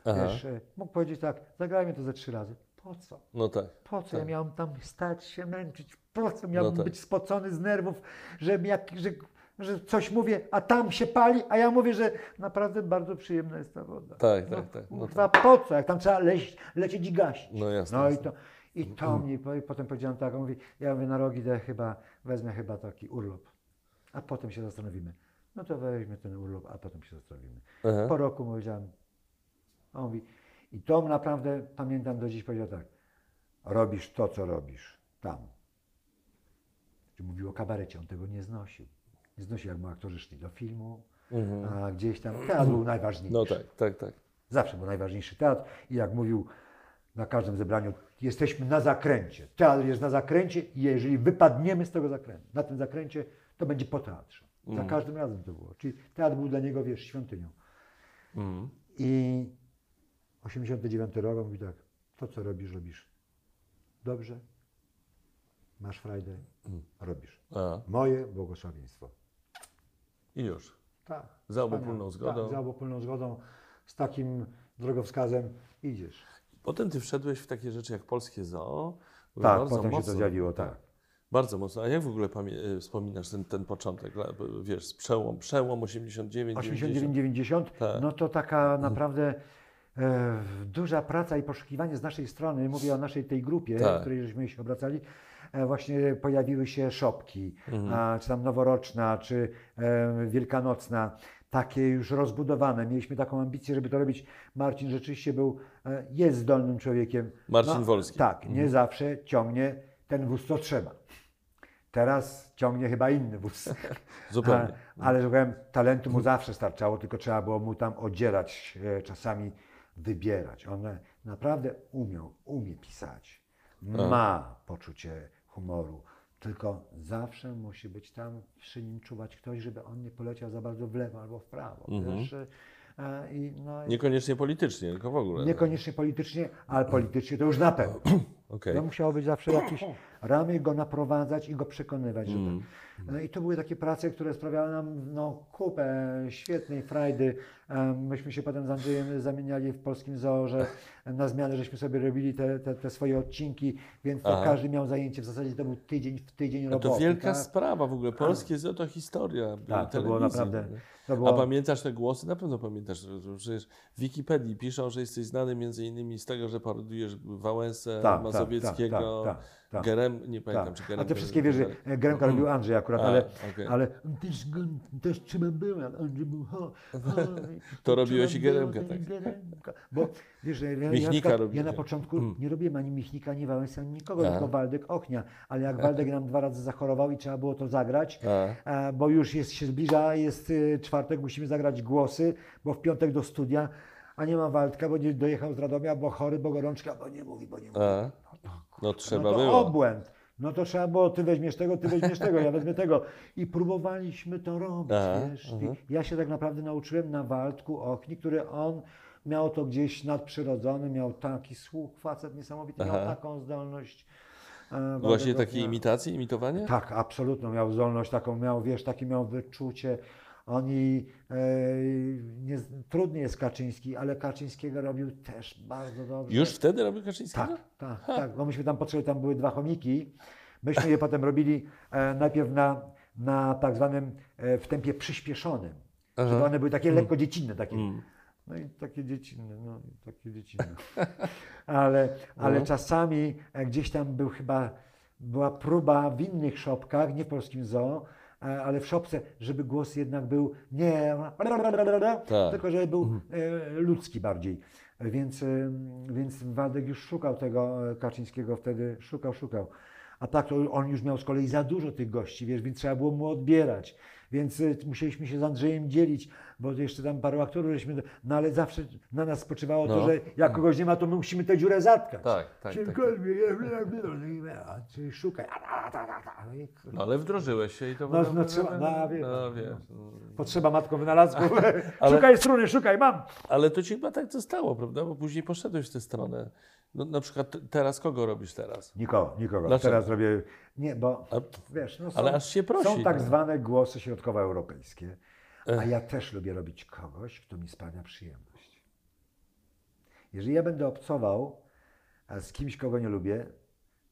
Speaker 1: Aha.
Speaker 2: wiesz, e, mógł powiedzieć tak, zagrajmy to ze trzy razy, po co?
Speaker 1: No tak.
Speaker 2: Po co ja
Speaker 1: Tak.
Speaker 2: miałem tam stać się męczyć? Po co miałem
Speaker 1: tak.
Speaker 2: być spocony z nerwów, że, jak, że, że coś mówię, a tam się pali, a ja mówię, że naprawdę bardzo przyjemna jest ta woda.
Speaker 1: Tak,
Speaker 2: no,
Speaker 1: tak, tak, no
Speaker 2: kurwa, po co? Jak tam trzeba leść, lecieć i gasić.
Speaker 1: No jasne,
Speaker 2: No i to, i to mnie, po- potem powiedziałem tak, on mówi, ja mówię, na rok idę chyba, wezmę chyba taki urlop, a potem się zastanowimy. No to weźmy ten urlop, a potem się zastanowimy.
Speaker 1: Aha.
Speaker 2: Po roku powiedziałem, on mówi, i to naprawdę pamiętam do dziś, powiedział tak, robisz to, co robisz, tam. Czy mówił o kabarecie, on tego nie znosił. Nie znosił, jak mu aktorzy szli do filmu, a gdzieś tam teatr był najważniejszy.
Speaker 1: Mhm. No tak, tak, tak.
Speaker 2: Zawsze był najważniejszy teatr i jak mówił na każdym zebraniu, jesteśmy na zakręcie. Teatr jest na zakręcie i jeżeli wypadniemy z tego zakrętu, na tym zakręcie, to będzie po teatrze. Za każdym razem to było. Czyli teatr był dla niego, wiesz, świątynią.
Speaker 1: Mhm.
Speaker 2: I 89 rok mówi tak, to co robisz, robisz dobrze, masz frajdę, robisz.
Speaker 1: A,
Speaker 2: Moje błogosławieństwo.
Speaker 1: I już.
Speaker 2: Tak.
Speaker 1: Za obopólną zgodą.
Speaker 2: Tak, za obopólną zgodą, z takim drogowskazem idziesz.
Speaker 1: Potem ty wszedłeś w takie rzeczy jak polskie zoo.
Speaker 2: Tak,
Speaker 1: bardzo
Speaker 2: potem się
Speaker 1: mocno,
Speaker 2: to zjawiło, tak.
Speaker 1: Bardzo mocno. A jak w ogóle y, wspominasz ten, ten początek? Wiesz, przełom, przełom 89, 90.
Speaker 2: 89-90,
Speaker 1: Tak.
Speaker 2: no to taka naprawdę e, duża praca i poszukiwanie z naszej strony, mówię o naszej tej grupie,
Speaker 1: Tak.
Speaker 2: w której żeśmy się obracali, e, właśnie pojawiły się szopki,
Speaker 1: Mhm.
Speaker 2: czy tam noworoczna, czy e, wielkanocna, takie już rozbudowane. Mieliśmy taką ambicję, żeby to robić. Marcin rzeczywiście był, e, jest zdolnym człowiekiem.
Speaker 1: Marcin Wolski.
Speaker 2: Tak, nie zawsze ciągnie ten wóz, co trzeba. Teraz ciągnie chyba inny wóz.
Speaker 1: Zupełnie.
Speaker 2: A, ale, że powiem, talentu mu zawsze starczało, tylko trzeba było mu tam odzierać, e, czasami wybierać. On e, naprawdę umiał, umie pisać. Ma poczucie humoru. Tylko zawsze musi być tam przy nim czuwać ktoś, żeby on nie poleciał za bardzo w lewo albo w prawo. Wiesz? e, i, no,
Speaker 1: Niekoniecznie politycznie, tylko w ogóle.
Speaker 2: niekoniecznie politycznie, ale politycznie to już na pewno.
Speaker 1: Okej.
Speaker 2: To musiało być zawsze jakieś ramy, go naprowadzać i go przekonywać.
Speaker 1: Mm.
Speaker 2: tak. No I to były takie prace, które sprawiały nam no, kupę świetnej frajdy. Myśmy się potem z Andrzejem zamieniali w polskim zoo, że na zmianę żeśmy sobie robili te, te, te swoje odcinki, więc to
Speaker 1: Aha.
Speaker 2: każdy miał zajęcie. W zasadzie to był tydzień w tydzień
Speaker 1: No
Speaker 2: roboty.
Speaker 1: to wielka
Speaker 2: tak?
Speaker 1: sprawa w ogóle. Polskie zoo to historia.
Speaker 2: Tak, to było naprawdę- to
Speaker 1: A
Speaker 2: było-
Speaker 1: pamiętasz te głosy? Na pewno pamiętasz. Przecież w Wikipedii piszą, że jesteś znany między innymi z tego, że parodujesz Wałęsę,
Speaker 2: Tak, tak,
Speaker 1: Mazowieckiego,
Speaker 2: tak, tak, tak.
Speaker 1: Gerem, nie pamiętam,
Speaker 2: Tak.
Speaker 1: czy
Speaker 2: A
Speaker 1: Gerem.
Speaker 2: te wszystkie wieże, Geremka robił Andrzej akurat,
Speaker 1: A,
Speaker 2: ale,
Speaker 1: okej.
Speaker 2: ale też, też byłem, jak Andrzej był, ho, ho,
Speaker 1: To robiłeś i Geremkę, tak.
Speaker 2: Geremka. Bo wiesz, ja, ja, na
Speaker 1: Michnika
Speaker 2: przykład,
Speaker 1: robicie.
Speaker 2: ja na początku
Speaker 1: Mm.
Speaker 2: nie robiłem ani Michnika, ani Wałęsy, ani nikogo,
Speaker 1: A.
Speaker 2: tylko Waldek Ochnia, ale jak Waldek nam dwa razy zachorował i trzeba było to zagrać,
Speaker 1: A.
Speaker 2: bo już jest, się zbliża, jest y, czwartek, musimy zagrać głosy, bo w piątek do studia, a nie ma Waldka, bo nie dojechał z Radomia, bo chory, bo gorączka, bo nie mówi, bo nie mówi.
Speaker 1: A. No trzeba
Speaker 2: no to
Speaker 1: było.
Speaker 2: obłęd. No to trzeba było, ty weźmiesz tego, ty weźmiesz tego, ja wezmę tego. I próbowaliśmy to robić,
Speaker 1: Aha,
Speaker 2: wiesz.
Speaker 1: aha.
Speaker 2: I ja się tak naprawdę nauczyłem na Waldku Ochni, który on miał to gdzieś nadprzyrodzone, miał taki słuch, facet niesamowity, miał
Speaker 1: Aha.
Speaker 2: taką zdolność. e,
Speaker 1: Właśnie
Speaker 2: Ochnia.
Speaker 1: takie imitacje, imitowanie?
Speaker 2: Tak, absolutnie miał zdolność taką, miał, wiesz, takie miał wyczucie. Oni, e, nie, trudny jest Kaczyński, ale Kaczyńskiego robił też bardzo dobrze.
Speaker 1: Już wtedy robił Kaczyńskiego?
Speaker 2: Tak, tak, tak, bo myśmy tam potrzebowali, tam były dwa chomiki. Myśmy je potem robili e, najpierw na, na tak zwanym e, w tempie przyspieszonym.
Speaker 1: Aha.
Speaker 2: Żeby one były takie lekko dziecinne, takie.
Speaker 1: Mm.
Speaker 2: No i takie dziecinne, no i takie dziecinne. ale ale
Speaker 1: No.
Speaker 2: czasami e, gdzieś tam był chyba, była próba w innych szopkach, nie w polskim zoo, ale w szopce, żeby głos jednak był nie,
Speaker 1: Tak.
Speaker 2: tylko żeby był e, ludzki bardziej. Więc, e, więc Waldek już szukał tego e, Kaczyńskiego wtedy, szukał, szukał. A tak to on już miał z kolei za dużo tych gości, wiesz, więc trzeba było mu odbierać. Więc musieliśmy się z Andrzejem dzielić, bo jeszcze tam paru aktorów żeśmy, no ale zawsze na nas spoczywało
Speaker 1: No.
Speaker 2: to, że jak kogoś nie ma, to my musimy tę dziurę zatkać.
Speaker 1: Tak, tak,
Speaker 2: Czyli
Speaker 1: tak,
Speaker 2: Czyli szukaj. No.
Speaker 1: No ale wdrożyłeś się i to...
Speaker 2: No, no trzeba, no, wie,
Speaker 1: no, wiesz.
Speaker 2: Potrzeba matką wynalazku.
Speaker 1: Ale-
Speaker 2: Szukaj struny, szukaj, mam.
Speaker 1: Ale to ci chyba tak zostało, prawda? Bo później poszedłeś w tę stronę. No, na przykład teraz kogo robisz teraz?
Speaker 2: Nikogo, nikogo.
Speaker 1: Dlaczego?
Speaker 2: Teraz robię. Nie, bo
Speaker 1: A,
Speaker 2: wiesz, no są,
Speaker 1: ale aż się prosi.
Speaker 2: są tak
Speaker 1: no.
Speaker 2: zwane głosy środkowoeuropejskie. A ja też lubię robić kogoś, kto mi sprawia przyjemność. Jeżeli ja będę obcował z kimś, kogo nie lubię,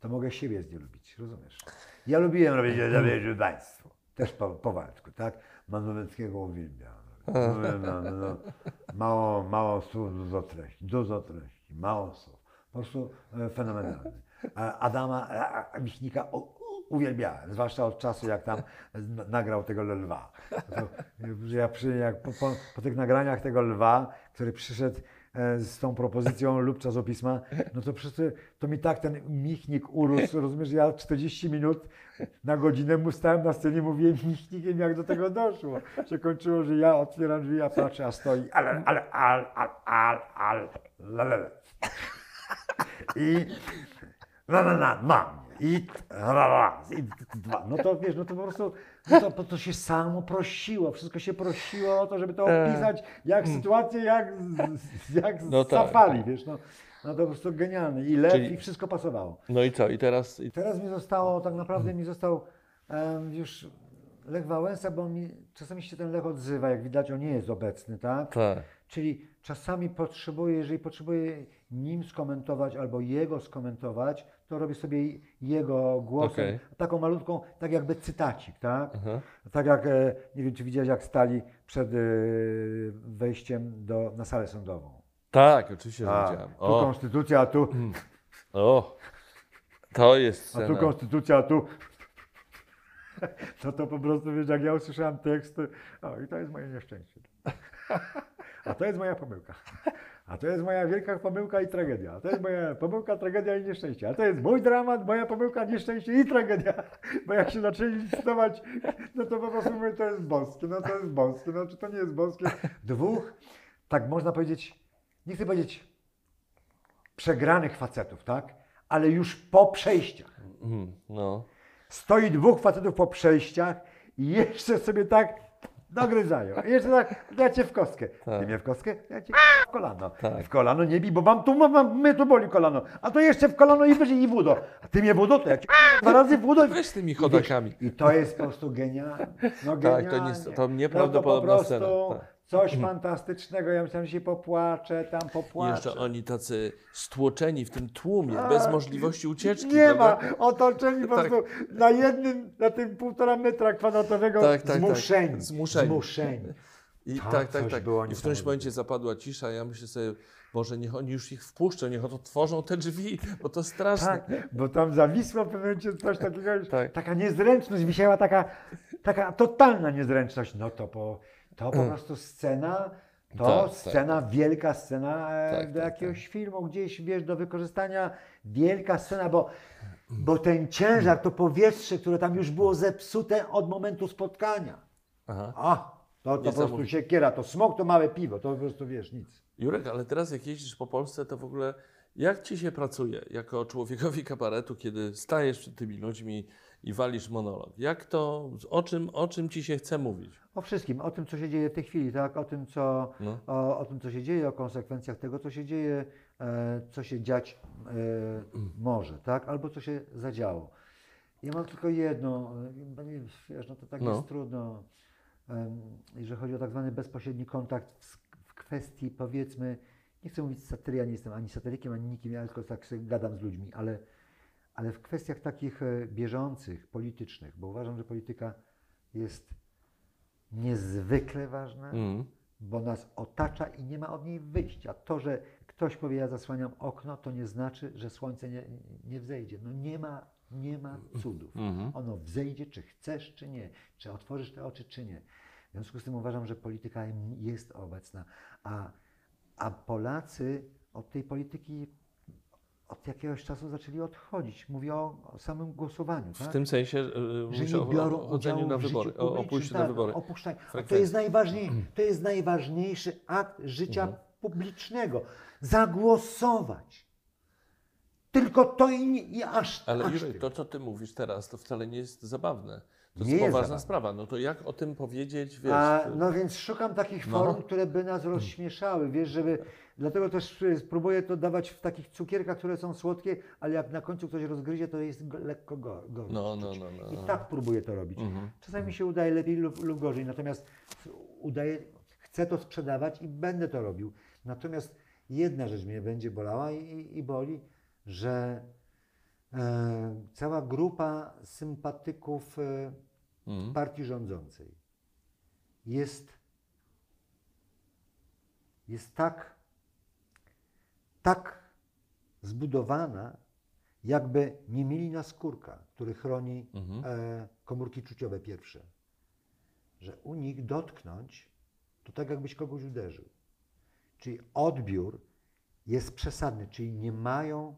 Speaker 2: to mogę siebie nie lubić, rozumiesz? Ja lubiłem robić, dobry Państwo. Też po, po Waldku, tak? Manoweckiego uwielbiam. No. Mało, mało słów, dużo treści, dużo treści, mało słów. Po prostu e, fenomenalny. Adama Michnika uwielbiałem, zwłaszcza od czasu, jak tam nagrał tego lwa. Ja przy, jak po, po, po tych nagraniach tego lwa, który przyszedł e, z tą propozycją lub czasopisma, no to przecież to, mi tak ten Michnik urósł, rozumiesz, ja 40 minut na godzinę mu stałem na scenie, mówiłem Michnikiem, jak do tego doszło. Się kończyło, że ja otwieram drzwi, a patrzę, a stoi, ale, ale, al, al, al, al, la. I na, na, na, na. I raz, i dwa. No to wiesz, no to po prostu no to, to się samo prosiło, wszystko się prosiło o to, żeby to opisać, jak sytuację, jak, jak
Speaker 1: No
Speaker 2: no
Speaker 1: tak,
Speaker 2: safari,
Speaker 1: tak.
Speaker 2: wiesz, no, no to po prostu genialne. I lew,
Speaker 1: Czyli-
Speaker 2: i wszystko pasowało.
Speaker 1: No i co? I teraz... I...
Speaker 2: Teraz mi zostało, tak naprawdę mi został em, już Lech Wałęsa, bo mi czasami się ten Lech odzywa, jak widać on nie jest obecny, tak?
Speaker 1: Tak.
Speaker 2: Czyli czasami potrzebuję, jeżeli potrzebuję nim skomentować albo jego skomentować, to robię sobie jego głosem,
Speaker 1: Okej.
Speaker 2: taką malutką, tak jakby cytacik, tak?
Speaker 1: Aha.
Speaker 2: Tak jak, e, nie wiem czy widziałeś jak stali przed e, wejściem do, na salę sądową.
Speaker 1: Tak, oczywiście, że
Speaker 2: A,
Speaker 1: widziałem.
Speaker 2: tu
Speaker 1: O,
Speaker 2: konstytucja, a tu,
Speaker 1: o, to jest
Speaker 2: a tu
Speaker 1: scena.
Speaker 2: konstytucja, a tu... To to po prostu, wiesz, jak ja usłyszałem tekst, o i to jest moje nieszczęście. A to jest moja pomyłka. A to jest moja wielka pomyłka i tragedia. A to jest moja pomyłka, tragedia i nieszczęście. A to jest mój dramat, moja pomyłka, nieszczęście i tragedia. Bo jak się zaczęli listować, no to po prostu mówię, to jest boskie, no to jest boskie, no czy to nie jest boskie. Dwóch, tak można powiedzieć, nie chcę powiedzieć przegranych facetów, tak? Ale już po przejściach.
Speaker 1: Mhm, No.
Speaker 2: Stoi dwóch facetów po przejściach i jeszcze sobie tak dogryzają. I jeszcze tak, ja cię w kostkę.
Speaker 1: Tak.
Speaker 2: Ty mnie w kostkę? Ja cię w kolano.
Speaker 1: Tak.
Speaker 2: W kolano nie bij, bo mam tu, mam, mnie tu boli kolano. A to jeszcze w kolano i wyżej i w udo. A ty mnie w udo, to ja cię dwa razy w udo. i-
Speaker 1: Weź tymi
Speaker 2: i
Speaker 1: chodakami.
Speaker 2: wiesz, I to jest po prostu genialne. No
Speaker 1: Tak,
Speaker 2: genialnie.
Speaker 1: to nie- to
Speaker 2: no
Speaker 1: nieprawdopodobna
Speaker 2: to po
Speaker 1: scena,
Speaker 2: prostu
Speaker 1: tak.
Speaker 2: Coś fantastycznego. Ja myślałem, że się popłaczę, tam popłaczę.
Speaker 1: jeszcze oni tacy stłoczeni w tym tłumie, bez możliwości ucieczki.
Speaker 2: Nie ma otoczeni po
Speaker 1: Tak.
Speaker 2: prostu na jednym, na tym półtora metra kwadratowego
Speaker 1: Tak, tak, tak.
Speaker 2: zmuszeni.
Speaker 1: Zmuszeni.
Speaker 2: zmuszeni.
Speaker 1: I tak, tak, tak.
Speaker 2: było
Speaker 1: I w którymś momencie zapadła cisza. Ja myślę sobie, Boże, niech oni już ich wpuszczą, niech otworzą te drzwi, bo to straszne.
Speaker 2: Tak, bo tam zawisło w pewnym momencie coś takiego,
Speaker 1: Tak.
Speaker 2: taka niezręczność, wisiała taka, taka totalna niezręczność. No to po, to po prostu scena, to
Speaker 1: Mm. Tak, tak,
Speaker 2: scena, wielka scena e,
Speaker 1: Tak,
Speaker 2: do
Speaker 1: tak,
Speaker 2: jakiegoś filmu, gdzieś, wiesz, do wykorzystania, wielka scena, bo, bo ten ciężar, to powietrze, które tam już było zepsute od momentu spotkania.
Speaker 1: Aha.
Speaker 2: A, to, to po prostu
Speaker 1: Niesamowite.
Speaker 2: siekiera, to smok to małe piwo, to po prostu wiesz, nic.
Speaker 1: Jurek, ale teraz jak jeździsz po Polsce, to w ogóle Jak ci się pracuje jako człowiekowi kabaretu, kiedy stajesz przed tymi ludźmi i walisz monolog? Jak to, o czym, o czym ci się chce mówić?
Speaker 2: O wszystkim, o tym, co się dzieje w tej chwili, tak? O tym, co,
Speaker 1: No.
Speaker 2: o, o tym, co się dzieje, o konsekwencjach tego, co się dzieje, e, co się dziać e, może, tak? Albo co się zadziało. Ja mam tylko jedno, wiesz, no to tak
Speaker 1: No.
Speaker 2: jest trudno, jeżeli chodzi o tak zwany bezpośredni kontakt w, w kwestii, powiedzmy, nie chcę mówić satyry, ja nie jestem ani satyrykiem, ani nikim, ja tylko tak gadam z ludźmi, ale, ale w kwestiach takich e, bieżących, politycznych, bo uważam, że polityka jest niezwykle ważna,
Speaker 1: Mm.
Speaker 2: bo nas otacza i nie ma od niej wyjścia. To, że ktoś powie, ja zasłaniam okno, to nie znaczy, że słońce nie, nie wzejdzie. No nie ma, nie ma cudów.
Speaker 1: Mhm.
Speaker 2: Ono wzejdzie, czy chcesz, czy nie, czy otworzysz te oczy, czy nie. W związku z tym uważam, że polityka jest obecna, a, a Polacy od tej polityki od jakiegoś czasu zaczęli odchodzić. Mówię o, o samym głosowaniu.
Speaker 1: W
Speaker 2: tak?
Speaker 1: tym sensie, y,
Speaker 2: że nie
Speaker 1: o,
Speaker 2: biorą
Speaker 1: o
Speaker 2: udziału
Speaker 1: na wybory, o, o pójściu
Speaker 2: tak,
Speaker 1: na wybory.
Speaker 2: To jest, najważniej, to jest najważniejszy akt życia
Speaker 1: Mhm.
Speaker 2: publicznego. Zagłosować. Tylko to i, nie- i aż,
Speaker 1: Ale
Speaker 2: aż
Speaker 1: Jurek, to co ty mówisz teraz, to wcale nie jest zabawne. To
Speaker 2: Nie
Speaker 1: jest
Speaker 2: jest
Speaker 1: poważna
Speaker 2: zabawne.
Speaker 1: sprawa. No to jak o tym powiedzieć, wiesz?
Speaker 2: A,
Speaker 1: ty-
Speaker 2: no więc szukam takich
Speaker 1: No.
Speaker 2: form, które by nas rozśmieszały, wiesz, żeby, dlatego też y, spróbuję to dawać w takich cukierkach, które są słodkie, ale jak na końcu ktoś rozgryzie, to jest go, lekko go, gorycz.
Speaker 1: No, no, no, no,
Speaker 2: I
Speaker 1: no.
Speaker 2: tak próbuję to robić.
Speaker 1: Mhm.
Speaker 2: Czasami mi się udaje lepiej lub, lub gorzej, natomiast udaje, chcę to sprzedawać i będę to robił. Natomiast jedna rzecz mnie będzie bolała i, i boli, że e, cała grupa sympatyków e,
Speaker 1: Mhm.
Speaker 2: partii rządzącej jest, jest tak, tak zbudowana, jakby nie mieli naskórka, który chroni
Speaker 1: Mhm.
Speaker 2: e, komórki czuciowe pierwsze. Że u nich dotknąć to tak, jakbyś kogoś uderzył. Czyli odbiór jest przesadny, czyli nie mają,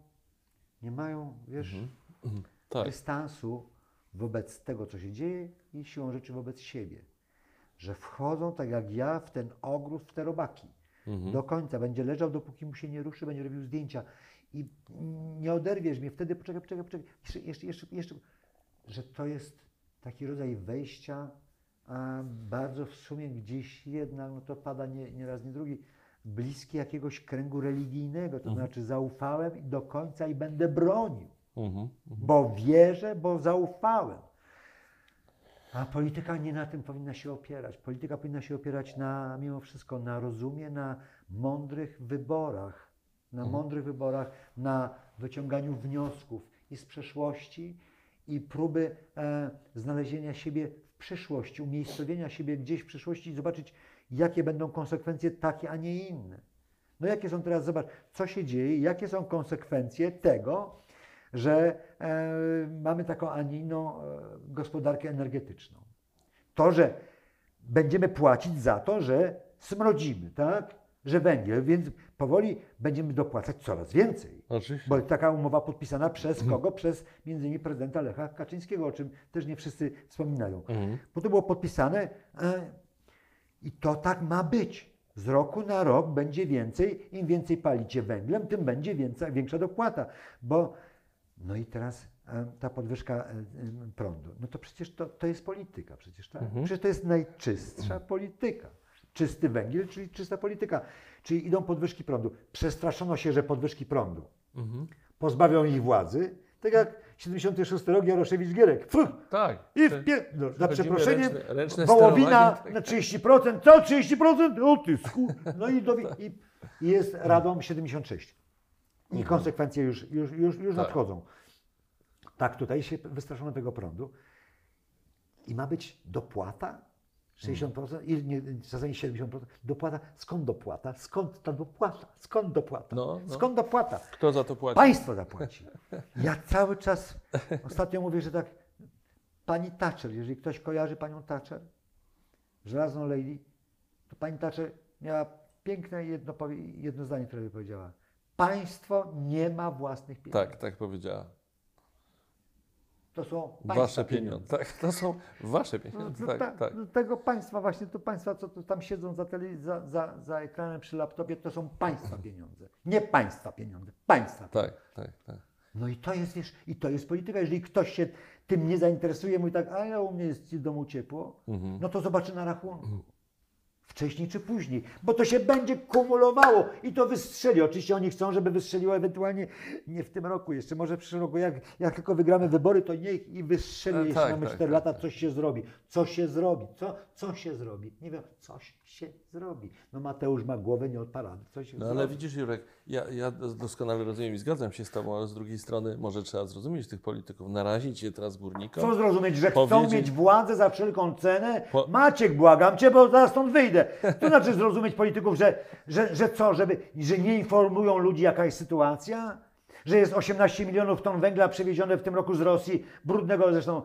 Speaker 2: nie mają, wiesz,
Speaker 1: Mhm. Tak.
Speaker 2: dystansu wobec tego, co się dzieje i siłą rzeczy wobec siebie. Że wchodzą tak jak ja w ten ogród, w te robaki.
Speaker 1: Mhm.
Speaker 2: Do końca. Będzie leżał, dopóki mu się nie ruszy, będzie robił zdjęcia. I nie oderwiesz mnie. Wtedy poczekaj, poczekaj, poczekaj. Jeszcze, jeszcze, jeszcze, jeszcze. Że to jest taki rodzaj wejścia, a bardzo w sumie gdzieś jednak, no to pada nie, nie raz, nie drugi, bliski jakiegoś kręgu religijnego. To znaczy zaufałem do końca i będę bronił
Speaker 1: Mhm.
Speaker 2: bo wierzę, bo zaufałem. A polityka nie na tym powinna się opierać. Polityka powinna się opierać na, mimo wszystko na rozumie, na mądrych wyborach. Na mądrych wyborach, na wyciąganiu wniosków i z przeszłości, i próby e, znalezienia siebie w przyszłości, umiejscowienia siebie gdzieś w przyszłości i zobaczyć, jakie będą konsekwencje takie, a nie inne. No jakie są teraz, zobacz, co się dzieje, jakie są konsekwencje tego, że e, mamy taką, a nie inną e, gospodarkę energetyczną. To, że będziemy płacić za to, że smrodzimy, tak? Że węgiel, więc powoli będziemy dopłacać coraz więcej.
Speaker 1: Oczywiście.
Speaker 2: Bo taka umowa podpisana przez kogo? Przez między innymi prezydenta Lecha Kaczyńskiego, o czym też nie wszyscy wspominają.
Speaker 1: Mhm.
Speaker 2: Bo to było podpisane e, i to tak ma być. Z roku na rok będzie więcej, im więcej palicie węglem, tym będzie więcej, większa dopłata. Bo no i teraz e, ta podwyżka e, e, prądu. No to przecież to, to jest polityka, przecież tak?
Speaker 1: Mhm.
Speaker 2: Przecież to jest najczystsza polityka. Czysty węgiel, czyli czysta polityka. Czyli idą podwyżki prądu. Przestraszono się, że podwyżki prądu
Speaker 1: Mhm.
Speaker 2: pozbawią ich władzy. Tak jak 76 rok Jaroszewicz Gierek. Fuh!
Speaker 1: Tak.
Speaker 2: I w pie... no, za
Speaker 1: przechodzimy
Speaker 2: przeproszeniem,
Speaker 1: ręczne- ręczne
Speaker 2: wołowina
Speaker 1: sterowanie.
Speaker 2: na 30%, co 30%? O ty. No i, do... I, i jest radą 76. I konsekwencje już, już, już, już
Speaker 1: Tak.
Speaker 2: nadchodzą. Tak, tutaj się wystraszono tego prądu. I ma być dopłata? 60%, i nie, czasami 70%. Dopłata. Skąd dopłata? Skąd ta dopłata? Skąd dopłata?
Speaker 1: No, no.
Speaker 2: Skąd dopłata?
Speaker 1: Kto za to płaci?
Speaker 2: Państwo zapłaci. Ja cały czas, ostatnio mówię, że tak, pani Thatcher, jeżeli ktoś kojarzy panią Thatcher, żelazną lady, to pani Thatcher miała piękne jedno, jedno zdanie, które by powiedziała. Państwo nie ma własnych pieniędzy.
Speaker 1: Tak, tak powiedziała.
Speaker 2: To są
Speaker 1: Wasze pieniądze. Tak, to są wasze
Speaker 2: No,
Speaker 1: pieniądze.
Speaker 2: no
Speaker 1: Tak,
Speaker 2: ta-
Speaker 1: tak.
Speaker 2: no Tego państwa właśnie, to państwa, co tu tam siedzą za, tele, za, za, za ekranem przy laptopie, to są państwa pieniądze. Nie państwa pieniądze, państwa.
Speaker 1: Tak, tak, tak.
Speaker 2: No i to jest, wiesz, i to jest polityka. Jeżeli ktoś się tym nie zainteresuje, mówi tak, a ja u mnie jest w domu ciepło,
Speaker 1: Mhm.
Speaker 2: no to zobaczy na rachunku. Wcześniej czy później, bo to się będzie kumulowało i to wystrzeli. Oczywiście oni chcą, żeby wystrzeliło ewentualnie nie w tym roku, jeszcze może w przyszłym roku. Jak, jak tylko wygramy wybory, to niech i wystrzeli,
Speaker 1: E,
Speaker 2: jeśli
Speaker 1: tak,
Speaker 2: mamy
Speaker 1: tak,
Speaker 2: 4
Speaker 1: tak,
Speaker 2: lata, coś się zrobi. Co się zrobi? Co, co się zrobi? Nie wiem, coś się zrobi. No Mateusz ma głowę nie od parady. Coś
Speaker 1: No
Speaker 2: zrobi.
Speaker 1: ale widzisz, Jurek, ja, ja doskonale rozumiem i zgadzam się z Tobą, ale z drugiej strony może trzeba zrozumieć tych polityków, narazić je teraz górnikom.
Speaker 2: Chcą zrozumieć, że chcą
Speaker 1: Powiedzieć-
Speaker 2: mieć władzę za wszelką cenę.
Speaker 1: Po-
Speaker 2: Maciek, błagam cię, bo zaraz stąd wyjdę. To znaczy zrozumieć polityków, że, że, że co, żeby, że nie informują ludzi, jaka jest sytuacja? Że jest 18 milionów ton węgla przewiezione w tym roku z Rosji, brudnego zresztą,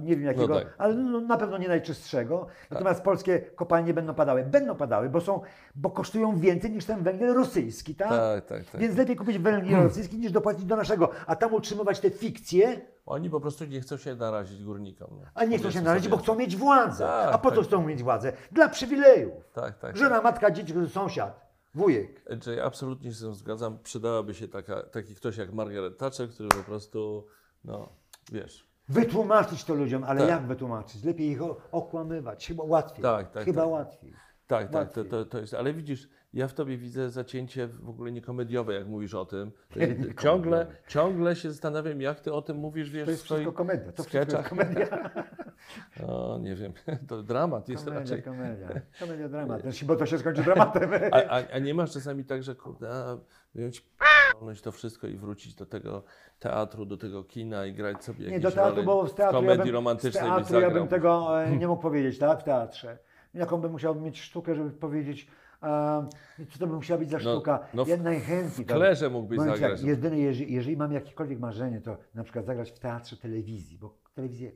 Speaker 2: nie wiem jakiego,
Speaker 1: tak.
Speaker 2: ale no, na pewno nie najczystszego. Natomiast polskie kopalnie będą padały. Będą padały, bo, są, bo kosztują więcej niż ten węgiel rosyjski, tak?
Speaker 1: Tak, tak, tak.
Speaker 2: Więc lepiej kupić węgiel rosyjski niż dopłacić do naszego, a tam utrzymywać te fikcje,
Speaker 1: Oni po prostu nie chcą się narazić górnikom. No.
Speaker 2: a nie chcą się narazić,
Speaker 1: sobie.
Speaker 2: bo chcą mieć władzę.
Speaker 1: Tak,
Speaker 2: a po co
Speaker 1: tak.
Speaker 2: chcą mieć władzę? Dla przywilejów.
Speaker 1: Tak, tak.
Speaker 2: Żona, matka, dzieci, sąsiad, wujek.
Speaker 1: Ja absolutnie się z tym zgadzam. Przydałaby się taka, taki ktoś jak Margaret Thatcher, który po prostu, no, wiesz.
Speaker 2: Wytłumaczyć to ludziom, ale
Speaker 1: Tak.
Speaker 2: jak wytłumaczyć? Lepiej ich okłamywać, chyba łatwiej.
Speaker 1: Tak, tak,
Speaker 2: chyba
Speaker 1: tak.
Speaker 2: łatwiej.
Speaker 1: Tak, tak, to, to, to jest. Ale widzisz, ja w tobie widzę zacięcie w ogóle niekomediowe, jak mówisz o tym. Ciągle, ciągle się zastanawiam, jak ty o tym mówisz, wiesz,
Speaker 2: To jest
Speaker 1: w
Speaker 2: wszystko komedia. To wszystko jest komedia.
Speaker 1: O, nie wiem, to dramat jest
Speaker 2: Komedia,
Speaker 1: raczej.
Speaker 2: komedia. Komedia, dramat. Znaczy, Bo to się skończy dramatem.
Speaker 1: A, a, a nie masz czasami tak, że kurde, a wziąć to wszystko i wrócić do tego teatru, do tego kina i grać sobie
Speaker 2: Nie,
Speaker 1: jakieś
Speaker 2: do teatru, bo z teatru,
Speaker 1: w
Speaker 2: ja
Speaker 1: komedii
Speaker 2: bym, z
Speaker 1: romantycznej byś
Speaker 2: teatru ja bym tego e, nie mógł powiedzieć, tak, w teatrze. Jaką bym musiał mieć sztukę, żeby powiedzieć, co to by musiała być za
Speaker 1: No,
Speaker 2: sztuka?
Speaker 1: no
Speaker 2: ja najchętniej.
Speaker 1: W klerze mógłbyś
Speaker 2: ci
Speaker 1: zagrać.
Speaker 2: Tak, jedyne, jeżeli, jeżeli mam jakiekolwiek marzenie, to na przykład zagrać w teatrze telewizji, bo telewizję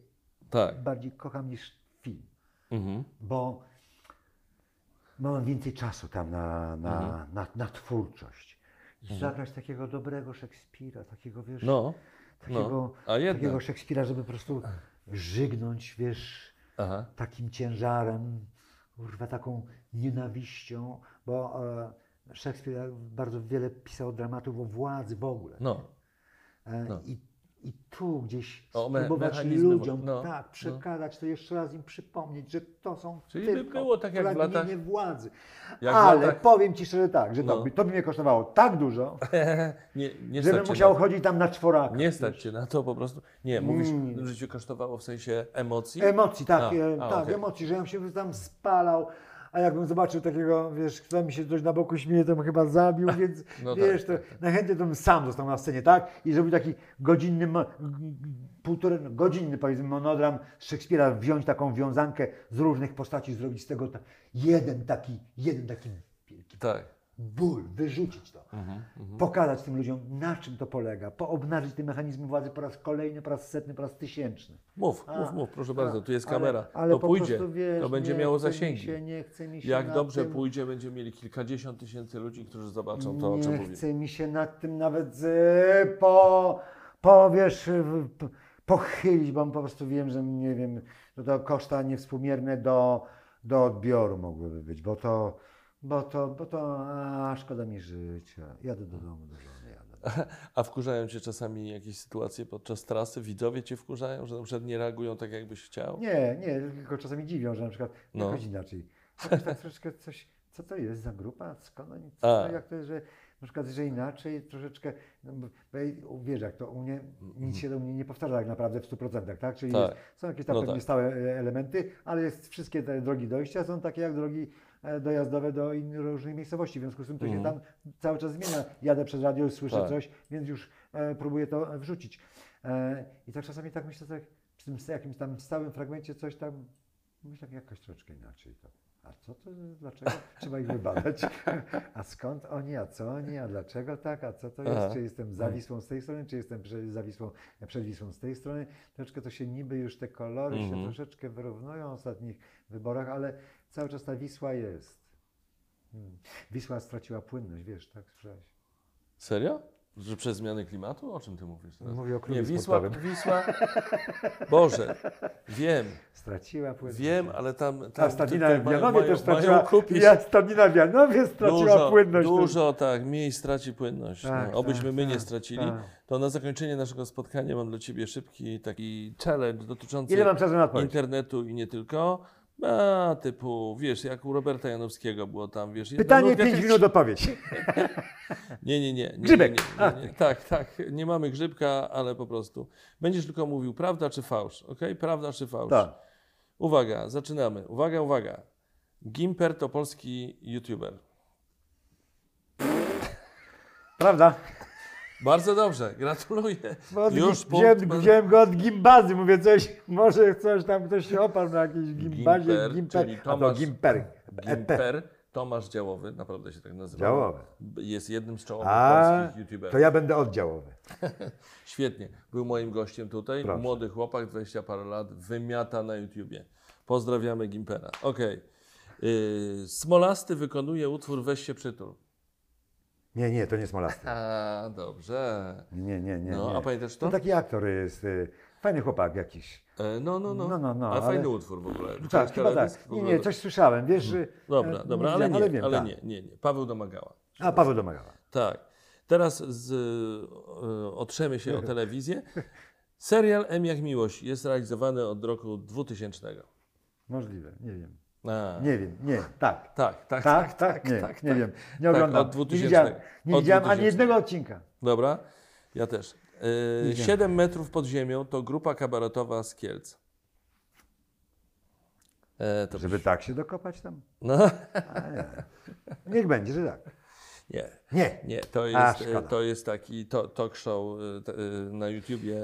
Speaker 1: Tak.
Speaker 2: bardziej kocham niż film,
Speaker 1: Mhm.
Speaker 2: bo mam więcej czasu tam na, na,
Speaker 1: Mhm.
Speaker 2: na, na twórczość. Zagrać takiego dobrego Szekspira, takiego wiesz,
Speaker 1: No,
Speaker 2: takiego,
Speaker 1: no,
Speaker 2: takiego Szekspira, żeby po prostu żygnąć, wiesz,
Speaker 1: aha.
Speaker 2: takim ciężarem, kurwa, taką nienawiścią, bo e, Szekspir bardzo wiele pisał dramatów o władzy w ogóle.
Speaker 1: No,
Speaker 2: E,
Speaker 1: no.
Speaker 2: I, I tu gdzieś
Speaker 1: O, me-
Speaker 2: spróbować ludziom
Speaker 1: no,
Speaker 2: tak, przekazać to jeszcze raz im przypomnieć, że to są
Speaker 1: Czyli by
Speaker 2: tylko
Speaker 1: było tak jak w latach-
Speaker 2: władzy.
Speaker 1: jak
Speaker 2: Ale
Speaker 1: latach-
Speaker 2: powiem Ci szczerze tak, że to,
Speaker 1: No.
Speaker 2: by, to by mnie kosztowało tak dużo,
Speaker 1: nie, nie
Speaker 2: żebym musiał chodzić tam na czworaka.
Speaker 1: Nie stać cię na to po prostu. Nie, mówisz,
Speaker 2: Mm.
Speaker 1: że cię kosztowało w sensie emocji?
Speaker 2: Emocji, tak,
Speaker 1: A,
Speaker 2: e,
Speaker 1: a,
Speaker 2: tak,
Speaker 1: okej.
Speaker 2: emocji, że ja się tam spalał. A jakbym zobaczył takiego, wiesz, kto mi się coś na boku śmieje, to bym chyba zabił, więc
Speaker 1: No
Speaker 2: wiesz,
Speaker 1: tak,
Speaker 2: to najchętniej to bym sam został na scenie, tak? I zrobił taki godzinny, półtorej, no, godzinny powiedzmy monodram Szekspira, wziąć taką wiązankę z różnych postaci, zrobić z tego ta, jeden taki, jeden taki wielki
Speaker 1: Tak.
Speaker 2: Ból, wyrzucić to.
Speaker 1: Mhm, mhm.
Speaker 2: Pokazać tym ludziom, na czym to polega, poobnażyć te mechanizmy władzy po raz kolejny, po raz setny, po raz tysięczny.
Speaker 1: Mów,
Speaker 2: A,
Speaker 1: mów, mów, proszę
Speaker 2: a,
Speaker 1: bardzo, tu jest
Speaker 2: ale-
Speaker 1: kamera.
Speaker 2: ale
Speaker 1: to
Speaker 2: po
Speaker 1: pójdzie,
Speaker 2: prostu, wiesz,
Speaker 1: to będzie
Speaker 2: nie
Speaker 1: miało zasięgi.
Speaker 2: Się, nie chce mi się
Speaker 1: Jak dobrze
Speaker 2: tym,
Speaker 1: pójdzie, będziemy mieli kilkadziesiąt tysięcy ludzi, którzy zobaczą to, o
Speaker 2: Nie
Speaker 1: czym mówię.
Speaker 2: chce mi się nad tym nawet z, po, po, wiesz, pochylić, bo po prostu wiem, że nie wiem, że to koszta niewspółmierne do, do odbioru mogłyby być, bo to, bo to, bo to, a szkoda mi życia. Jadę do domu, do żony, jadę.
Speaker 1: A wkurzają cię czasami jakieś sytuacje podczas trasy? Widzowie cię wkurzają, że na przykład nie reagują tak, jakbyś chciał?
Speaker 2: Nie, nie, tylko czasami dziwią, że na przykład
Speaker 1: No.
Speaker 2: jakoś inaczej. Jakoś tak troszeczkę coś, co to jest za grupa, skąd oni, co jak to jest, że na przykład, że inaczej troszeczkę, no, bo- ja- wiesz, jak to u mnie, nic się do mnie nie powtarza tak naprawdę w 100%, tak? Czyli
Speaker 1: Tak.
Speaker 2: Jest, są jakieś tam
Speaker 1: No
Speaker 2: pewnie
Speaker 1: tak.
Speaker 2: stałe e, elementy, ale jest wszystkie te drogi dojścia są takie jak drogi dojazdowe do innych różnych miejscowości, w związku z tym to się
Speaker 1: Mhm.
Speaker 2: tam cały czas zmienia. Jadę przez radio, słyszę
Speaker 1: Tak.
Speaker 2: coś, więc już e, próbuję to wrzucić. E, I tak czasami tak myślę, tak, przy tym jakimś tam stałym fragmencie coś tam, myślę tak jakoś troszeczkę inaczej. To. A co to, dlaczego? Trzeba ich wybadać. A skąd oni, a co oni, a dlaczego tak, a co to jest?
Speaker 1: Aha.
Speaker 2: Czy jestem za Wisłą z tej strony, czy jestem przed Zawisłą, przed Wisłą z tej strony? Troszeczkę to się niby już te kolory się
Speaker 1: Mhm.
Speaker 2: troszeczkę wyrównują w ostatnich wyborach, ale cały czas ta Wisła jest. Hmm. Wisła straciła płynność, wiesz, tak słyszałeś?
Speaker 1: Serio? Że przez zmianę klimatu? O czym ty mówisz teraz?
Speaker 2: Mówię o klubie
Speaker 1: Nie, Wisła,
Speaker 2: sportowym.
Speaker 1: Wisła. Boże, wiem,
Speaker 2: Straciła płynność.
Speaker 1: wiem, ale tam.
Speaker 2: A
Speaker 1: tam
Speaker 2: stadnina
Speaker 1: tutaj
Speaker 2: w Janowie też straciła.
Speaker 1: Kupić
Speaker 2: Ja, stadnina w Janowie straciła
Speaker 1: dużo,
Speaker 2: płynność.
Speaker 1: dużo tak, miejsc traci płynność.
Speaker 2: Tak,
Speaker 1: no, obyśmy
Speaker 2: tak,
Speaker 1: my nie
Speaker 2: tak,
Speaker 1: stracili.
Speaker 2: tak.
Speaker 1: To na zakończenie naszego spotkania mam dla ciebie szybki taki challenge dotyczący
Speaker 2: Ile mam czasu na odpowiedź?
Speaker 1: internetu i nie tylko. A, typu, wiesz, jak u Roberta Janowskiego było tam, wiesz.
Speaker 2: Pytanie,
Speaker 1: nutka-
Speaker 2: 5 minut odpowiedź.
Speaker 1: Nie, nie, nie. nie
Speaker 2: Grzybek.
Speaker 1: Tak, tak. Nie mamy grzybka, ale po prostu. Będziesz tylko mówił prawda czy fałsz, ok? Prawda czy fałsz?
Speaker 2: Tak.
Speaker 1: Uwaga, zaczynamy. Uwaga, uwaga. Gimper to polski youtuber.
Speaker 2: Prawda?
Speaker 1: Bardzo dobrze, gratuluję.
Speaker 2: Bo od,
Speaker 1: Już
Speaker 2: wziąłem,
Speaker 1: punkt.
Speaker 2: wziąłem go od gimbazy, mówię coś, może coś tam ktoś się oparł na jakiejś gimbazie,
Speaker 1: Gimper,
Speaker 2: gimper,
Speaker 1: czyli
Speaker 2: a to
Speaker 1: Tomasz-
Speaker 2: gimper.
Speaker 1: Gimper Tomasz Działowy, naprawdę się tak nazywa.
Speaker 2: Działowy.
Speaker 1: Jest jednym z czołowych
Speaker 2: A,
Speaker 1: polskich youtuberów.
Speaker 2: to ja będę oddziałowy.
Speaker 1: Świetnie. Był moim gościem tutaj.
Speaker 2: Proszę.
Speaker 1: Młody chłopak, 20 parę lat, wymiata na YouTubie. Pozdrawiamy Gimpera. Okej. Yy, Smolasty wykonuje utwór Weź się przytul.
Speaker 2: Nie, nie, to nie Smolasty.
Speaker 1: A, dobrze.
Speaker 2: Nie, nie, nie.
Speaker 1: No,
Speaker 2: nie.
Speaker 1: a pamiętasz to?
Speaker 2: To taki aktor jest, y, fajny chłopak jakiś.
Speaker 1: E, No, no, no.
Speaker 2: No, no, no,
Speaker 1: ale fajny
Speaker 2: ale-
Speaker 1: utwór w ogóle.
Speaker 2: Tak, chyba tak.
Speaker 1: teledysk? W
Speaker 2: Nie,
Speaker 1: ogóle-
Speaker 2: nie, coś słyszałem, wiesz. y,
Speaker 1: Dobra,
Speaker 2: e,
Speaker 1: dobra, ale nie,
Speaker 2: widziałem,
Speaker 1: ale,
Speaker 2: wiem,
Speaker 1: nie,
Speaker 2: tak.
Speaker 1: nie, nie. Paweł Domagała.
Speaker 2: A, Paweł Domagała.
Speaker 1: Tak. Teraz z, y, otrzemy się o telewizję. Serial M jak miłość jest realizowany od roku 2000.
Speaker 2: Możliwe, nie wiem.
Speaker 1: A,
Speaker 2: Nie wiem, nie, tak.
Speaker 1: Tak, tak,
Speaker 2: Tak, tak, nie,
Speaker 1: tak,
Speaker 2: nie
Speaker 1: tak.
Speaker 2: wiem. Nie
Speaker 1: Tak,
Speaker 2: oglądam.
Speaker 1: od 2000.
Speaker 2: Nie widziałem, nie widziałem ani
Speaker 1: 2000.
Speaker 2: jednego odcinka.
Speaker 1: Dobra, ja też. Yy,
Speaker 2: wiem.
Speaker 1: 7 metrów pod ziemią to grupa kabaretowa z Kielc. E,
Speaker 2: Żeby tak się dokopać tam?
Speaker 1: No,
Speaker 2: A, nie. Niech będzie, że tak.
Speaker 1: Nie.
Speaker 2: Nie.
Speaker 1: Nie, to
Speaker 2: A,
Speaker 1: jest, e, to jest taki to, talk show e, e, na YouTubie,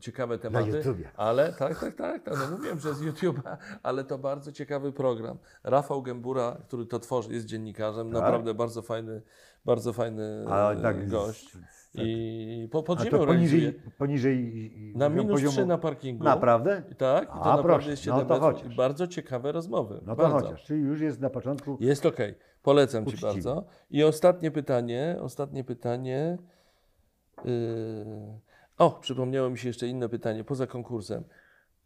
Speaker 1: ciekawe tematy.
Speaker 2: YouTubie.
Speaker 1: Ale tak, tak, tak, tak, no mówiłem, że z YouTube'a, ale to bardzo ciekawy program. Rafał Gębura, który to tworzy, jest dziennikarzem,
Speaker 2: Tak?
Speaker 1: naprawdę bardzo fajny, bardzo fajny
Speaker 2: A tak,
Speaker 1: gość. I po, pod
Speaker 2: A
Speaker 1: ziemią
Speaker 2: poniżej, poniżej
Speaker 1: Na
Speaker 2: poziomu-
Speaker 1: minus 3 na parkingu.
Speaker 2: Naprawdę?
Speaker 1: Tak, i to
Speaker 2: A,
Speaker 1: naprawdę
Speaker 2: proszę,
Speaker 1: jest
Speaker 2: no
Speaker 1: 7
Speaker 2: to
Speaker 1: metrów.
Speaker 2: chociaż.
Speaker 1: Bardzo ciekawe rozmowy.
Speaker 2: No to
Speaker 1: bardzo.
Speaker 2: chociaż, czyli już jest na początku.
Speaker 1: Jest ok. Polecam Ci bardzo. I ostatnie pytanie. Ostatnie pytanie. Yy... O, przypomniało mi się jeszcze inne pytanie poza konkursem.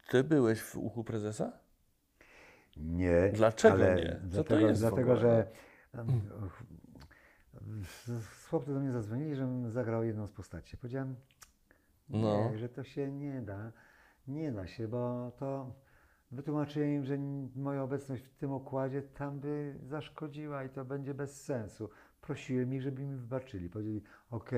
Speaker 1: Ty byłeś w uchu prezesa?
Speaker 2: Nie.
Speaker 1: Dlaczego
Speaker 2: ale
Speaker 1: nie? Co to
Speaker 2: Dlatego,
Speaker 1: jest w
Speaker 2: dlatego że chłopcy do mnie zadzwonili, żebym zagrał jedną z postaci. Powiedziałem,
Speaker 1: No.
Speaker 2: nie, że to się nie da. Nie da się, bo to wytłumaczyłem im, że moja obecność w tym układzie tam by zaszkodziła i to będzie bez sensu. Prosiłem ich, żeby mi wybaczyli. Powiedzieli, ok,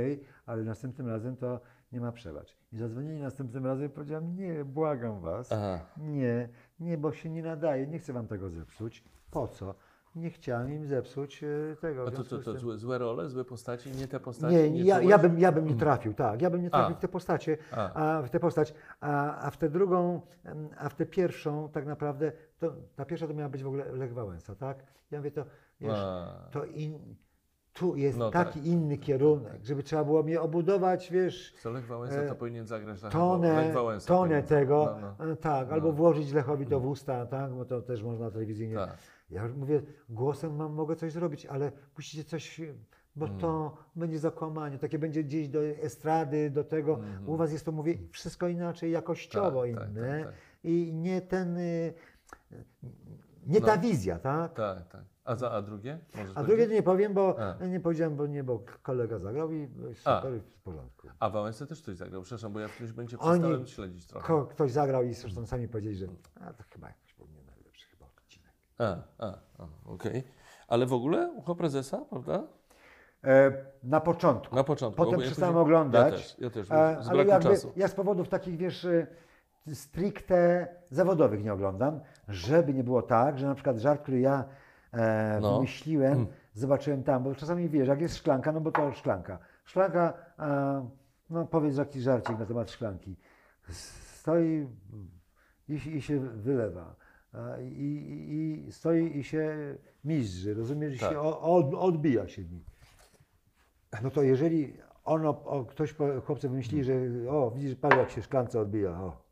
Speaker 2: ale następnym razem to nie ma przebacz. I zadzwonili następnym razem i powiedziałem, nie, błagam was.
Speaker 1: Aha.
Speaker 2: Nie, nie, bo się nie nadaje, nie chcę wam tego zepsuć. Po co? Nie chciałem im zepsuć e, tego.
Speaker 1: A to, to, to złe, złe role, złe postaci, nie te postaci?
Speaker 2: nie, ja,
Speaker 1: czułeś?
Speaker 2: ja, bym, ja bym nie trafił, tak. Ja bym nie trafił
Speaker 1: A.
Speaker 2: w tę postacie,
Speaker 1: A.
Speaker 2: a w tę postać, a, a w tę drugą, em, a w tę pierwszą tak naprawdę, to, ta pierwsza to miała być w ogóle Lech Wałęsa, tak? Ja mówię, to wiesz, to in, tu jest
Speaker 1: No
Speaker 2: taki
Speaker 1: tak.
Speaker 2: inny kierunek, żeby trzeba było mnie obudować, wiesz,
Speaker 1: Co Lech Wałęsa
Speaker 2: E,
Speaker 1: to powinien zagrać Lech
Speaker 2: tonę,
Speaker 1: Lech Wałęsa
Speaker 2: tonę
Speaker 1: powinien-
Speaker 2: tego,
Speaker 1: No, no.
Speaker 2: e, tak,
Speaker 1: No.
Speaker 2: albo włożyć Lechowi to w usta, tak, bo to też można telewizyjnie.
Speaker 1: Tak.
Speaker 2: Ja już mówię, głosem mam, mogę coś zrobić, ale musicie coś, bo
Speaker 1: Mm.
Speaker 2: to będzie zakłamanie, takie będzie gdzieś do estrady, do tego. U was jest to, mówię, wszystko inaczej, jakościowo.
Speaker 1: Tak, tak,
Speaker 2: inne
Speaker 1: tak, tak.
Speaker 2: i nie ten, y, nie ta
Speaker 1: No.
Speaker 2: wizja, tak?
Speaker 1: Tak, tak. A, za, a drugie? Możesz
Speaker 2: A drugie nie powiem, bo
Speaker 1: A.
Speaker 2: nie powiedziałem, bo nie, bo kolega zagrał i super, w porządku.
Speaker 1: A Wałęsa też coś zagrał, przepraszam, bo ja w którymś
Speaker 2: Oni-
Speaker 1: przestałem śledzić trochę.
Speaker 2: Ko, ktoś zagrał i zresztą sami powiedzieli, że a, to chyba jakoś powinien najlepszy chyba odcinek.
Speaker 1: A, a, a okej. Ale w ogóle ucho prezesa, prawda?
Speaker 2: E, na początku.
Speaker 1: Na początku.
Speaker 2: Potem
Speaker 1: ja
Speaker 2: przestałem
Speaker 1: później-
Speaker 2: oglądać.
Speaker 1: Ja też, ja też,
Speaker 2: E,
Speaker 1: z
Speaker 2: ale jakby
Speaker 1: czasu.
Speaker 2: ja z powodów takich, wiesz, y, stricte zawodowych nie oglądam, żeby nie było tak, że na przykład żart, który ja e,
Speaker 1: No.
Speaker 2: wymyśliłem, zobaczyłem tam, bo czasami wiesz, jak jest szklanka, no bo to szklanka. Szklanka, e, no powiedz jakiś żarcik na temat szklanki. Stoi i, i się wylewa. E, I, i, stoi i się mizdrzy, rozumiesz,
Speaker 1: Tak.
Speaker 2: się od, odbija się mi. No to jeżeli ono, o, ktoś, chłopcy wymyślili, że o, widzisz, patrz jak się szklance odbija, o.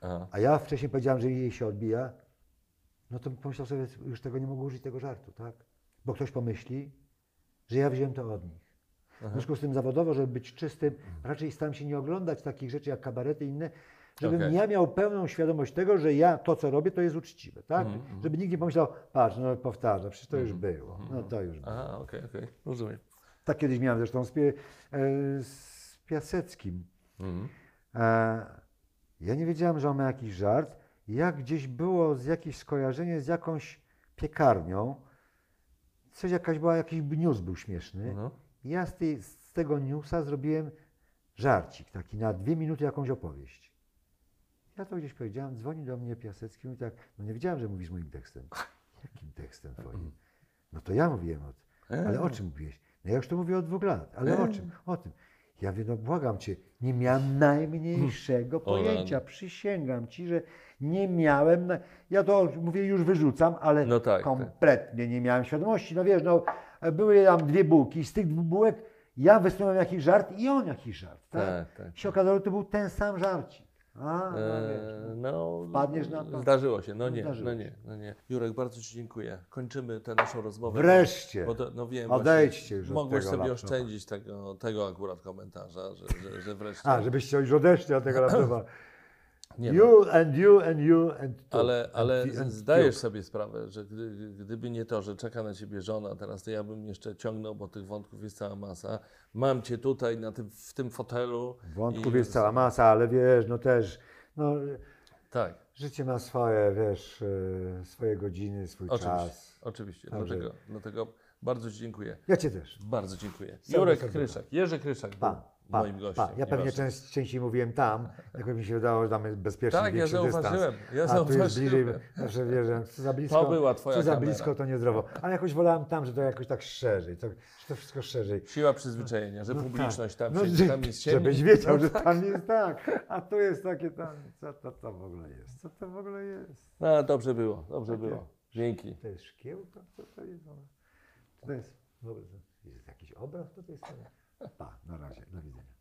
Speaker 1: Aha.
Speaker 2: A ja wcześniej powiedziałem, że jej się odbija, no to pomyślał sobie, już tego nie mogę użyć tego żartu, tak? Bo ktoś pomyśli, że ja wziąłem to od nich. W związku z tym zawodowo, żeby być czystym, raczej staram się nie oglądać takich rzeczy jak kabarety i inne, żebym
Speaker 1: Okej.
Speaker 2: ja miał pełną świadomość tego, że ja to, co robię, to jest uczciwe, tak?
Speaker 1: Mhm,
Speaker 2: Żeby nikt nie pomyślał, patrz, no powtarza, przecież to już było,
Speaker 1: mhm.
Speaker 2: no to już było.
Speaker 1: Aha, okej, okej, rozumiem.
Speaker 2: Tak kiedyś miałem zresztą z, Pie, e, z Piaseckim.
Speaker 1: Mhm.
Speaker 2: E, ja nie wiedziałem, że on ma jakiś żart. Jak gdzieś było z jakieś skojarzenie z jakąś piekarnią, coś jakaś była, jakiś news był śmieszny.
Speaker 1: No.
Speaker 2: Ja z, tej, z tego newsa zrobiłem żarcik, taki na dwie minuty jakąś opowieść. Ja to gdzieś powiedziałem, dzwoni do mnie Piasecki, mówi tak, no nie wiedziałem, że mówisz moim tekstem. Jakim tekstem twoim? No to ja mówiłem o tym. Ale o czym mówiłeś? No ja już to mówię od dwóch lat, ale o czym? O tym. Ja mówię, no błagam cię, nie miałem najmniejszego pojęcia, przysięgam ci, że nie miałem, na... ja to mówię już wyrzucam, ale
Speaker 1: No tak, tak.
Speaker 2: kompletnie nie miałem świadomości. No wiesz, no były tam dwie bułki, z tych dwóch bułek ja wysnułem jakiś żart i on jakiś żart, tak?
Speaker 1: Tak, tak.
Speaker 2: I się okazało, że to był ten sam żarcik. A, no
Speaker 1: Eee,
Speaker 2: wiesz,
Speaker 1: no,
Speaker 2: Wpadniesz na to?
Speaker 1: Zdarzyło się, no nie,
Speaker 2: Zdarzyło
Speaker 1: no nie, no nie. Jurek, bardzo Ci dziękuję. Kończymy tę naszą rozmowę.
Speaker 2: Wreszcie.
Speaker 1: Bo to, no wiem,
Speaker 2: Odejdźcie już
Speaker 1: Mogłeś sobie
Speaker 2: laptopa.
Speaker 1: oszczędzić tego, tego akurat komentarza, że, że, że wreszcie.
Speaker 2: A, żebyście już odeszli od tego laptopa.
Speaker 1: nie, no,
Speaker 2: You and you and you and tu.
Speaker 1: ale ale
Speaker 2: and, and
Speaker 1: zdajesz sobie sprawę, że gdy, gdyby nie to, że czeka na Ciebie żona, teraz to ja bym jeszcze ciągnął, bo tych wątków jest cała masa. Mam Cię tutaj na tym, w tym fotelu.
Speaker 2: Wątków
Speaker 1: i-
Speaker 2: jest cała masa, ale wiesz, no też, no
Speaker 1: Tak,
Speaker 2: życie ma swoje, wiesz, e, swoje godziny, swój
Speaker 1: oczywiście.
Speaker 2: czas.
Speaker 1: Oczywiście,
Speaker 2: Dobrze.
Speaker 1: dlatego, dlatego bardzo Ci dziękuję.
Speaker 2: Ja cię też.
Speaker 1: Bardzo dziękuję. Jurek. Kryszak, Jerzy Kryszak był
Speaker 2: Pa,
Speaker 1: moim gościem.
Speaker 2: pa. Ja pewnie częst, częściej mówiłem tam, jakoś mi się wydawało, że tam jest bezpieczny,
Speaker 1: Tak, ja zauważyłem,
Speaker 2: dystans.
Speaker 1: ja
Speaker 2: A tu jest
Speaker 1: zauważyłem.
Speaker 2: bliżej, zawsze wiesz, że co za blisko,
Speaker 1: To była twoja
Speaker 2: co za
Speaker 1: kamera.
Speaker 2: blisko, to niezdrowo. Ale jakoś wolałem tam, że to jakoś tak szerzej, to, że to wszystko szerzej.
Speaker 1: Siła przyzwyczajenia, że
Speaker 2: No
Speaker 1: publiczność
Speaker 2: tak.
Speaker 1: tam,
Speaker 2: No,
Speaker 1: się,
Speaker 2: że-
Speaker 1: tam jest ciemniej.
Speaker 2: Żebyś wiedział,
Speaker 1: No
Speaker 2: że
Speaker 1: tak.
Speaker 2: tam jest tak, a tu jest takie tam. Co to, to w ogóle jest? Co to w ogóle jest?
Speaker 1: No, dobrze było, dobrze
Speaker 2: Takie-
Speaker 1: było. Dzięki.
Speaker 2: To jest szkiełko? Co to jest? To jest, to jest jakiś obraz? Jest? Pa, na razie, do widzenia.